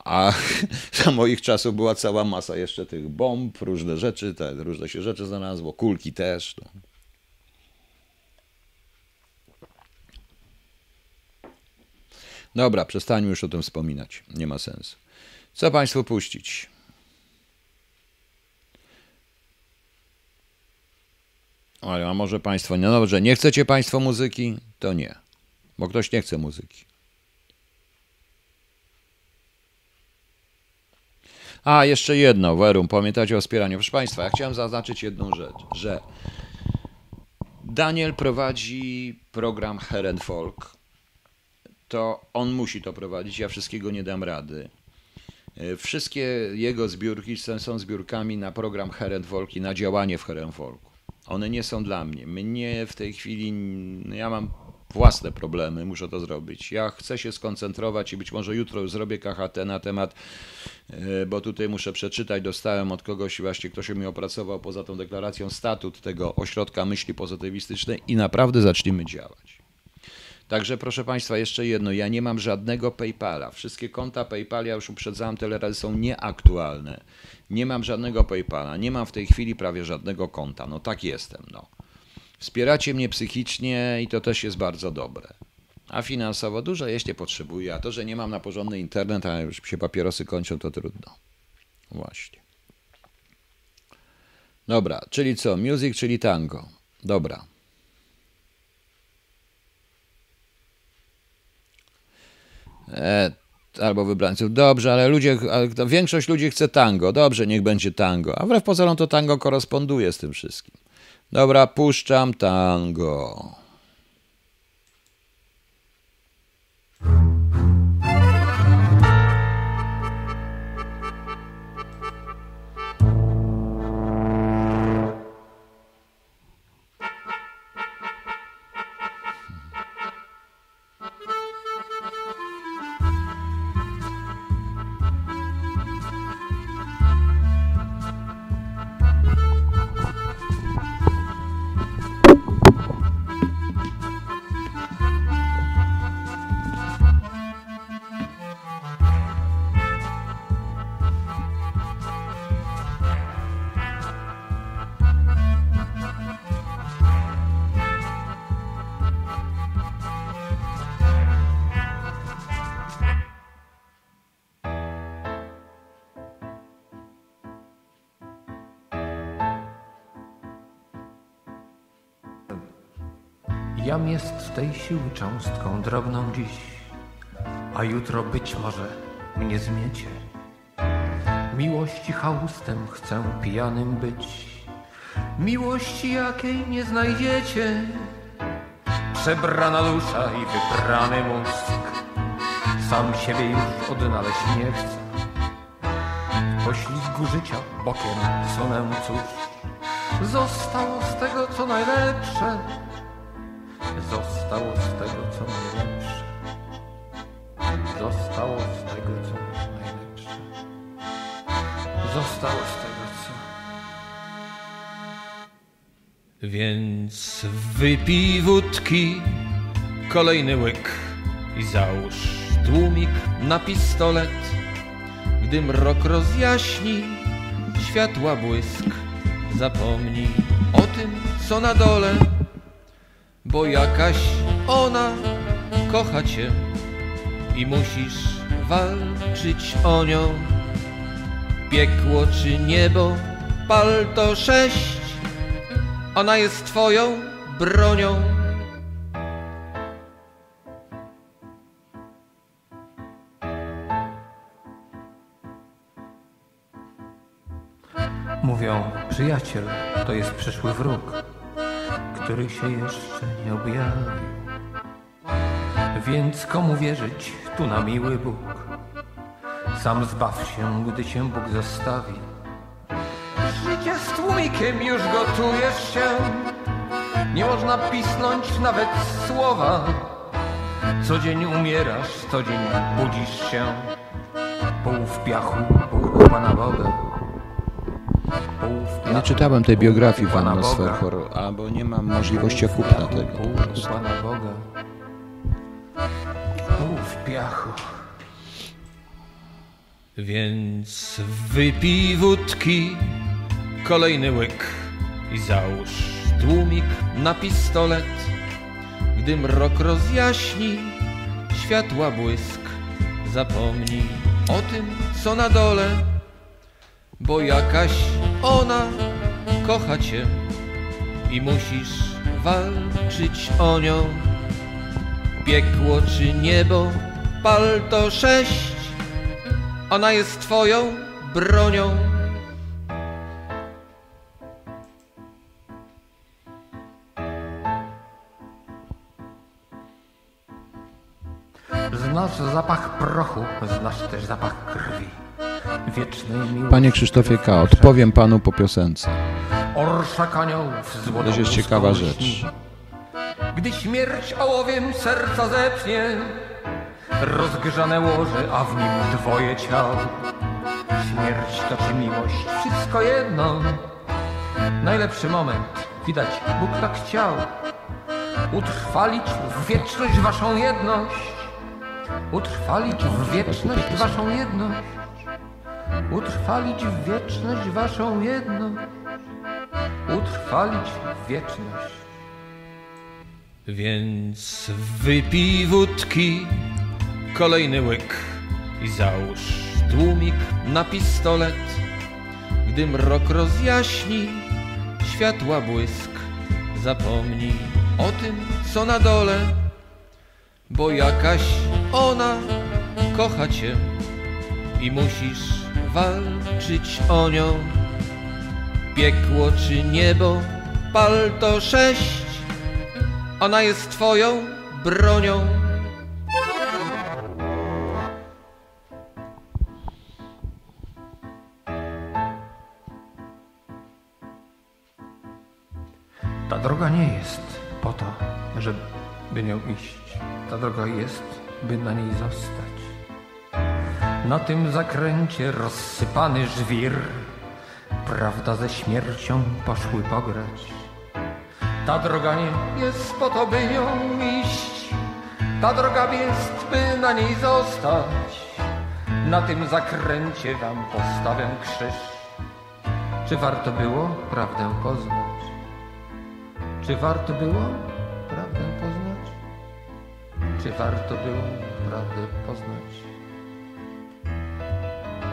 A za moich czasów była cała masa jeszcze tych bomb, różne rzeczy, te, różne się rzeczy znalazło, kulki też. No. Dobra, przestańmy już o tym wspominać, nie ma sensu. Co Państwu puścić? Ale a może Państwo, no dobrze, nie chcecie Państwo muzyki? To nie, bo ktoś nie chce muzyki. A, jeszcze jedno, Werum, pamiętacie o wspieraniu. Proszę Państwa, ja chciałem zaznaczyć jedną rzecz, że Daniel prowadzi program Heren Folk. To on musi to prowadzić, ja wszystkiego nie dam rady. E, wszystkie jego zbiórki są zbiórkami na program Herentwolk na działanie w Herentwolku. One nie są dla mnie. Mnie w tej chwili, no ja mam własne problemy, muszę to zrobić. Ja chcę się skoncentrować i być może jutro zrobię KHT na temat, e, bo tutaj muszę przeczytać, dostałem od kogoś właśnie, ktoś mi opracował poza tą deklaracją statut tego ośrodka myśli pozytywistycznej i naprawdę zaczniemy działać. Także proszę Państwa, jeszcze jedno, ja nie mam żadnego PayPala. Wszystkie konta PayPal, ja już uprzedzałem tyle razy, są nieaktualne. Nie mam żadnego PayPala, nie mam w tej chwili prawie żadnego konta. No tak jestem, no. Wspieracie mnie psychicznie i to też jest bardzo dobre. A finansowo dużo jeśli potrzebuję, a to, że nie mam na porządny internet, a już się papierosy kończą, to trudno. Właśnie. Dobra, czyli co? Music, czyli tango. Dobra. Albo wybrańców. Dobrze, ale ludzie, większość ludzi chce tango. Dobrze, niech będzie tango. A wbrew pozorom to tango koresponduje z tym wszystkim. Dobra, puszczam tango. Cząstką drobną dziś, a jutro być może mnie zmiecie. Miłości haustem chcę pijanym być, miłości jakiej nie znajdziecie. Przebrana dusza i wybrany mózg, sam siebie już odnaleźć nie chcę. Poślizgu życia bokiem sunę cóż, zostało z tego co najlepsze Zostało z tego, co najlepsze. Zostało z tego, co najlepsze. Zostało z tego, co... Więc wypij wódki, kolejny łyk i załóż tłumik na pistolet. Gdy mrok rozjaśni, światła błysk, zapomnij o tym, co na dole bo jakaś ona kocha cię i musisz walczyć o nią. Piekło czy niebo, palto sześć, ona jest twoją bronią. Mówią, przyjaciel to jest przyszły wróg który się jeszcze nie objawił. Więc komu wierzyć tu na miły Bóg? Sam zbaw się, gdy cię Bóg zostawi. Życie z tłumikiem już gotujesz się, nie można pisnąć nawet słowa. Co dzień umierasz, co dzień budzisz się, pół w piachu, pół Pana Boga. Nie czytałem tej biografii Pana Swerchor, albo nie mam możliwości kupna tego po prostu. Pana Boga. w piachu. Więc wypij wódki, kolejny łyk i załóż tłumik na pistolet. Gdy mrok rozjaśni, światła błysk, zapomnij o tym, co na dole bo jakaś ona kocha cię i musisz walczyć o nią. Piekło czy niebo, palto sześć, ona jest twoją bronią. Znasz zapach prochu, znasz też zapach krwi. Panie Krzysztofie K., odpowiem panu po piosence. Orszak aniołów To jest ciekawa rzecz. Gdy śmierć ołowiem serca zepnie Rozgrzane łoże, a w nim dwoje ciał. Śmierć to czy miłość, wszystko jedno. Najlepszy moment, widać, Bóg tak chciał. Utrwalić w wieczność waszą jedność. Utrwalić w wieczność waszą jedność Utrwalić w wieczność waszą jedność Utrwalić w wieczność Więc wypij wódki, kolejny łyk i załóż tłumik na pistolet. Gdy mrok rozjaśni, światła błysk, zapomnij o tym, co na dole, bo jakaś ona kocha cię i musisz walczyć o nią. Piekło czy niebo, pal to sześć, ona jest twoją bronią. Ta droga nie jest po to, żeby nią iść. Ta droga jest, by na niej zostać. Na tym zakręcie rozsypany żwir, prawda ze śmiercią poszły pograć. Ta droga nie jest po to, by nią iść. Ta droga jest, by na niej zostać. Na tym zakręcie wam postawię krzyż. Czy warto było prawdę poznać? Czy warto było prawdę poznać? Czy warto było prawdę poznać?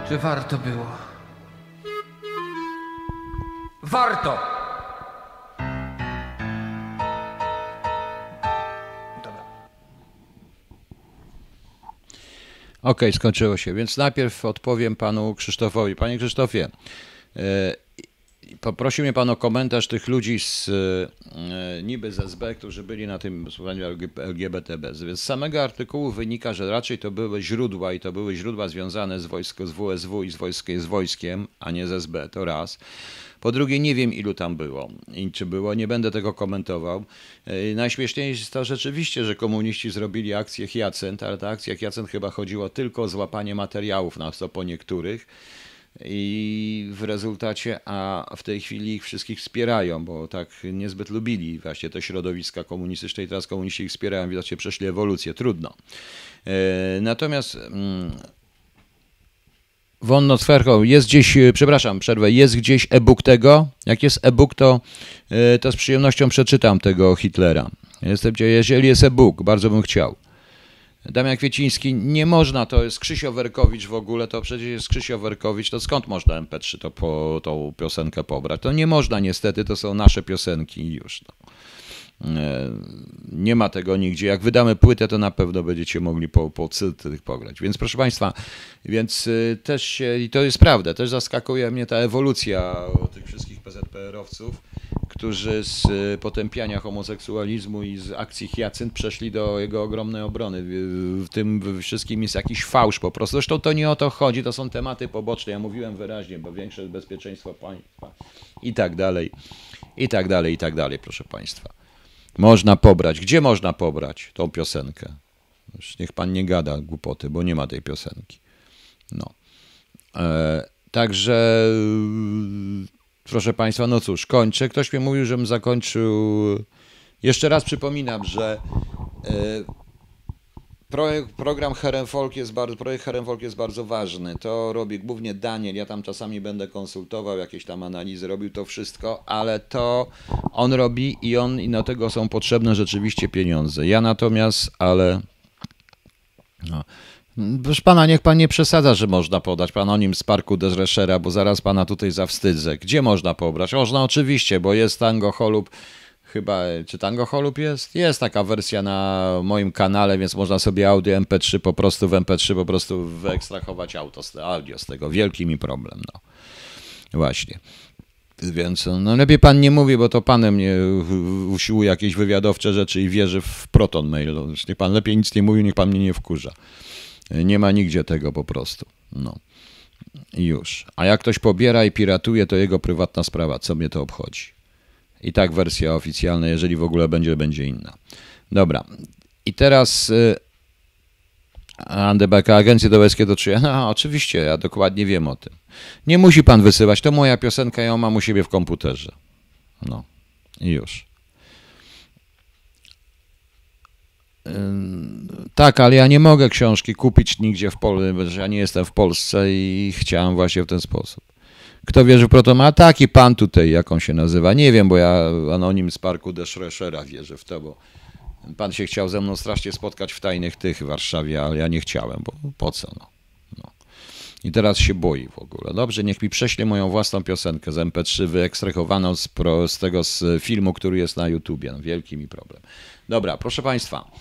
Czy warto było? Warto! Dobra. Okej, skończyło się. Więc najpierw odpowiem panu Krzysztofowi. Panie Krzysztofie, e, poprosił mnie pan o komentarz tych ludzi z e, niby z SB, którzy byli na tym słuchaniu LGBTB. Z samego artykułu wynika, że raczej to były źródła i to były źródła związane z wojsko, z WSW i z, wojskiem, z wojskiem, a nie z SB, to raz. Po drugie, nie wiem ilu tam było i czy było, nie będę tego komentował. E, Najśmieszniejsze jest to rzeczywiście, że komuniści zrobili akcję Hyacynt, ale ta akcja Hyacynt chyba chodziło tylko o złapanie materiałów, na co po niektórych. I w rezultacie, a w tej chwili ich wszystkich wspierają, bo tak niezbyt lubili właśnie te środowiska komunistyczne i teraz komuniści ich wspierają, widocznie przeszli ewolucję, trudno. E, Natomiast mm, Wonno Cwercho, jest gdzieś, e, przepraszam, przerwę, jest gdzieś e-book tego? Jak jest e-book, to, e, to z przyjemnością przeczytam tego Hitlera. Jestem, jeżeli jest e-book, bardzo bym chciał. Damian Kwieciński, nie można, to jest Krzysio Werkowicz w ogóle, to przecież jest Krzysio Werkowicz, to skąd można MP3 to po, tą piosenkę pobrać? To nie można niestety, to są nasze piosenki i już. No. E, Nie ma tego nigdzie. Jak wydamy płytę, to na pewno będziecie mogli po, po tych pograć. Więc proszę Państwa, więc y, też się, i to jest prawda, też zaskakuje mnie ta ewolucja tych wszystkich PZPR-owców, którzy z y, potępiania homoseksualizmu i z akcji Hyacynt przeszli do jego ogromnej obrony. W tym wszystkim jest jakiś fałsz po prostu. Zresztą to nie o to chodzi, to są tematy poboczne. Ja mówiłem wyraźnie, bo większe bezpieczeństwo państwa i tak dalej, i tak dalej, i tak dalej, proszę Państwa. Można pobrać. Gdzie można pobrać tą piosenkę? Już niech pan nie gada głupoty, bo nie ma tej piosenki. No. E, także, proszę państwa, no cóż, kończę. Ktoś mi mówił, żebym zakończył. Jeszcze raz przypominam, że e, projekt, program Herenfolk jest bardzo, projekt jest bardzo ważny. To robi głównie Daniel. Ja tam czasami będę konsultował, jakieś tam analizy, robił to wszystko, ale to on robi i on i do tego są potrzebne rzeczywiście pieniądze. Ja natomiast, ale. No. Proszę pana, niech pan nie przesadza, że można podać panonim z parku Desreszera, bo zaraz pana tutaj zawstydzę. Gdzie można pobrać? Można oczywiście, bo jest tango holub. Chyba, czy tango holub jest? Jest taka wersja na moim kanale, więc można sobie audio MP3 po prostu w MP3 po prostu wyekstrahować auto, audio z tego. Wielki mi problem, no. Właśnie. Więc no lepiej pan nie mówi, bo to panem mnie usiłuje jakieś wywiadowcze rzeczy i wierzy w proton mail. Niech pan lepiej nic nie mówi, niech pan mnie nie wkurza. Nie ma nigdzie tego po prostu. No. I już. A jak ktoś pobiera i piratuje, to jego prywatna sprawa. Co mnie to obchodzi? I tak wersja oficjalna, jeżeli w ogóle będzie, będzie inna. Dobra. I teraz y, Andebeka, Agencja Dołeckie do czyja? No, oczywiście, ja dokładnie wiem o tym. Nie musi pan wysyłać, to moja piosenka, ja mam u siebie w komputerze. No, i już. Tak, ale ja nie mogę książki kupić nigdzie w Polsce, że ja nie jestem w Polsce i chciałem właśnie w ten sposób. Kto wierzy w proto ma taki pan tutaj, jak on się nazywa. Nie wiem, bo ja anonim z parku de Schreschera wierzę w to, bo pan się chciał ze mną strasznie spotkać w tajnych tych w Warszawie, ale ja nie chciałem, bo po co? No. No. I teraz się boi w ogóle. Dobrze, niech mi prześle moją własną piosenkę z MP3 wyekstrahowaną z, pro, z tego z filmu, który jest na YouTubie. No, wielki mi problem. Dobra, proszę państwa.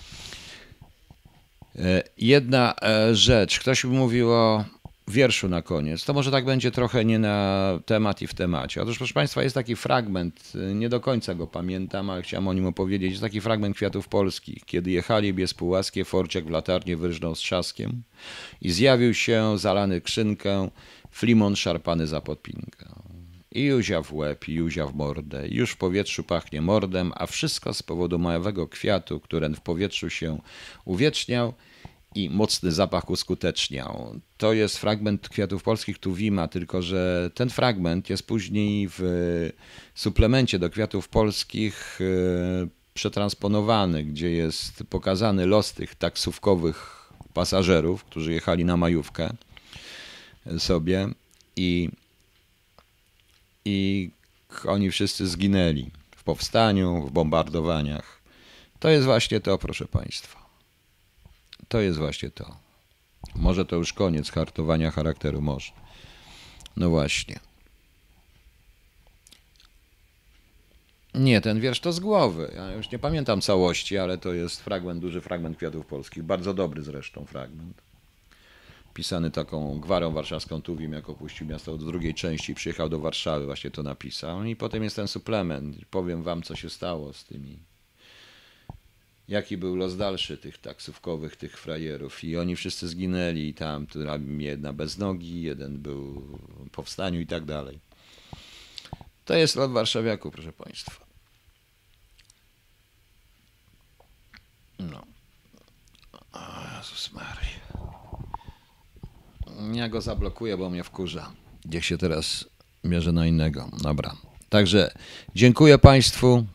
E, Jedna e, rzecz. Ktoś mi mówił o wierszu na koniec. To może tak będzie trochę nie na temat i w temacie. Otóż, proszę Państwa, jest taki fragment, e, nie do końca go pamiętam, ale chciałem o nim opowiedzieć. Jest taki fragment Kwiatów Polskich. Kiedy jechali bies półłaskie, Forciak w latarnię wyrżnął z trzaskiem i zjawił się zalany krzynkę, flimon szarpany za podpinkę. I Juzia w łeb, i Juzia w mordę, już w powietrzu pachnie mordem, a wszystko z powodu małego kwiatu, który w powietrzu się uwieczniał i mocny zapach uskuteczniał. To jest fragment Kwiatów Polskich Tuwima, tylko że ten fragment jest później w suplemencie do Kwiatów Polskich e, przetransponowany, gdzie jest pokazany los tych taksówkowych pasażerów, którzy jechali na majówkę sobie i i oni wszyscy zginęli w powstaniu, w bombardowaniach. To jest właśnie to, proszę Państwa. To jest właśnie to. Może to już koniec hartowania charakteru, może. No właśnie. Nie, ten wiersz to z głowy. Ja już nie pamiętam całości, ale to jest fragment, duży fragment Kwiatów Polskich. Bardzo dobry zresztą fragment pisany taką gwarą warszawską Tuwim, jak opuścił miasto do drugiej części, przyjechał do Warszawy, właśnie to napisał. I potem jest ten suplement. Powiem wam, co się stało z tymi. Jaki był los dalszy tych taksówkowych, tych frajerów. I oni wszyscy zginęli. I tam jedna bez nogi, jeden był w powstaniu i tak dalej. To jest lot warszawiaku, proszę państwa. No. O Jezus Maria. Ja go zablokuję, bo mnie wkurza. Niech się teraz mierzy na innego. Dobra. Także dziękuję Państwu.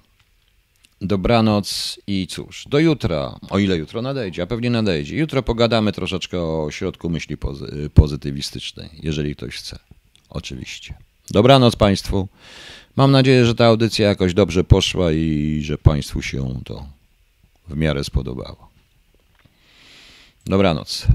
Dobranoc i cóż, do jutra, o ile jutro nadejdzie, a pewnie nadejdzie. Jutro pogadamy troszeczkę o środku myśli pozy- pozytywistycznej, jeżeli ktoś chce. Oczywiście. Dobranoc Państwu. Mam nadzieję, że ta audycja jakoś dobrze poszła i że Państwu się to w miarę spodobało. Dobranoc.